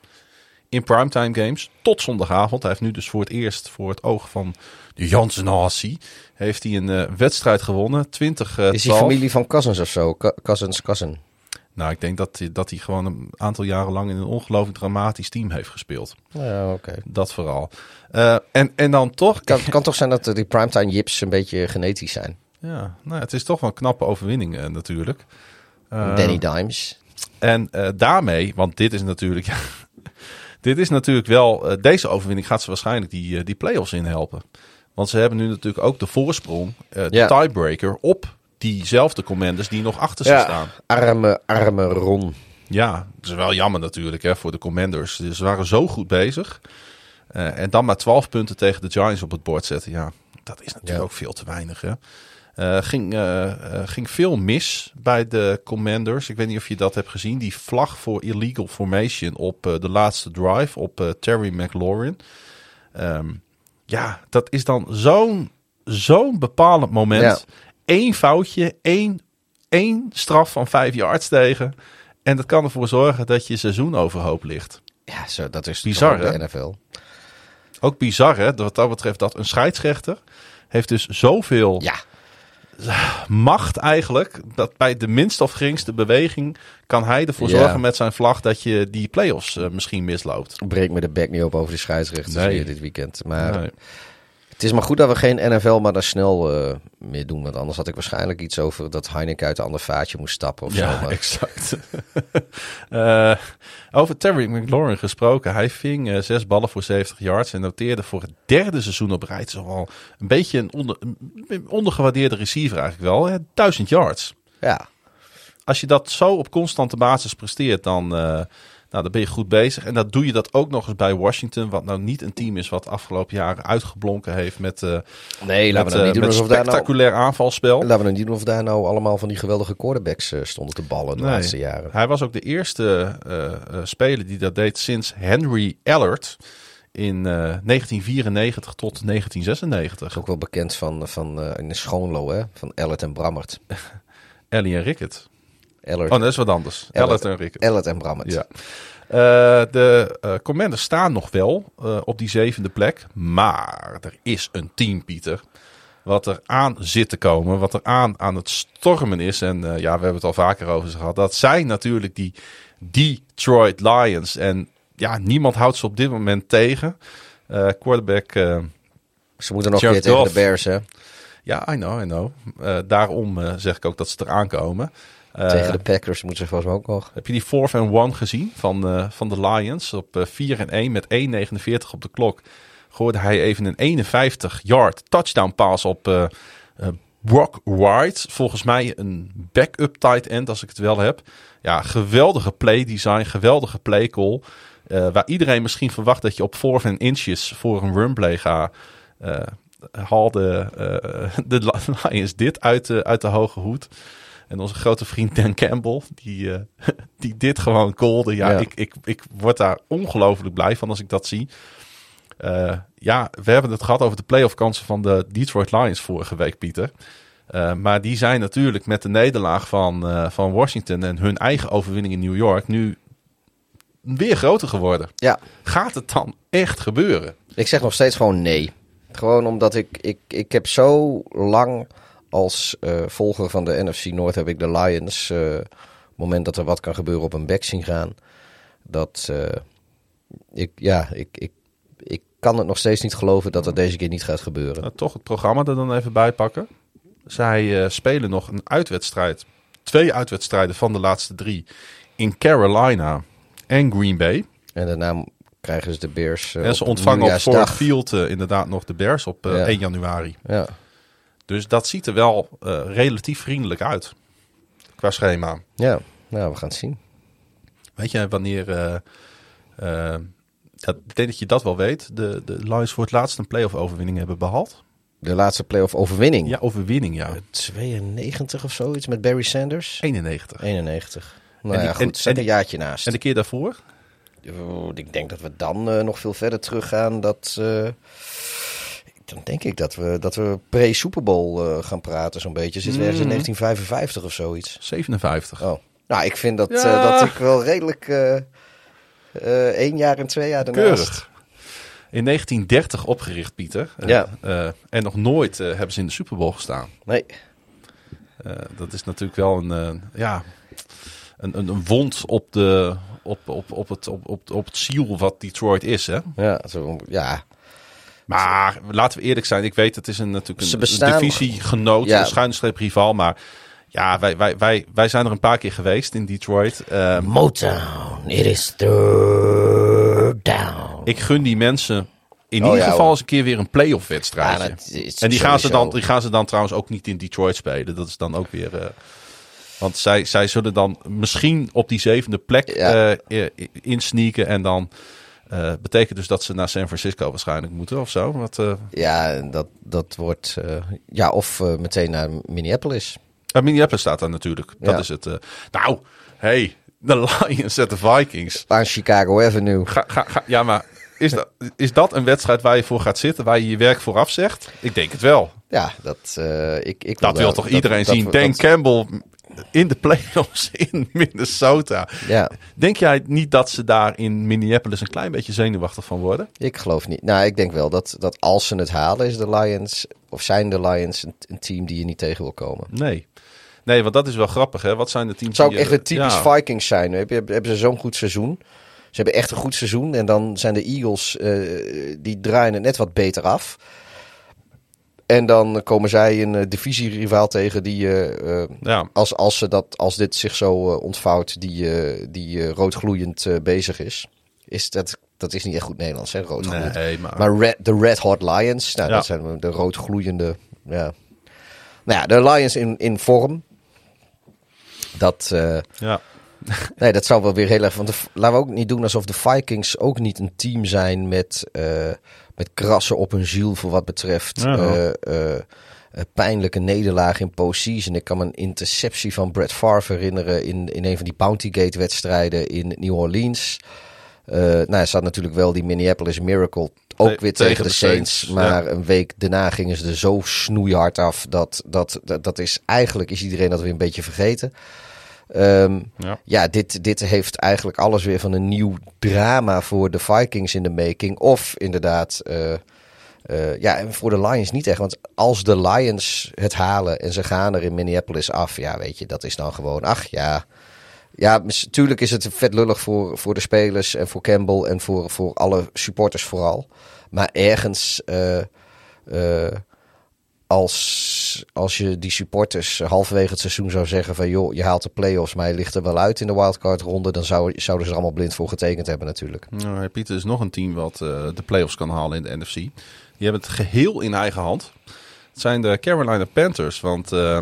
in primetime games tot zondagavond. Hij heeft nu dus voor het eerst voor het oog van de Jansen-natie... heeft hij een wedstrijd gewonnen. 20 eh, Is hij 12. familie van Cousins of zo? Co- Cousins, cousin. Nou, ik denk dat hij, dat hij gewoon een aantal jaren lang in een ongelooflijk dramatisch team heeft gespeeld. Ja, oké. Dat vooral. Eh, en, en dan toch... Kan, kan toch zijn dat die primetime jips een beetje genetisch zijn? Ja, nou, het is toch wel een knappe overwinning eh, natuurlijk. Eh, Danny Dimes. En daarmee, want dit is natuurlijk... dit is natuurlijk wel... deze overwinning gaat ze waarschijnlijk die, die play-offs in helpen. Want ze hebben nu natuurlijk ook de voorsprong, de Ja. tiebreaker, op diezelfde commanders die nog achter ze staan. arme, arme Ron. Ja, het is wel jammer natuurlijk hè, voor de Commanders. Ze waren zo goed bezig. Eh, en dan maar 12 punten tegen de Giants op het bord zetten. Ja, dat is natuurlijk Ja. ook veel te weinig. Hè. Eh, ging, eh, ging veel mis bij de Commanders. Ik weet niet of je dat hebt gezien. Die vlag voor illegal formation op de laatste drive op Terry McLaurin. Ehm, ja, dat is dan zo'n zo'n bepalend moment. Ja. Eén foutje, één, één straf van vijf yards tegen. En dat kan ervoor zorgen dat je seizoen overhoop ligt. Ja, zo, dat is Bizar, de NFL. Ook bizar hè, wat dat betreft dat een scheidsrechter heeft dus zoveel Ja, macht eigenlijk. Dat bij de minste of geringste beweging kan hij ervoor Ja. zorgen met zijn vlag dat je die play-offs eh, misschien misloopt. breek me de bek niet op over de scheidsrechters Nee. weer dit weekend. Maar Nee. Het is maar goed dat we geen NFL maar daar snel eh, meer doen. Want anders had ik waarschijnlijk iets over dat Heineken uit een ander vaatje moest stappen of zo. Ja, Maar exact. Eh, over Terry McLaurin gesproken. Hij ving eh, zes ballen voor 70 yards en noteerde voor het derde seizoen op rij. Wel een beetje een, onder, een ondergewaardeerde receiver eigenlijk wel. Hè? 1000 yards. ja, Als je dat zo op constante basis presteert, dan, nou, dan ben je goed bezig. En dat doe je dat ook nog eens bij Washington. Wat nou niet een team is wat afgelopen jaren uitgeblonken heeft met, eh nee, met, laten we nou eh, niet doen daar nou... spectaculair aanvalspel. Laten we nou niet doen of daar nou allemaal van die geweldige quarterbacks eh, stonden te ballen de Nee. laatste jaren. Hij was ook de eerste speler die dat deed sinds Henry Allard in eh, 1994 tot 1996. Ook wel bekend van, van in Schoonlo, hè? Van Ellet en Brammert. Ellie en Rickett. Ellert, Oh, dat is wat anders. Allard en Rickett. Ellet en Brammert. Ja. Eh, de eh Commanders staan nog wel eh, op die zevende plek. Maar er is een team, Pieter. Wat er aan zit te komen. Wat er aan aan het stormen is. En ja, we hebben het al vaker over ze gehad. Dat zijn natuurlijk die Detroit Lions. En ja, niemand houdt ze op dit moment tegen. Quarterback... Ze moeten nog een keer tegen de Bears, hè? ja, I know, I know. Daarom zeg ik ook dat ze eraan komen. Eh, tegen de Packers moeten ze volgens mij ook nog. Heb je die 4 and 1 gezien van, eh, van de Lions? Op eh, 4 en 1 met 1,49 op de klok. Gooide hij even een 51 yard touchdown pass op eh, eh, Brock Wright. Volgens mij een backup tight end als ik het wel heb. Ja, geweldige play design, geweldige play call. Eh, waar iedereen misschien verwacht dat je op 4 and inches voor een run play gaat. eh haalde eh, de Lions dit uit de, uit de hoge hoed. En onze grote vriend Dan Campbell, die, eh, die dit gewoon callde. Ja, Ja. Ik, ik, ik word daar ongelooflijk blij van als ik dat zie. Eh, ja, we hebben het gehad over de playoff kansen van de Detroit Lions vorige week, Pieter. Eh, maar die zijn natuurlijk met de nederlaag van, van Washington en hun eigen overwinning in New York nu weer groter geworden. Ja, Gaat het dan echt gebeuren? ik zeg nog steeds gewoon nee. Gewoon omdat ik, ik, ik heb zo lang als eh, volger van de NFC Noord heb ik de Lions, eh, op het moment dat er wat kan gebeuren, op een back zien gaan. Dat eh, ik, ja, ik, ik, ik kan het nog steeds niet geloven dat dat deze keer niet gaat gebeuren. Nou, toch het programma er dan even bij pakken. Zij eh, spelen nog een uitwedstrijd. Twee uitwedstrijden van de laatste drie. In Carolina en Green Bay. En daarna krijgen ze de Bears. eh, en ze op ontvangen op Ford. Field eh, inderdaad nog de Bears op eh, Ja. 1 januari. Ja. Dus dat ziet er wel eh, relatief vriendelijk uit. Qua schema. ja, nou, we gaan het zien. Weet je wanneer... eh, eh, dat, ik denk dat je dat wel weet. De, de Lions voor het laatst een playoff overwinning hebben behaald. De laatste playoff overwinning. Ja, overwinning ja. 92 of zoiets met Barry Sanders. 91. 91. Nou En die- ja, goed, en- zet en- een jaartje naast. En de keer daarvoor? Oh, ik denk dat we dan nog veel verder teruggaan. Dat, dan denk ik dat we, dat we pre-Super Bowl eh, gaan praten zo'n beetje. Zitten we ergens in Mhm. 1955 of zoiets. 57. Oh. Nou, ik vind dat, Ja. eh, dat ik wel redelijk eh, één jaar en twee jaar daarnaast. Keurig. In 1930 opgericht, Pieter. Ja. en nog nooit hebben ze in de Super Bowl gestaan. Nee, dat is natuurlijk wel een, ja, een, een, een wond op, de, op, op, op, het, op, op, op het ziel wat Detroit is. Hè? ja, zo, ja. Maar laten we eerlijk zijn. Ik weet, het is een, natuurlijk een, bestaan- een divisiegenoot, Ja. een schuine streep rival. Maar ja, wij, wij, wij, wij zijn er een paar keer geweest in Detroit. Eh, Motown, it is third down. ik gun die mensen in Oh, ieder ja, geval eens een keer weer een playoff. Ja, is En die gaan, ze dan, die gaan ze dan trouwens ook niet in Detroit spelen. Dat is dan ook weer. eh, want zij, zij zullen dan misschien op die zevende plek Ja. eh, eh, insneaken. En dan eh, betekent dus dat ze naar San Francisco waarschijnlijk moeten of zo. Wat, eh, Ja, dat, dat wordt... eh, ja, of meteen naar Minneapolis. uh, Minneapolis staat daar natuurlijk. Dat Ja. is het. nou, hey, de Lions en de Vikings. Aan Chicago Avenue. Ga, ga, ga, ja, maar is dat, is dat een wedstrijd waar je voor gaat zitten? Waar je je werk vooraf zegt? Ik denk het wel. Ja, dat... eh, ik, ik Dat wil toch iedereen zien? Dan Campbell in de playoffs in Minnesota. Ja, Denk jij niet dat ze daar in Minneapolis een klein beetje zenuwachtig van worden? ik geloof niet. Nou, ik denk wel dat, dat als ze het halen, is de Lions... Of zijn de Lions een, een team die je niet tegen wil komen. Nee. Nee, want dat is wel grappig, hè? Wat zijn de teams Het zou ook echt een typisch ja. Vikings zijn. Hebben ze zo'n goed seizoen? Ze hebben echt een goed seizoen. En dan zijn de Eagles, eh, die draaien het net wat beter af. En dan komen zij een uh, divisierivaal tegen die, eh, eh, Ja, als, als, ze dat, als dit zich zo eh, ontvouwt, die, eh, die eh, roodgloeiend eh, bezig is. is dat, dat is niet echt goed Nederlands, hè? Roodgloeiend. nee, maar... Maar red, de Red Hot Lions, nou, Ja. dat zijn de roodgloeiende. Ja. Nou ja, de Lions in, in vorm. Dat, eh, ja. nee, dat zou wel weer heel erg. Want de, laten we ook niet doen alsof de Vikings ook niet een team zijn met, eh, met krassen op hun ziel voor wat betreft. Ja. eh, eh, pijnlijke nederlaag in postseason. Ik kan me een interceptie van Brett Favre herinneren in, in een van die Bounty Gate wedstrijden in New Orleans. Nou, er staat natuurlijk wel die Minneapolis Miracle ook weer tegen tegen, de. Saints, maar een week daarna gingen ze er zo snoeihard af. Dat, dat, dat, dat is eigenlijk is iedereen dat weer een beetje vergeten. Ehm, Ja. ja, dit, dit heeft eigenlijk alles weer van een nieuw drama voor de Vikings in de making. Of inderdaad, eh, eh, ja, en voor de Lions niet echt. Want als de Lions het halen en ze gaan er in Minneapolis af, ja, weet je, dat is dan gewoon, ach ja. Ja, natuurlijk is het vet lullig voor, voor de spelers en voor Campbell en voor, voor alle supporters vooral. Maar ergens, eh, als, als je die supporters halverwege het seizoen zou zeggen van joh, je haalt de play-offs, maar je ligt er wel uit in de wildcard ronde, dan zou, zouden ze er allemaal blind voor getekend hebben natuurlijk. Nou, Pieter is nog een team wat eh, de playoffs kan halen in de NFC. Die hebben het geheel in eigen hand. Het zijn de Carolina Panthers, want eh,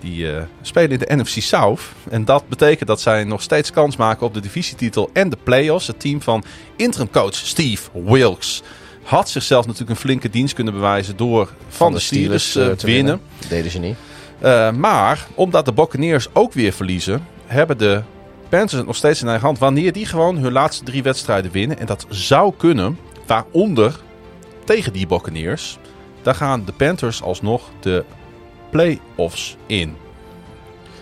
die eh, spelen in de NFC South. En dat betekent dat zij nog steeds kans maken op de divisietitel en de playoffs. Het team van interim coach Steve Wilkes had zichzelf natuurlijk een flinke dienst kunnen bewijzen door van, de Steelers, eh, eh, te winnen. Dat deden ze niet. Uh, maar omdat de Buccaneers ook weer verliezen, hebben de Panthers het nog steeds in eigen hand. Wanneer die gewoon hun laatste drie wedstrijden winnen. En dat zou kunnen, waaronder tegen die Buccaneers. Dan gaan de Panthers alsnog de play-offs in.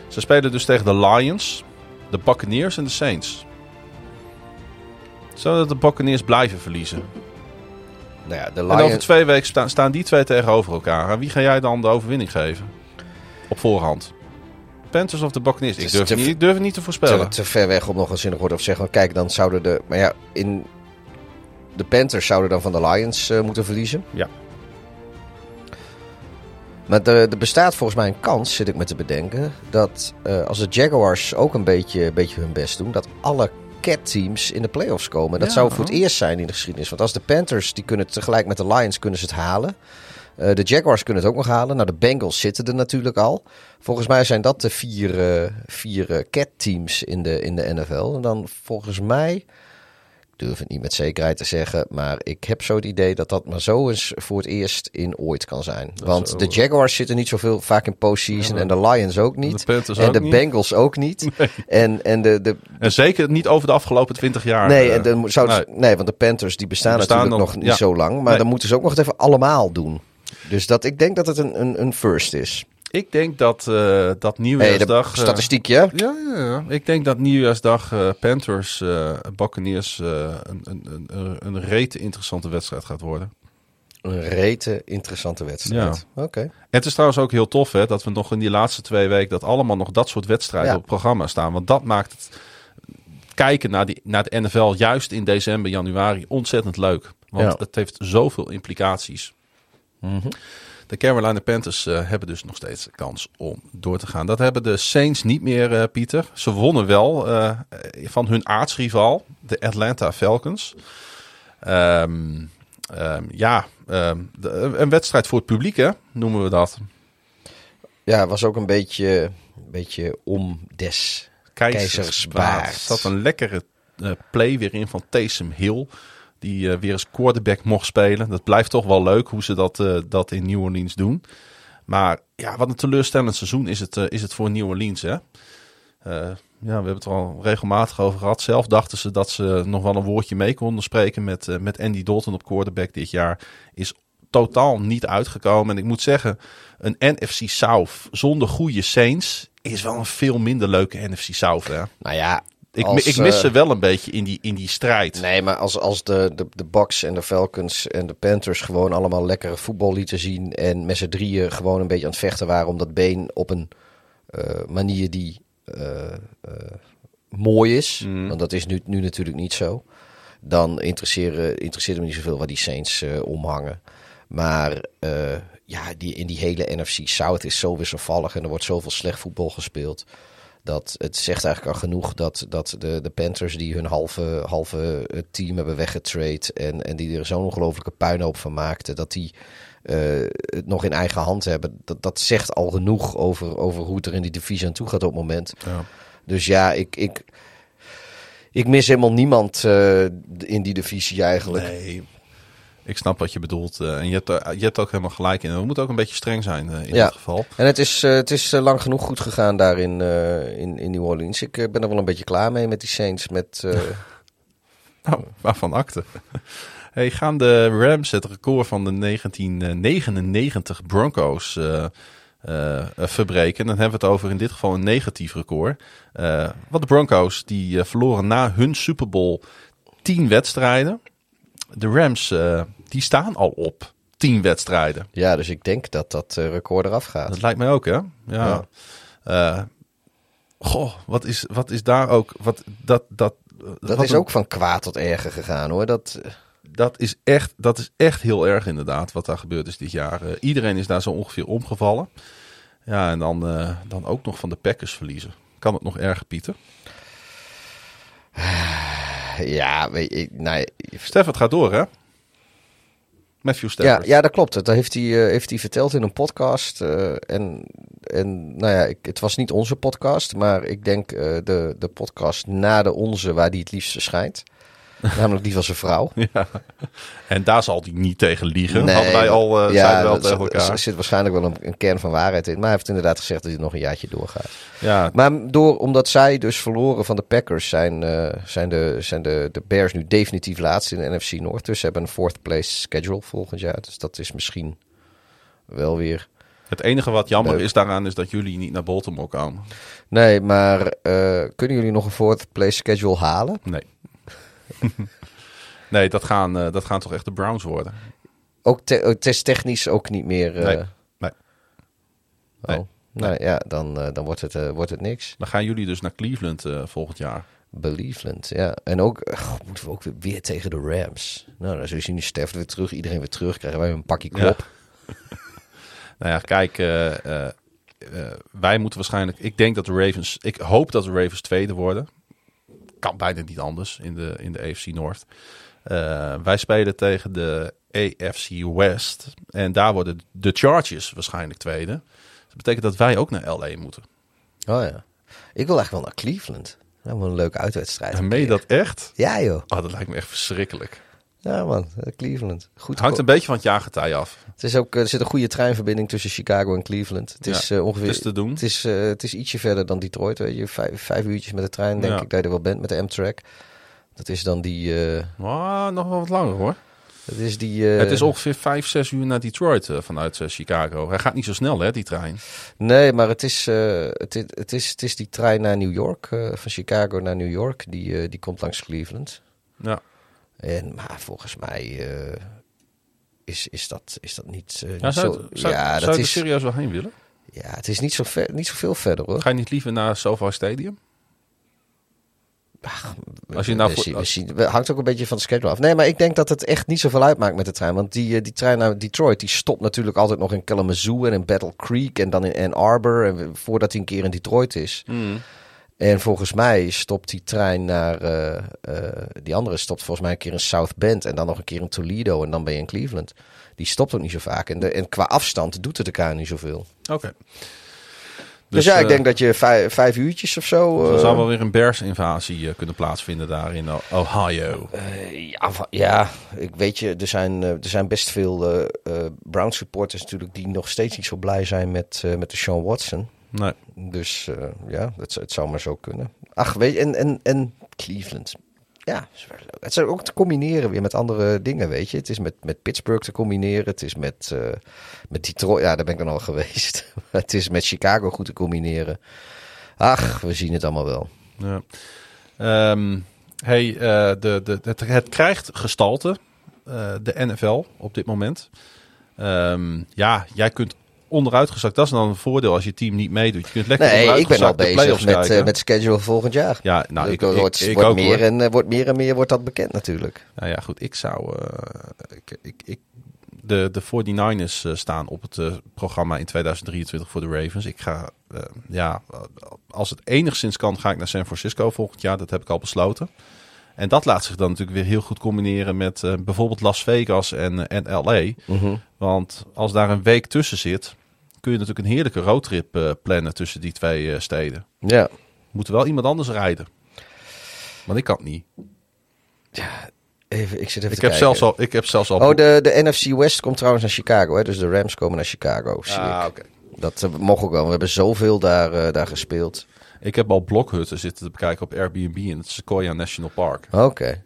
Ze spelen dus tegen de Lions, de Buccaneers en de Saints. Zodat de Buccaneers blijven verliezen. Nou ja, de En over Lions... twee weken sta- staan die twee tegenover elkaar. Aan wie ga jij dan de overwinning geven? Op voorhand. Panthers of de Buccaneers? Ik durf, te- niet, ik durf het niet te te, voorspellen. te ver weg om nog een zinnig woord te zeggen. Want Kijk, dan zouden de... Maar ja, in... De Panthers zouden dan van de Lions eh, moeten verliezen. Ja. Maar er, er bestaat volgens mij een kans, zit ik me te bedenken... dat eh, als de Jaguars ook een beetje, een beetje hun best doen... dat alle cat-teams in de playoffs komen. Dat Ja. zou voor het eerst zijn in de geschiedenis. Want als de Panthers, die kunnen tegelijk met de Lions kunnen ze het halen... Eh, de Jaguars kunnen het ook nog halen. Nou, de Bengals zitten er natuurlijk al. Volgens mij zijn dat de vier, eh, vier eh, cat-teams in de, in de NFL. En dan volgens mij, durf het niet met zekerheid te zeggen, maar ik heb zo het idee dat dat maar zo eens voor het eerst in ooit kan zijn. Want de Jaguars zitten niet zoveel vaak in postseason en de Lions ook niet. De en ook de niet. Bengals ook niet. En, en de, de, En zeker niet over de afgelopen 20 jaar. nee, eh, en dan zou nee. nee. want de Panthers die bestaan, natuurlijk nog- nog niet ja. zo lang. Maar Nee. dan moeten ze ook nog het even allemaal doen. Dus dat, ik denk dat het een, een, een first is. Ik denk dat, eh dat Hey, de nieuwjaarsdag... eh, statistiekje. ja, ja, ja. Ik denk dat nieuwjaarsdag eh, Panthers, eh Buccaneers eh, een, een, een, een rete interessante wedstrijd gaat worden. Een rete interessante wedstrijd. Oké. En het is trouwens ook heel tof hè, dat we nog in die laatste twee weken... dat allemaal nog dat soort wedstrijden Ja. op het programma staan. Want dat maakt het kijken naar, die, naar de NFL juist in december, januari ontzettend leuk. Want Ja. het heeft zoveel implicaties. De Carolina Panthers eh, hebben dus nog steeds kans om door te gaan. Dat hebben de Saints niet meer, eh, Pieter. Ze wonnen wel eh, van hun aartsrivaal, de Atlanta Falcons. Ehm, ehm, ja, ehm, de- een wedstrijd voor het publiek, hè, noemen we dat. Ja, het was ook een beetje, een beetje om des. Keizersbaard. Er zat een lekkere play weer in van Taysom Hill. Die eh, weer eens quarterback mocht spelen. Dat blijft toch wel leuk hoe ze dat, eh, dat in New Orleans doen. Maar ja, wat een teleurstellend seizoen is het, eh, is het voor New Orleans. Hè? Ja, we hebben het al regelmatig over gehad. Zelf dachten ze dat ze nog wel een woordje mee konden spreken met, met Andy Dalton op quarterback dit jaar. Is totaal niet uitgekomen. En ik moet zeggen, een NFC South zonder goede Saints is wel een veel minder leuke NFC South. Hè? Nou ja, Ik, als, ik mis eh, ze wel een beetje in die, in die strijd. Nee, maar als, als de, de, de Bucks en de Falcons en de Panthers gewoon allemaal lekkere voetbal lieten zien. En met z'n drieën gewoon een beetje aan het vechten waren om dat been op een eh, manier die eh, mooi is. Mm. Want dat is nu, nu natuurlijk niet zo. Dan interesseren, interesseert me niet zoveel waar die Saints omhangen. Maar ja, die, in die hele NFC South is zo wisselvallig en er wordt zoveel slecht voetbal gespeeld. Dat het zegt eigenlijk al genoeg dat, dat de, de Panthers die hun halve, halve eh, team hebben weggetrade en, en die er zo'n ongelofelijke puinhoop van maakten, dat die eh, het nog in eigen hand hebben. Dat, dat zegt al genoeg over, over hoe het er in die divisie aan toe gaat op het moment. Ja. Dus ja, ik, ik, ik mis helemaal niemand eh, in die divisie eigenlijk. Nee, ik snap wat je bedoelt. eh, en je hebt, er- je hebt ook helemaal gelijk in. We moeten ook een beetje streng zijn eh, in Ja. dit geval. En het is, eh, het is lang genoeg goed gegaan daar in, in, in New Orleans. Ik ben er wel een beetje klaar mee met die Saints. Met, Nou, waarvan akte. Hey, gaan de Rams het record van de 1999 Broncos verbreken? Dan hebben we het over in dit geval een negatief record. Eh want de Broncos die verloren na hun Super Bowl 10 wedstrijden. De Rams eh, die staan al op 10 wedstrijden. ja, dus ik denk dat dat eh, record eraf gaat. Dat lijkt mij ook, hè? Ja. Eh, goh, wat is, wat is daar ook... Wat, dat, dat, Dat wat is een- ook van kwaad tot erger gegaan hoor. Dat, dat is, echt, dat is echt heel erg inderdaad wat daar gebeurd is dit jaar. Iedereen is daar zo ongeveer omgevallen. Ja, en dan, dan ook nog van de Packers verliezen. Kan het nog erger, Pieter? ja, weet je, nee, Stef, gaat door, hè? Matthew ja, Stafford. ja, dat klopt. Dat heeft hij, eh, heeft hij verteld in een podcast. eh, en, en nou ja, ik, het was niet onze podcast, maar ik denk eh, de, de podcast na de onze waar die het liefst verschijnt. Namelijk die van zijn vrouw. Ja. En daar zal hij niet tegen liegen. Hadden wij al, eh ja, wel tegen Er elkaar. zit waarschijnlijk wel een, een kern van waarheid in. Maar hij heeft inderdaad gezegd dat hij nog een jaartje doorgaat. Ja, Maar door, omdat zij dus verloren van de Packers, zijn, eh, zijn, de, zijn de, de Bears nu definitief laatst in de NFC North. Dus ze hebben een fourth place schedule volgend jaar. Dus dat is misschien wel weer... het enige wat jammer Leuk. is daaraan is dat jullie niet naar Baltimore komen. Nee, maar eh, kunnen jullie nog een fourth place schedule halen? Nee. Nee, dat gaan, eh, dat gaan toch echt de Browns worden. Ook te- ook testtechnisch ook niet meer... eh, Nee, nee. Oh. Nee. Nou ja, dan, eh, dan wordt, het, wordt het niks. Dan gaan jullie dus naar Cleveland volgend jaar. Believeland, ja. En ook moeten we ook weer, weer tegen de Rams. Nou, dan zul je zien, nu Stef weer terug, iedereen weer terug. Krijgen wij een pakje klop. Nou ja, kijk, wij moeten waarschijnlijk... Ik denk dat de Ravens... Ik hoop dat de Ravens tweede worden. Kan bijna niet anders in de, in de AFC North. Eh, wij spelen tegen de AFC West. En daar worden de Chargers waarschijnlijk tweede. Dat betekent dat wij ook naar LA moeten. Oh ja. Ik wil eigenlijk wel naar Cleveland. Nou, wel een leuke uitwedstrijd. En meen je dat echt? Ja joh. Oh, dat lijkt me echt verschrikkelijk. Ja man, eh, Cleveland. Goed. Het hangt een beetje van het jaargetij af. Het is ook, er zit een goede treinverbinding tussen Chicago en Cleveland. Het is Ja, eh, ongeveer... het is te doen. Het is, eh, het is ietsje verder dan Detroit, weet je. Vijf, vijf uurtjes met de trein, denk Ja. ik dat je er wel bent met de Amtrak. Dat is dan die... eh, Oh, nog wel wat langer hoor. dat is die... eh, het is ongeveer vijf, zes uur naar Detroit eh, vanuit eh, Chicago. Hij gaat niet zo snel, hè, die trein. Nee, maar het is, eh, het, is, het, is, het is die trein naar New York. eh, van Chicago naar New York. Die, eh, die komt langs Cleveland. Ja. En, maar volgens mij eh, is, is, dat, is dat niet, eh, Ja, niet zou, zo... zou, ja, zou dat je er is, serieus wel heen willen? ja, het is niet zo, ver, niet zo veel verder hoor. Ga je niet liever naar SoFi Stadium? Als je nou we voor- zien, we zien, we- hangt ook een beetje van de schedule af. Nee, maar ik denk dat het echt niet zoveel uitmaakt met de trein. Want die, eh, die trein naar Detroit, die stopt natuurlijk altijd nog in Kalamazoo en in Battle Creek en dan in Ann Arbor. En voordat hij een keer in Detroit is. En volgens mij stopt die trein naar, eh, eh, die andere stopt volgens mij een keer in South Bend en dan nog een keer in Toledo en dan ben je in Cleveland. Die stopt ook niet zo vaak. En, de, en qua afstand doet het elkaar niet zoveel. Oké. Dus, ja, ik eh, denk dat je vijf, vijf uurtjes of zo... Er zou wel weer een Bears-invasie eh, kunnen plaatsvinden daar in Ohio. Ja, ja, ik weet je, er zijn, er zijn best veel eh eh, Browns supporters natuurlijk die nog steeds niet zo blij zijn met, met de Sean Watson. Nee. Dus eh, ja, dat, zou- het zou maar zo kunnen. Ach, weet je, en, en, en Cleveland. Ja, het is ook te combineren weer met andere dingen, weet je. Het is met, met Pittsburgh te combineren. Het is met, eh, met Detroit, ja, daar ben ik dan al geweest. het is met Chicago goed te combineren. Ach, we zien het allemaal wel. Ja. Ehm, hey, eh, de, de, het, het krijgt gestalte, de NFL op dit moment. Ehm, ja, jij kunt onderuitgezakt. Dat is dan een voordeel als je team niet meedoet. Je kunt lekker Nee, ik ben al bezig met, eh, met schedule volgend jaar. Ja, nou, ik, ik, wordt, ik wordt, ook, meer hoor. en, eh, wordt meer en meer wordt dat bekend natuurlijk. Nou ja, goed. Ik zou... eh, ik, ik, ik, de, de 49ers eh, staan op het programma in 2023 voor de Ravens. Ik ga... ja, als het enigszins kan, ga ik naar San Francisco volgend jaar. Dat heb ik al besloten. En dat laat zich dan natuurlijk weer heel goed combineren met bijvoorbeeld Las Vegas en, en LA. Want als daar een week tussen zit, kun je natuurlijk een heerlijke roadtrip eh, plannen tussen die twee eh, steden. Ja. Moet er wel iemand anders rijden. Want ik kan het niet. Even, ik zit even Ik te heb, kijken. zelfs al, ik heb zelfs al... Oh, de, de NFC West komt trouwens naar Chicago. Hè? Dus de Rams komen naar Chicago. Zie Ah, oké. Dat uh, mogen ook wel. We hebben zoveel daar, eh, daar gespeeld. Ik heb al blokhutten zitten te bekijken op Airbnb in het Sequoia National Park. Oké.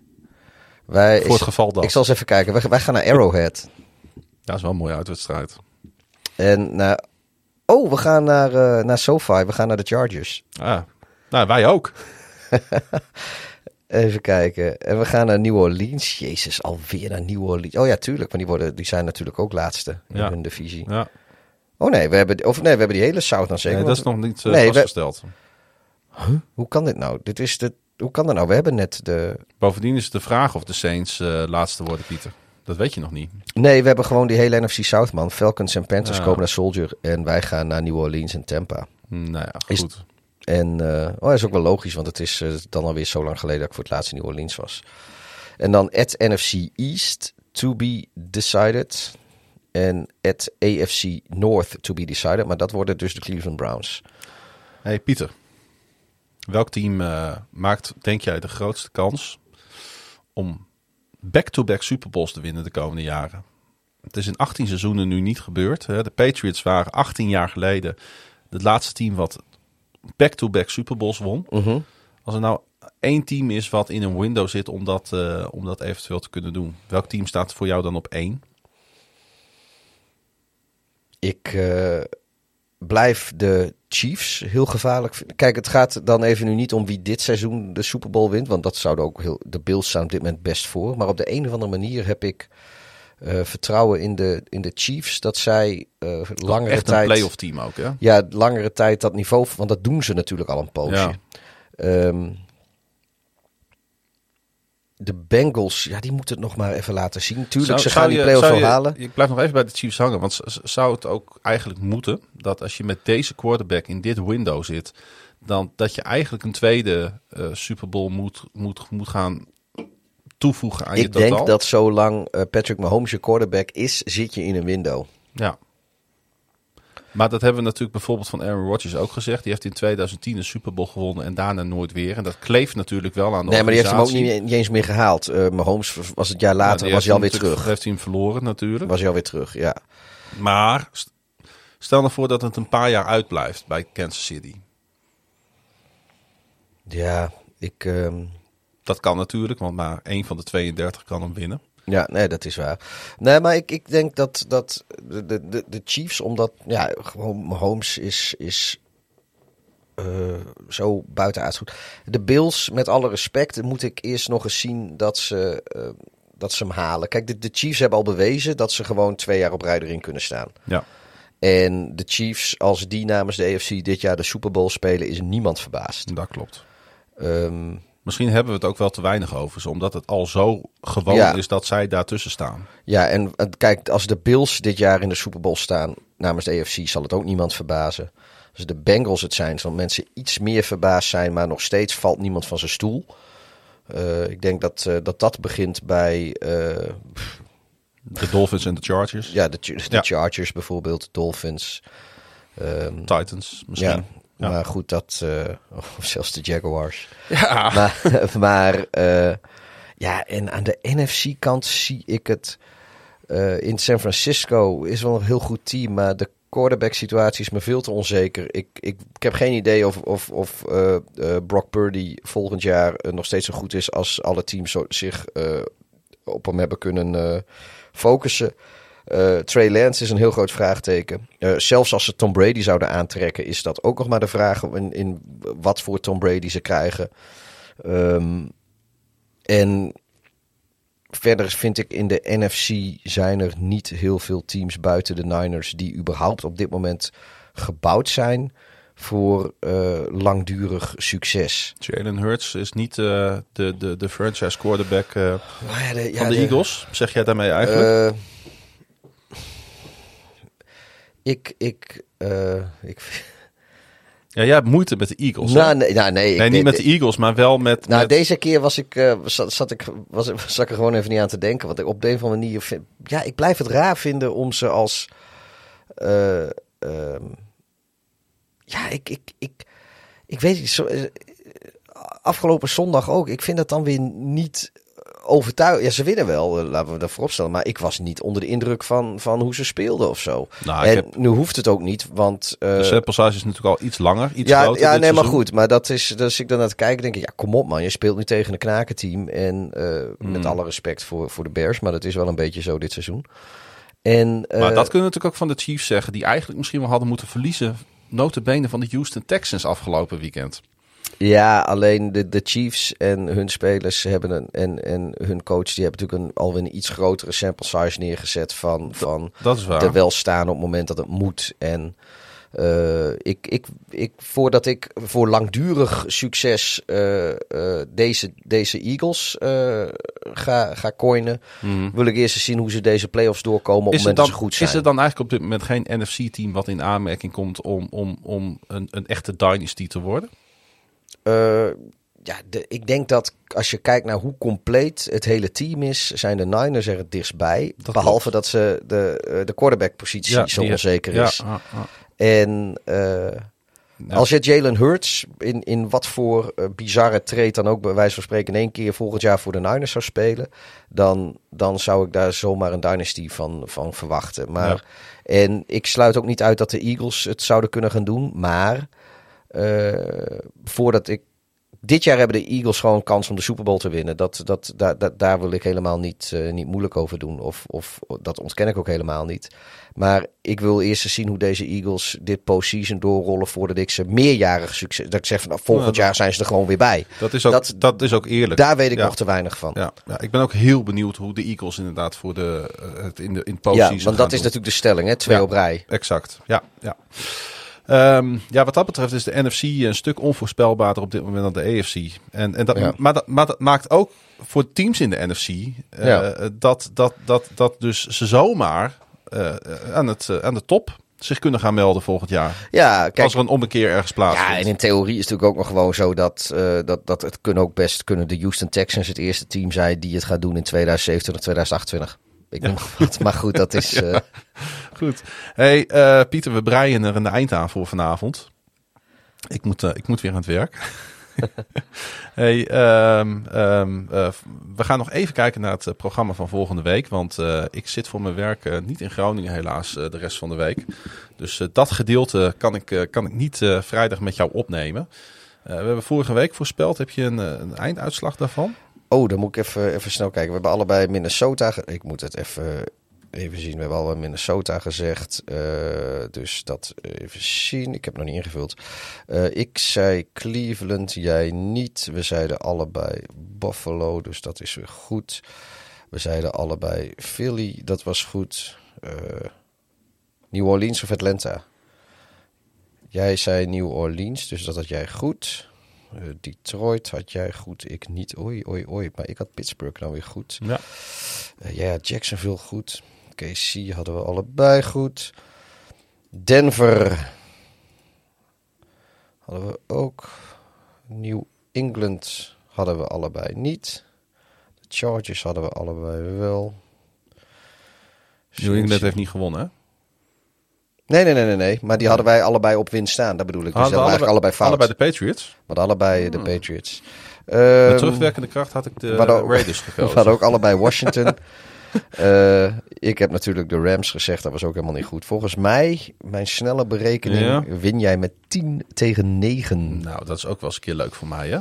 Wij, Voor het geval dat. ik zal eens even kijken. Wij, wij gaan naar Arrowhead. Dat is wel een mooie uitwedstrijd. En naar... Oh, we gaan naar, eh, naar SoFi. We gaan naar de Chargers. Ah, nou, wij ook. Even kijken. En we gaan naar New Orleans. Jezus, alweer naar New Orleans. Oh ja, tuurlijk. Want die, worden, die zijn natuurlijk ook laatste in Ja. hun divisie. Ja. Oh nee, we hebben, of nee, we hebben die hele South dan zeker. Nee, dat is nog niet eh, Nee, we- vastgesteld. Hoe kan dit nou? Dit is de, hoe kan dat nou? We hebben net de... Bovendien is het de vraag of de Saints eh, laatste worden, Pieter. Dat weet je nog niet. Nee, we hebben gewoon die hele NFC South, man. Falcons en Panthers Ja. komen naar Soldier. En wij gaan naar New Orleans en Tampa. Hm, Nou ja, Is- goed. En uh, oh, dat is ook wel logisch, want het is uh, dan alweer zo lang geleden dat ik voor het laatst in New Orleans was. En dan at NFC East to be decided. En at AFC North to be decided. Maar dat worden dus de Cleveland Browns. hey, Pieter. Welk team uh, maakt, denk jij, de grootste kans om back-to-back Super Bowls te winnen de komende jaren? Het is in 18 seizoenen nu niet gebeurd. De Patriots waren 18 jaar geleden het laatste team wat back-to-back Super Bowls won. -huh. Als er nou één team is wat in een window zit om dat, uh, om dat eventueel te kunnen doen, welk team staat voor jou dan op één? Ik, uh, blijf de Chiefs heel gevaarlijk. vinden. Kijk, het gaat dan even nu niet om wie dit seizoen de Super Bowl wint. Want dat zouden ook heel. De Bills staan op dit moment best voor. Maar op de een of andere manier heb ik eh, vertrouwen in de, in de Chiefs. Dat zij eh, langere Echt een tijd. playoff team ook, hè? Ja, langere tijd dat niveau. Want dat doen ze natuurlijk al een poosje. Ja. Ehm, de Bengals, ja, die moeten het nog maar even laten zien. Tuurlijk, ze gaan die playoffs wel halen. Ik blijf nog even bij de Chiefs hangen. Want zou het ook eigenlijk moeten dat als je met deze quarterback in dit window zit, dan dat je eigenlijk een tweede eh, Super Bowl moet, moet, moet gaan toevoegen aan je Ik totaal? denk dat zolang eh, Patrick Mahomes je quarterback is, zit je in een window. Ja. Maar dat hebben we natuurlijk bijvoorbeeld van Aaron Rodgers ook gezegd. Die heeft in 2010 een Super Bowl gewonnen en daarna nooit weer. En dat kleeft natuurlijk wel aan de Nee, maar die heeft hem ook niet, niet eens meer gehaald. Eh Mahomes was het jaar Ja, later, was hij alweer terug. Heeft hij hem verloren natuurlijk. Was hij alweer terug, ja. Maar st- stel nou voor dat het een paar jaar uitblijft bij Kansas City. Ja, ik... ehm, Dat kan natuurlijk, want maar één van de 32 kan hem winnen. Ja, nee, dat is waar. Nee, maar ik, ik denk dat, dat de, de, de- de Chiefs, omdat ja, gewoon Mahomes is, is eh, zo buitenaard goed. De Bills, met alle respect, moet ik eerst nog eens zien dat ze, eh, dat ze hem halen. Kijk, de, de Chiefs hebben al bewezen dat ze gewoon twee jaar op rij erin kunnen staan. Ja. En de Chiefs, als die namens de AFC dit jaar de Super Bowl spelen, is niemand verbaasd. Dat klopt. Ehm, Misschien hebben we het ook wel te weinig over ze, omdat het al zo gewoon Ja. is dat zij daartussen staan. Ja, en kijk, als de Bills dit jaar in de Super Bowl staan namens de AFC, zal het ook niemand verbazen. Als de Bengals het zijn, zal mensen iets meer verbaasd zijn, maar nog steeds valt niemand van zijn stoel. Eh, ik denk dat, eh, dat dat begint bij eh, De Dolphins en de Chargers. ja, de, Ch- de Ja. Chargers bijvoorbeeld, Dolphins. Ehm, Titans misschien. ja, Ja. maar goed, dat, eh, of zelfs de Jaguars. Ja. Maar, maar eh, ja, en aan de NFC-kant zie ik het. eh, in San Francisco is wel een heel goed team, maar de quarterback-situatie is me veel te onzeker. Ik, ik, ik heb geen idee of, of, of Brock Purdy volgend jaar nog steeds zo goed is als alle teams zich op hem hebben kunnen focussen. Eh, Trey Lance is een heel groot vraagteken. Eh, zelfs als ze Tom Brady zouden aantrekken, is dat ook nog maar de vraag in, in wat voor Tom Brady ze krijgen. Ehm, en verder vind ik in de NFC zijn er niet heel veel teams buiten de Niners die überhaupt op dit moment gebouwd zijn voor eh, langdurig succes. Jalen Hurts is niet de, de, de franchise quarterback ja, de, ja, van de, Eagles. Zeg jij daarmee eigenlijk? Ik, ik, eh, ik, ja, jij hebt moeite met de Eagles. nou, nee, nou, nee, ik- nee, niet met de Eagles, maar wel met... Nou, met- deze keer was ik, eh, zat, zat ik, was, zat ik er gewoon even niet aan te denken. Want ik op de een of andere manier vind, ja, ik blijf het raar vinden om ze als, eh, ehm, ja, ik, ik, ik, ik weet niet, zo, afgelopen zondag ook. Ik vind dat dan weer niet overtuigend. Ja, ze winnen wel, eh, laten we dat vooropstellen. Maar ik was niet onder de indruk van, van hoe ze speelden of zo. Nou, en heb- nu hoeft het ook niet, want... eh, de sample size is natuurlijk al iets langer, iets ja, groter ja nee, maar goed. Maar dat is, dus als ik dan naar het kijken denk ik, ja, kom op man. Je speelt nu tegen een knakenteam. En eh, Hmm. met alle respect voor, voor de Bears, maar dat is wel een beetje zo dit seizoen. En, eh, Maar dat kunnen we natuurlijk ook van de Chiefs zeggen, die eigenlijk misschien wel hadden moeten verliezen. Notabene van de Houston Texans afgelopen weekend. Ja, alleen de, de Chiefs en hun spelers hebben een, en, en hun coach, die hebben natuurlijk een, alweer een iets grotere sample size neergezet van, van Dat is waar. er wel staan op het moment dat het moet. En eh, ik, ik, ik, voordat ik voor langdurig succes eh, eh, deze, deze Eagles ga, ga coinen, wil ik eerst eens zien hoe ze deze playoffs doorkomen op het Mhm. Is er, moment dat dan, ze goed zijn. is er dan eigenlijk op dit moment geen NFC-team wat in aanmerking komt om, om, om een, een echte dynasty te worden? Eh, ja, de, ik denk dat als je kijkt naar hoe compleet het hele team is, zijn de Niners er het dichtstbij. Dat behalve dat ze de, eh, de quarterback-positie zo onzeker ja, is. En eh, als je Jalen Hurts in, in wat voor bizarre trade dan ook bij wijze van spreken in één keer volgend jaar voor de Niners zou spelen, dan, dan zou ik daar zomaar een dynasty van, van verwachten. Maar, En ik sluit ook niet uit dat de Eagles het zouden kunnen gaan doen, maar voordat ik dit jaar hebben de Eagles gewoon kans om de Super Bowl te winnen. Dat, dat, daar, daar, daar wil ik helemaal niet, uh, niet moeilijk over doen. Of, of dat ontken ik ook helemaal niet. Maar ik wil eerst eens zien hoe deze Eagles dit postseason doorrollen voordat ik ze meerjarig succes. Dat ik zeg van nou, volgend jaar zijn ze er gewoon weer bij. Dat is ook, dat, dat is ook eerlijk. Daar weet ik ja. nog te weinig van. Ja. ja. ik ben ook heel benieuwd hoe de Eagles inderdaad voor de, uh, het in de in postseason. Ja, want dat is doen. natuurlijk de stelling, hè? twee ja, op rij. Exact. Ja, ja. Um, ja, wat dat betreft is de NFC een stuk onvoorspelbaarder op dit moment dan de AFC. En, en dat, Ja. maar, dat, maar dat maakt ook voor teams in de NFC uh, Ja. dat, dat, dat, dat dus ze zomaar uh, aan, het, uh, aan de top zich kunnen gaan melden volgend jaar. Ja, kijk, Als er een ommekeer ergens plaatsvindt. Ja, en in theorie is het natuurlijk ook nog gewoon zo dat, uh, dat, dat het kunnen ook best kunnen de Houston Texans het eerste team zijn die het gaat doen in 2027, 2028. Ik noem ja. wat, maar goed, dat is. Uh... Goed. Hey uh, Pieter, we breien er een eind aan voor vanavond. Ik moet, uh, ik moet weer aan het werk. hey, um, um, uh, we gaan nog even kijken naar het programma van volgende week. Want ik zit voor mijn werk niet in Groningen helaas de rest van de week. Dus dat gedeelte kan ik, kan ik niet vrijdag met jou opnemen. we hebben vorige week voorspeld. Heb je een, een einduitslag daarvan? Oh, dan moet ik even, even snel kijken. We hebben allebei Minnesota... Ik moet het even, even zien. We hebben allebei Minnesota gezegd. Uh, dus dat even zien. Ik heb het nog niet ingevuld. Uh, ik zei Cleveland, jij niet. We zeiden allebei Buffalo, dus dat is weer goed. We zeiden allebei Philly, dat was goed. Uh, New Orleans of Atlanta? Jij zei New Orleans, dus dat had jij goed. Detroit had jij goed, ik niet. Oei, oei, oei. Maar ik had Pittsburgh dan weer goed. Ja. Uh, ja, Jacksonville goed. KC hadden we allebei goed. Denver hadden we ook. New England hadden we allebei niet. De Chargers hadden we allebei wel. New England heeft niet gewonnen, hè? Nee, nee, nee, nee, nee. Maar die hadden wij allebei op winst staan. Dat bedoel ik. Dus dat allebei, eigenlijk allebei fout. Allebei de Patriots? Maar allebei de Patriots. Um, Met terugwerkende kracht had ik de Raiders gekozen. We hadden ook allebei Washington. uh, ik heb natuurlijk de Rams gezegd. Dat was ook helemaal niet goed. Volgens mij, mijn snelle berekening, ja. win jij met 10 tegen 9. Nou, dat is ook wel eens een keer leuk voor mij, hè?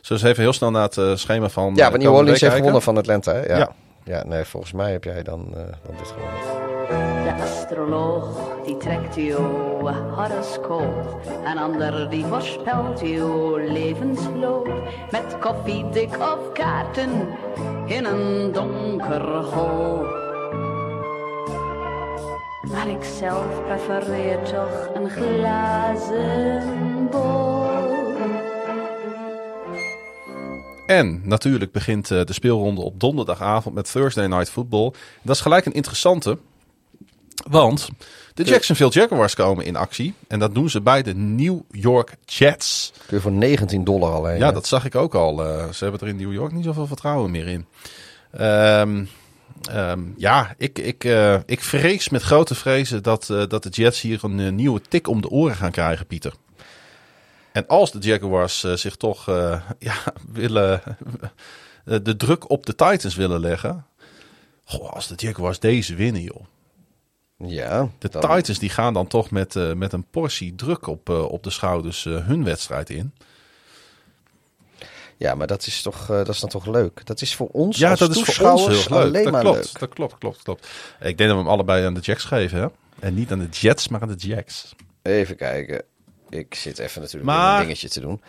Zullen we even heel snel naar het uh, schema van... Ja, want New Orleans heeft gewonnen van Atlanta, hè? Ja. ja. ja. nee, volgens mij heb jij dan, uh, dan dit gewonnen. De astroloog die trekt uw horoscoop. Een ander die voorspelt uw levensloop. Met koffiedik of kaarten in een donker hol. Maar ik zelf prefereer toch een glazen bol. En natuurlijk begint uh, de speelronde op donderdagavond met Thursday Night Football. Dat is gelijk een interessante. Want de Jacksonville Jaguars komen in actie. En dat doen ze bij de New York Jets. Kun je voor 19 dollar alleen. Ja, hè? dat zag ik ook al. Uh, ze hebben er in New York niet zoveel vertrouwen meer in. Um, um, ja, ik, ik, uh, ik vrees met grote vrezen dat, uh, dat de Jets hier een uh, nieuwe tik om de oren gaan krijgen, Pieter. En als de Jaguars zich toch ja, willen, de druk op de Titans willen leggen. Goh, als de Jaguars deze winnen, joh. Ja, de dan... Titans die gaan dan toch met, uh, met een portie druk op, uh, op de schouders uh, hun wedstrijd in. Ja, maar dat is, toch, dat is dan toch leuk? Dat is voor ons ja, als dat is voor ons heel leuk. alleen dat maar klopt, leuk. Dat klopt, klopt, klopt. Ik denk dat we hem allebei aan de Jacks geven, hè? En niet aan de Jets, maar aan de Jacks. Even kijken. Ik zit even natuurlijk maar... een dingetje te doen.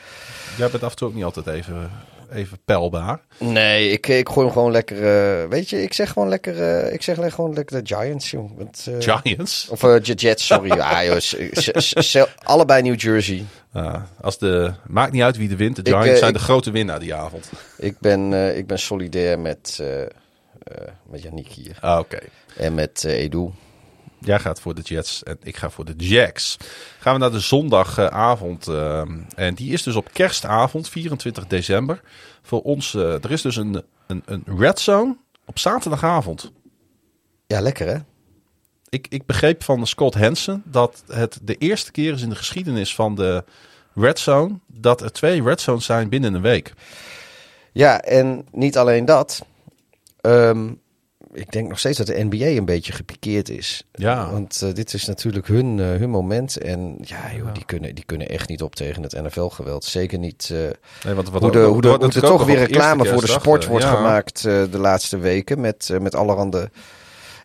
Jij bent af en toe ook niet altijd even even peilbaar. Nee, ik, ik gooi hem gewoon lekker. Uh, weet je, ik zeg gewoon lekker. Uh, ik zeg gewoon lekker de Giants, joh. Want, uh, Giants? Of uh, Jets, sorry. ah, joh, allebei New Jersey. Uh, als de, maakt niet uit wie de wint. De Giants ik, zijn ik, de grote winnaar die avond. Ik ben, ik ben solidair met, met Yannick hier. Ah, oké. Okay. En met Edu. Jij gaat voor de Jets en ik ga voor de Jacks. Gaan we naar de zondagavond. Uh, en die is dus op kerstavond, 24 december. Voor ons, uh, er is dus een, een, een red zone op zaterdagavond. Ja, lekker hè? Ik, ik begreep van Scott Hansen dat het de eerste keer is in de geschiedenis van de red zone... dat er twee red zones zijn binnen een week. Ja, en niet alleen dat... Um, ik denk nog steeds dat de NBA een beetje gepikeerd is. Ja. Want eh, dit is natuurlijk hun, eh, hun moment. En ja, joh, Die, kunnen, die kunnen echt niet op tegen het NFL-geweld. Zeker niet eh, Nee, wat, wat hoe, de, hoe, de, hoe er toch weer reclame voor de sport wordt ja. gemaakt de laatste weken. Met, met allerhande...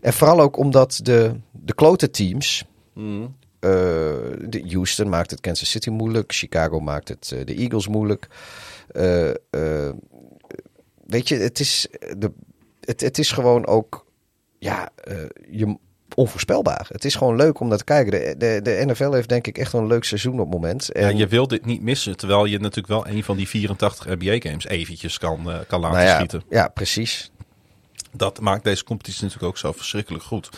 En vooral ook omdat de, de klote teams... Mm. de Houston maakt het Kansas City moeilijk. Chicago maakt het de Eagles moeilijk. Weet je, het is, de, het, het is gewoon ook ja, eh, je, onvoorspelbaar. Het is gewoon leuk om naar te kijken. De, de, de NFL heeft denk ik echt een leuk seizoen op het moment. Ja, En, je wil dit niet missen, terwijl je natuurlijk wel een van die 84 NBA-games eventjes kan, eh, kan laten nou ja, schieten. ja, precies. Dat maakt deze competitie natuurlijk ook zo verschrikkelijk goed.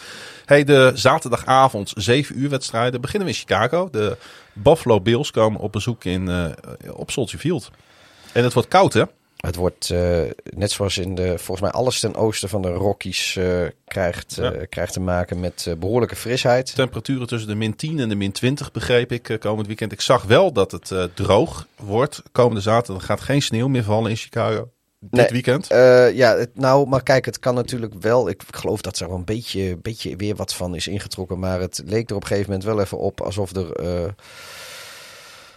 Hey, de zaterdagavond 7 uur wedstrijden beginnen we in Chicago. De Buffalo Bills komen op bezoek in, eh, op Soldier Field. En het wordt koud, hè? Het wordt eh, net zoals in de, volgens mij alles ten oosten van de Rockies eh, krijgt, eh, krijgt te maken met eh, behoorlijke frisheid. Temperaturen tussen de min 10 en de min 20 begreep ik komend weekend. Ik zag wel dat het droog wordt. Komende zaterdag gaat geen sneeuw meer vallen in Chicago. Dit Nee. weekend. Ja, het, nou, maar kijk, het kan natuurlijk wel. Ik geloof dat er wel een beetje, beetje weer wat van is ingetrokken. Maar het leek er op een gegeven moment wel even op alsof er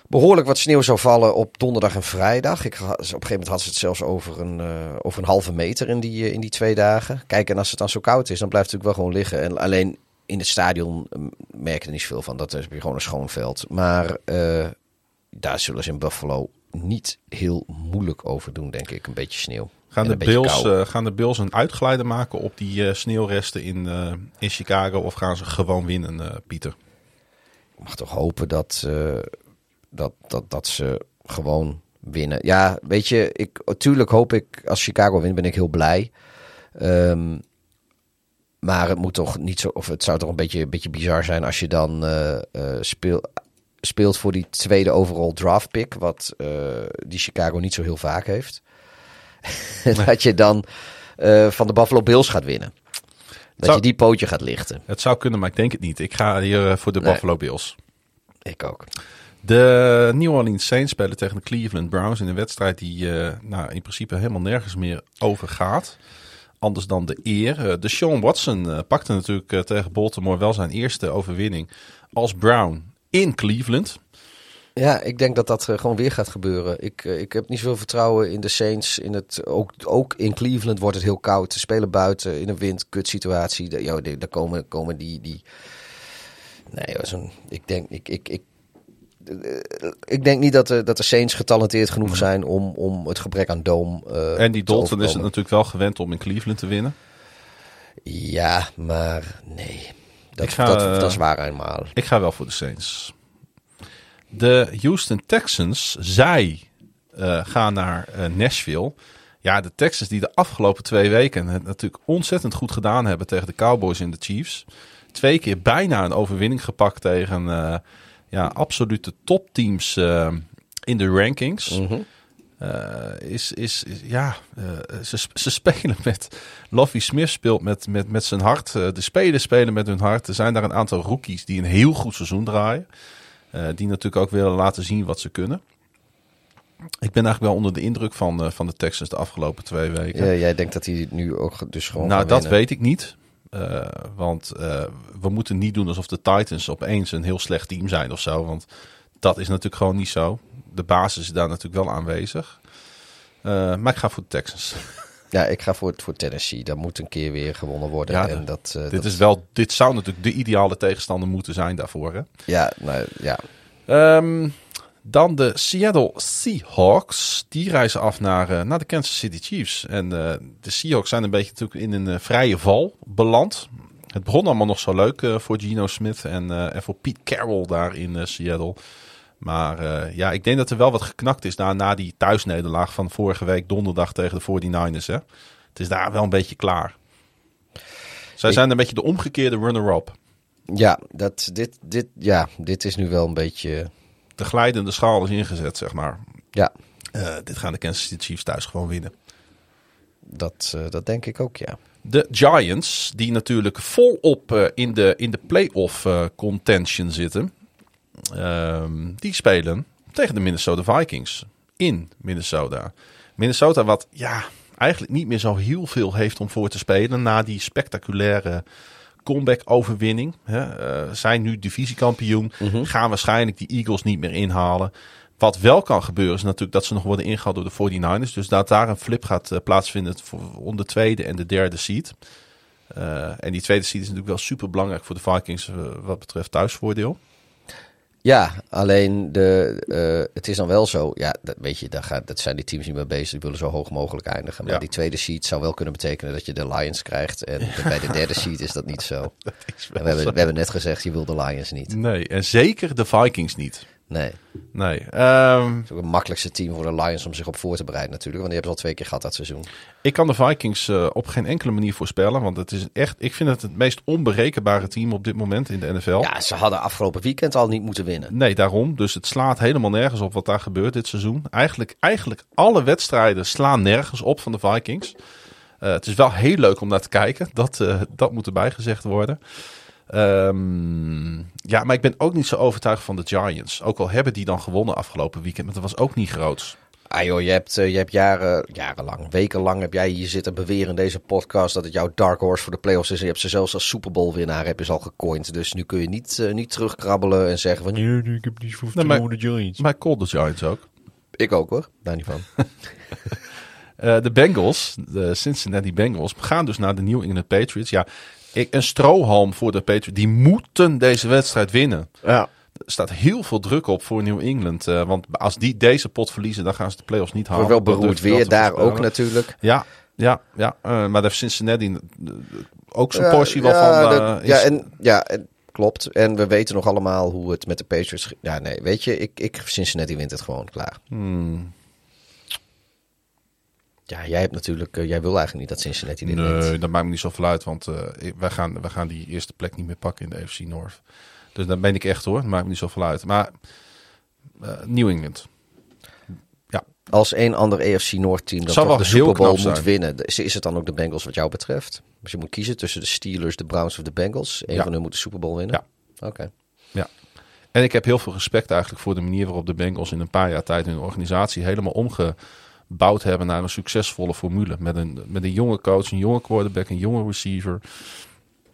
behoorlijk wat sneeuw zou vallen op donderdag en vrijdag. Ik, op een gegeven moment hadden ze het zelfs over een, eh, over een halve meter in die, eh, in die twee dagen. Kijk, en als het dan zo koud is, dan blijft het natuurlijk wel gewoon liggen. En alleen in het stadion eh, merk je er niet zoveel van. Dat is gewoon een schoon veld. Maar eh, daar zullen ze in Buffalo niet heel moeilijk over doen, denk ik. Een beetje sneeuw. Gaan de, Bills, gaan de Bills een uitglijder maken op die sneeuwresten in, in Chicago? Of gaan ze gewoon winnen, Pieter? Ik mag toch hopen dat, dat, dat, dat ze gewoon winnen. Ja, weet je, ik, natuurlijk hoop ik als Chicago wint, ben ik heel blij. Ehm, maar het moet toch niet zo, of het zou toch een beetje, een beetje bizar zijn als je dan speel, speelt voor die tweede overall draft pick, wat eh, die Chicago niet zo heel vaak heeft. Dat je dan van de Buffalo Bills gaat winnen. Dat Zou- je die pootje gaat lichten. Het zou kunnen, maar ik denk het niet. Ik ga hier voor de Nee. Buffalo Bills. Ik ook. De New Orleans Saints spelen tegen de Cleveland Browns in een wedstrijd die eh, nou, in principe helemaal nergens meer over gaat. Anders dan de eer. Eh, de Sean Watson eh, pakte natuurlijk tegen Baltimore wel zijn eerste overwinning als Brown in Cleveland. Ja, ik denk dat dat gewoon weer gaat gebeuren. Ik, ik heb niet zoveel vertrouwen in de Saints. In het, ook, ook in Cleveland wordt het heel koud. Ze spelen buiten in een wind, kut situatie. Daar, komen, komen die... die... Nee, ik denk... Ik, ik, ik, ik denk niet dat de, dat de Saints getalenteerd genoeg zijn om, om het gebrek aan doom. eh, en die Dalton is het natuurlijk wel gewend om in Cleveland te winnen. Ja, maar nee. Dat, Ik ga, dat, eh, dat is waar eenmaal. Ik ga wel voor de Saints. De Houston Texans, zij eh, gaan naar eh, Nashville. Ja, de Texans die de afgelopen twee weken het natuurlijk ontzettend goed gedaan hebben tegen de Cowboys en de Chiefs. Twee keer bijna een overwinning gepakt tegen eh, ja, absolute topteams eh, in de rankings. Mhm. Eh, is, is, is- ja, eh, ze, ze spelen met. Lovie Smith speelt met, met, met zijn hart. De spelers spelen met hun hart. Er zijn daar een aantal rookies die een heel goed seizoen draaien. Die natuurlijk ook willen laten zien wat ze kunnen. Ik ben eigenlijk wel onder de indruk van, van de Texans de afgelopen twee weken. Ja, jij denkt dat hij nu ook dus gewoon nou, dat winnen. weet ik niet. Eh, want eh, we moeten niet doen alsof de Titans opeens een heel slecht team zijn of zo. Want dat is natuurlijk gewoon niet zo. De basis is daar natuurlijk wel aanwezig. Eh, maar ik ga voor de Texans. Ja, ik ga voor, voor Tennessee. Dat moet een keer weer gewonnen worden. Ja, en dat, dit, dat- is wel, dit zou natuurlijk de ideale tegenstander moeten zijn daarvoor. Hè? Ja, nou, ja. Ehm, dan de Seattle Seahawks. Die reizen af naar, eh, naar de Kansas City Chiefs. En eh, de Seahawks zijn een beetje natuurlijk in een eh, vrije val beland. Het begon allemaal nog zo leuk voor Geno Smith en, en voor Pete Carroll daar in Seattle. Maar ja, ik denk dat er wel wat geknakt is na, na die thuisnederlaag van vorige week donderdag tegen de 49ers. Hè? Het is daar wel een beetje klaar. Zij Ik- zijn een beetje de omgekeerde runner-up. Ja, dat, dit, dit, ja, dit is nu wel een beetje... De glijdende schaal is ingezet, zeg maar. Ja, Eh, dit gaan de Kansas City Chiefs thuis gewoon winnen. dat, eh, dat denk ik ook, ja. De Giants, die natuurlijk volop eh, in, de, in de playoff contention zitten, ehm, die spelen tegen de Minnesota Vikings in Minnesota. Minnesota, wat ja, eigenlijk niet meer zo heel veel heeft om voor te spelen na die spectaculaire comeback-overwinning. Hè. Eh, zijn nu divisiekampioen, gaan waarschijnlijk die Eagles niet meer inhalen. Wat wel kan gebeuren is natuurlijk dat ze nog worden ingehaald door de 49ers. Dus dat daar een flip gaat eh, plaatsvinden voor, om de tweede en de derde seed. Eh, en die tweede seed is natuurlijk wel super belangrijk voor de Vikings wat betreft thuisvoordeel. Ja, alleen de, eh, het is dan wel zo. Ja, dat, weet je, daar gaat, dat zijn die teams niet mee bezig. Die willen zo hoog mogelijk eindigen. Maar Ja. die tweede seed zou wel kunnen betekenen dat je de Lions krijgt. En bij de derde seed is dat niet zo. We, hebben, zo. we hebben net gezegd, je wil de Lions niet. Nee, en zeker de Vikings niet. Nee. Nee. Ehm, Het is ook het makkelijkste team voor de Lions om zich op voor te bereiden natuurlijk. Want die hebben ze al twee keer gehad dat seizoen. ik kan de Vikings eh, op geen enkele manier voorspellen. Want het is echt, ik vind het het meest onberekenbare team op dit moment in de NFL. Ja, ze hadden afgelopen weekend al niet moeten winnen. Nee, daarom. Dus het slaat helemaal nergens op wat daar gebeurt dit seizoen. Eigenlijk, eigenlijk alle wedstrijden slaan nergens op van de Vikings. Eh, het is wel heel leuk om naar te kijken. Dat, eh, dat moet erbij gezegd worden. Ehm, ja, maar ik ben ook niet zo overtuigd van de Giants. Ook al hebben die dan gewonnen afgelopen weekend. Maar dat was ook niet groots. Ah joh, je hebt, eh, je hebt jaren, jarenlang, wekenlang heb jij hier zitten beweren in deze podcast dat het jouw dark horse voor de playoffs is. En je hebt ze zelfs als Super Bowl winnaar heb je ze al gecoind. Dus nu kun je niet, eh, niet terugkrabbelen en zeggen van nee, nee, ik heb niet voor Nee, maar- de Giants. Maar ik call de Giants ook. Ik ook hoor, daar niet van. Eh, de Bengals, de Cincinnati Bengals, gaan dus naar de New England Patriots. Ja, ik, een strohalm voor de Patriots. Die moeten deze wedstrijd winnen. Ja. Er staat heel veel druk op voor New England. eh, want als die deze pot verliezen, dan gaan ze de playoffs niet halen. Wel beroerd weer daar ook natuurlijk. Ja, ja, ja. eh, maar daar heeft Cincinnati eh, ook zijn Ja, portie wel ja, van. is- ja, en, ja, en, klopt. En we weten nog allemaal hoe het met de Patriots... Ja, nee, weet je, ik, ik, Cincinnati wint het gewoon, klaar. Hmm. Ja, jij hebt natuurlijk... eh, jij wil eigenlijk niet dat Cincinnati dit. Nee, dat maakt me niet zoveel uit. Want ik- wij, gaan, wij gaan die eerste plek niet meer pakken in de AFC North. Dus daar ben ik echt hoor. Dat maakt me niet zoveel uit. Maar eh, New England. Als een ander AFC Noord team dat toch de Super Bowl moet zijn. winnen, is het dan ook de Bengals wat jou betreft? Als je moet kiezen tussen de Steelers, de Browns of de Bengals, een Ja. van hun moet de Super Bowl winnen? Oké. En ik heb heel veel respect eigenlijk voor de manier waarop de Bengals in een paar jaar tijd hun organisatie helemaal omgebouwd hebben naar een succesvolle formule. Met een, met een jonge coach, een jonge quarterback, een jonge receiver.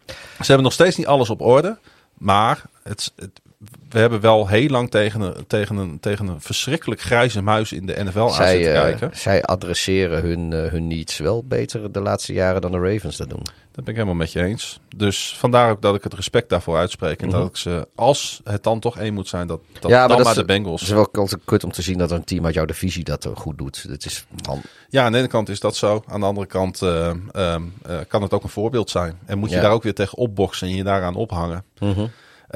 Ze hebben nog steeds niet alles op orde. Maar het, het- we hebben wel heel lang tegen een, tegen, een, tegen een verschrikkelijk grijze muis in de NFL aan Zij, zitten eh, kijken. zij adresseren hun, eh, hun needs wel beter de laatste jaren dan de Ravens dat doen. Dat ben ik helemaal met je eens. Dus vandaar ook dat ik het respect daarvoor uitspreek. En dat ik ze, als het dan toch één moet zijn, dat, dat Mhm. Ja, maar dan dat maar is- de Bengals. Het is wel altijd kut om te zien dat een team uit jouw divisie dat goed doet. Het is man, Ja, aan de ene kant is dat zo. Aan de andere kant eh, ehm, eh, kan het ook een voorbeeld zijn. En moet je Ja. daar ook weer tegen opboksen en je daaraan ophangen.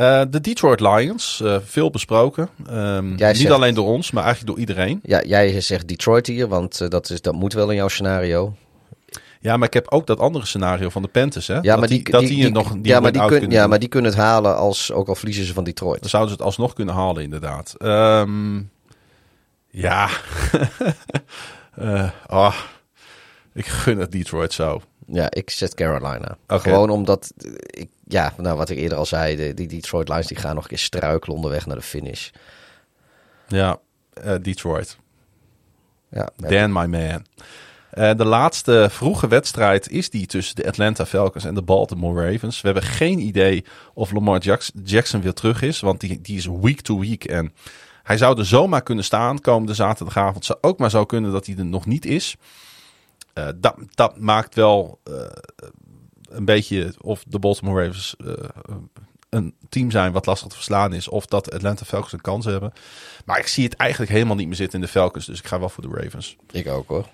Eh, de Detroit Lions, eh, veel besproken. Ehm, niet alleen door ons, maar eigenlijk door iedereen. Ja, jij zegt Detroit hier, want eh, dat, is, dat moet wel in jouw scenario. Ja, maar ik heb ook dat andere scenario van de Panthers. Hè? Ja, dat maar die, die, dat die, die, nog die ja, maar die, kun, kunnen ja, doen. maar die kunnen het halen als ook al verliezen ze van Detroit. Dan zouden ze het alsnog kunnen halen, inderdaad. Ehm, ja. Ah, ik gun het Detroit zo. Ja, ik zet Carolina. Gewoon omdat, ik, ja, nou wat ik eerder al zei, de, die Detroit Lions die gaan nog een keer struikelen onderweg naar de finish. Ja, eh, Detroit. Ja, Dan, my man. Eh, de laatste vroege wedstrijd is die tussen de Atlanta Falcons en de Baltimore Ravens. We hebben geen idee of Lamar Jackson, Jackson weer terug is, want die, die is week to week. En hij zou er zomaar kunnen staan komende zaterdagavond. Zou ook maar zo kunnen dat hij er nog niet is. Eh, dat, dat maakt wel een beetje of de Baltimore Ravens eh, een team zijn wat lastig te verslaan is. Of dat Atlanta Falcons een kans hebben. Maar ik zie het eigenlijk helemaal niet meer zitten in de Falcons. Dus ik ga wel voor de Ravens. ik ook hoor.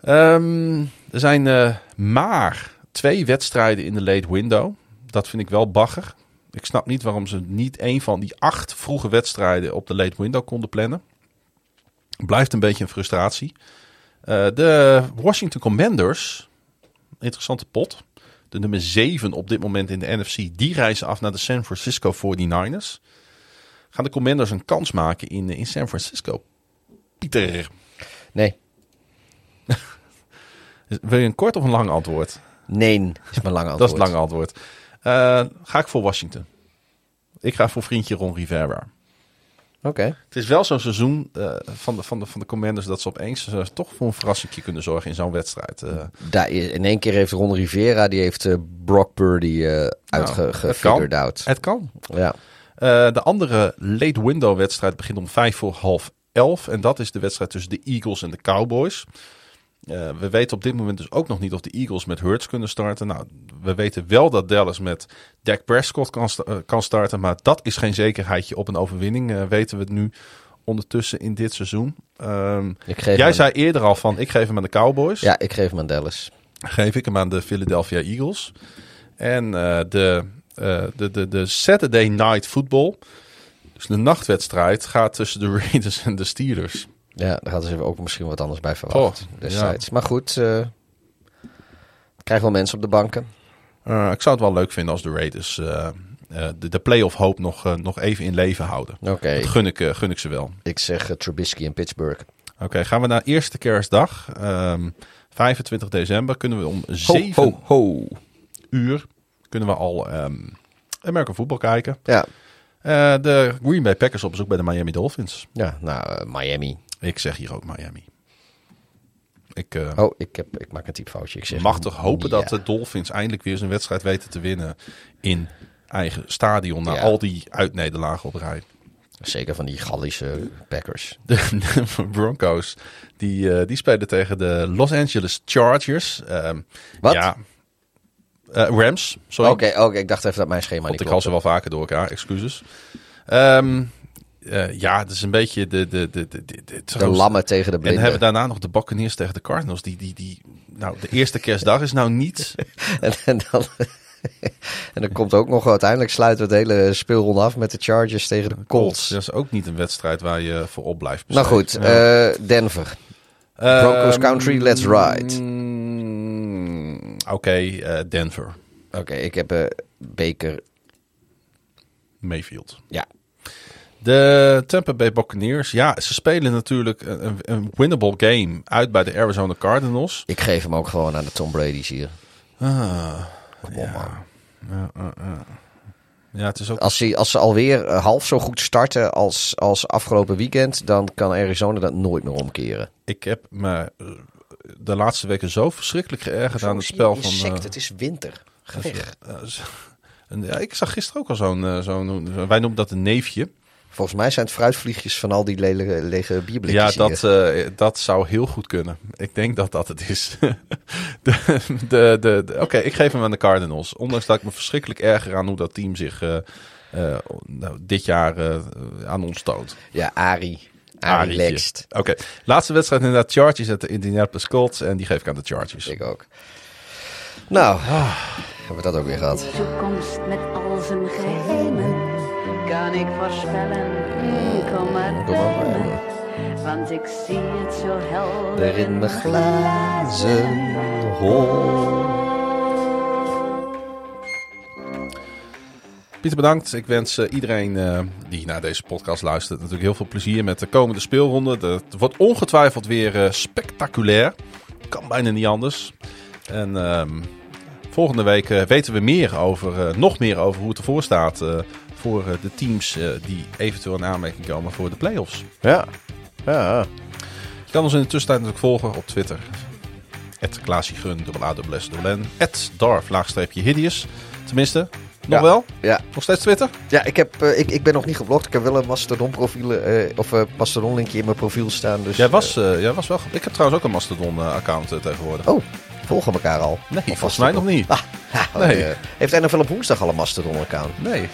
Ehm, er zijn eh, maar twee wedstrijden in de late window. Dat vind ik wel bagger. Ik snap niet waarom ze niet een van die acht vroege wedstrijden op de late window konden plannen. Blijft een beetje een frustratie. Eh, de Washington Commanders, interessante pot. De nummer 7 op dit moment in de NFC. Die reizen af naar de San Francisco 49ers. Gaan de Commanders een kans maken in, in San Francisco? Pieter, Nee, wil je een kort of een lang antwoord? nee is mijn lange antwoord. Dat is het lange antwoord. Eh, ga ik voor Washington. Ik ga voor vriendje Ron Rivera. Oké. Het is wel zo'n seizoen eh, van, de, van, de, van de Commanders dat ze opeens eh, toch voor een verrassing kunnen zorgen in zo'n wedstrijd. Eh, Daar, in één keer heeft Ron Rivera, die heeft Brock Purdy Nou, kan. out. het kan. Ja. De andere late window wedstrijd begint om vijf voor half elf. En dat is de wedstrijd tussen de Eagles en de Cowboys. Eh, we weten op dit moment dus ook nog niet of de Eagles met Hurts kunnen starten. Nou, we weten wel dat Dallas met Dak Prescott kan, sta- eh, kan starten. Maar dat is geen zekerheidje op een overwinning. eh, weten we het nu ondertussen in dit seizoen. Ehm, jij zei eerder al van ik geef hem aan de Cowboys. Ja, ik geef hem aan Dallas. Geef ik hem aan de Philadelphia Eagles. En de, de, de, de Saturday Night Football. Dus de nachtwedstrijd gaat tussen de Raiders en de Steelers. Ja, daar hadden ze ook misschien wat anders bij verwacht Oh, destijds. Maar goed, eh krijgen wel mensen op de banken. Eh, ik zou het wel leuk vinden als de Raiders eh, de, de playoff hoop nog, nog even in leven houden. Oké, Dat gun ik, gun ik ze wel. ik zeg Trubisky in Pittsburgh. Oké, gaan we naar eerste kerstdag. Ehm 25 december kunnen we om Ho, 7 ho, ho. uur kunnen we al ehm American voetbal kijken. Ja, de Green Bay Packers op bezoek bij de Miami Dolphins. ja nou, Miami. Ik zeg hier ook Miami. Ik eh, Oh, ik, heb, ik maak een typfoutje. Ik zeg mag toch hopen dat de Dolphins eindelijk weer eens een wedstrijd weten te winnen in eigen stadion. Na Ja. al die uitnederlagen op rij. Zeker van die Gallische Packers. De Broncos, die, eh, die spelen tegen de Los Angeles Chargers. Ehm, Wat? Ja, Eh, Rams, sorry. Oké, oké, ik dacht even dat mijn schema Want niet ik haal klopte. ze wel vaker door elkaar, excuses. Ehm, eh, ja, het is een beetje de... de, de, de, de, de, De lammen tegen de En blinden. hebben daarna nog de Buccaneers tegen de Cardinals. Die, die, die, nou, de eerste kerstdag is nou niet... En, en dan, en dan komt ook nog uiteindelijk sluiten we het hele speelronde af met de Chargers tegen de Colts. Dat is ook niet een wedstrijd waar je voor op blijft Nou goed, eh, Denver. Broncos Ehm, Country, let's ride. mm, Oké, eh, Denver. Oké, ik heb Baker. Mayfield. Ja, De Tampa Bay Buccaneers. Ja, ze spelen natuurlijk een, winnable game uit bij de Arizona Cardinals. ik geef hem ook gewoon aan de Tom Brady's hier. Ah, Kom op, man. ja, ja, ja. ja, het is ook... Als, ze, als ze alweer eh, half zo goed starten als, als afgelopen weekend, dan kan Arizona dat nooit meer omkeren. Ik heb me eh, de laatste weken zo verschrikkelijk geërgerd aan het spel van... eh, het is winter. Ga weg. eh, z- en, ja, ik zag gisteren ook al zo'n... eh, zo'n wij noemen dat een neefje. Volgens mij zijn het fruitvliegjes van al die lege, lege Ja, bierblikjes dat, hier. eh, dat zou heel goed kunnen. Ik denk dat dat het is. de, de, de, de- Oké, ik geef hem aan de Cardinals. Ondanks dat ik me verschrikkelijk erger aan hoe dat team zich eh, eh, nou, dit jaar eh, aan ons toont. Ja, Ari. Ari. Lext. Oké, laatste wedstrijd inderdaad Chargers at de Indianapolis Colts. En die geef ik aan de Chargers. Ik ook. Nou, hebben we dat ook weer gehad. toekomst met al zijn geheimen kan ik voorspellen. Kom maar bij me, want ik zie het zo helder Er in mijn glazen hol. Pieter, bedankt. Ik wens eh, iedereen eh, die naar deze podcast luistert natuurlijk heel veel plezier met de komende speelronde. De- Het wordt ongetwijfeld weer eh, spectaculair. Kan bijna niet anders. En ehm, volgende week weten we meer over, nog meer over hoe het ervoor staat eh, voor eh, de teams eh, die eventueel in aanmerking komen voor de playoffs. Ja. Ja. Je kan ons in de tussentijd natuurlijk volgen op Twitter. Het Klaasiegun, dubbel A, dubbel S, dubbel N. Het Darf, laagstreepje Hideous. Tenminste, nog Ja. wel? Ja. Nog steeds Twitter? Ja, ik, heb, eh, ik, ik ben nog niet geblokt. Ik heb wel een Mastodon profiel of eh Mastodon linkje in mijn profiel staan. Dus, Jij was, jij was wel. Ik heb trouwens ook een Mastodon-account tegenwoordig. oh, volgen elkaar al. nee, Of volgens mij nog niet. Ah, Nee. nee. heeft NFL op woensdag al een Mastodon account? Nee.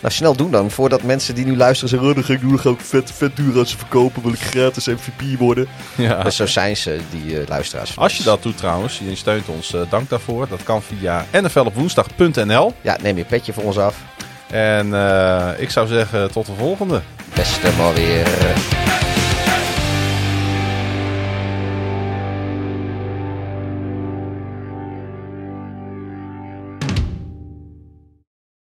Nou, snel doen dan. Voordat mensen die nu luisteren zeggen... Oh, dan ga ik doen. Dan ga ik vet, vet duur als ze verkopen. Wil ik gratis MVP worden. Ja. Maar zo zijn ze, die eh, luisteraars. Als je dat doet trouwens, je steunt ons, eh, dank daarvoor. Dat kan via nflopwoensdag.nl. Ja, neem je petje voor ons af. En eh, ik zou zeggen, tot de volgende. Beste maar weer.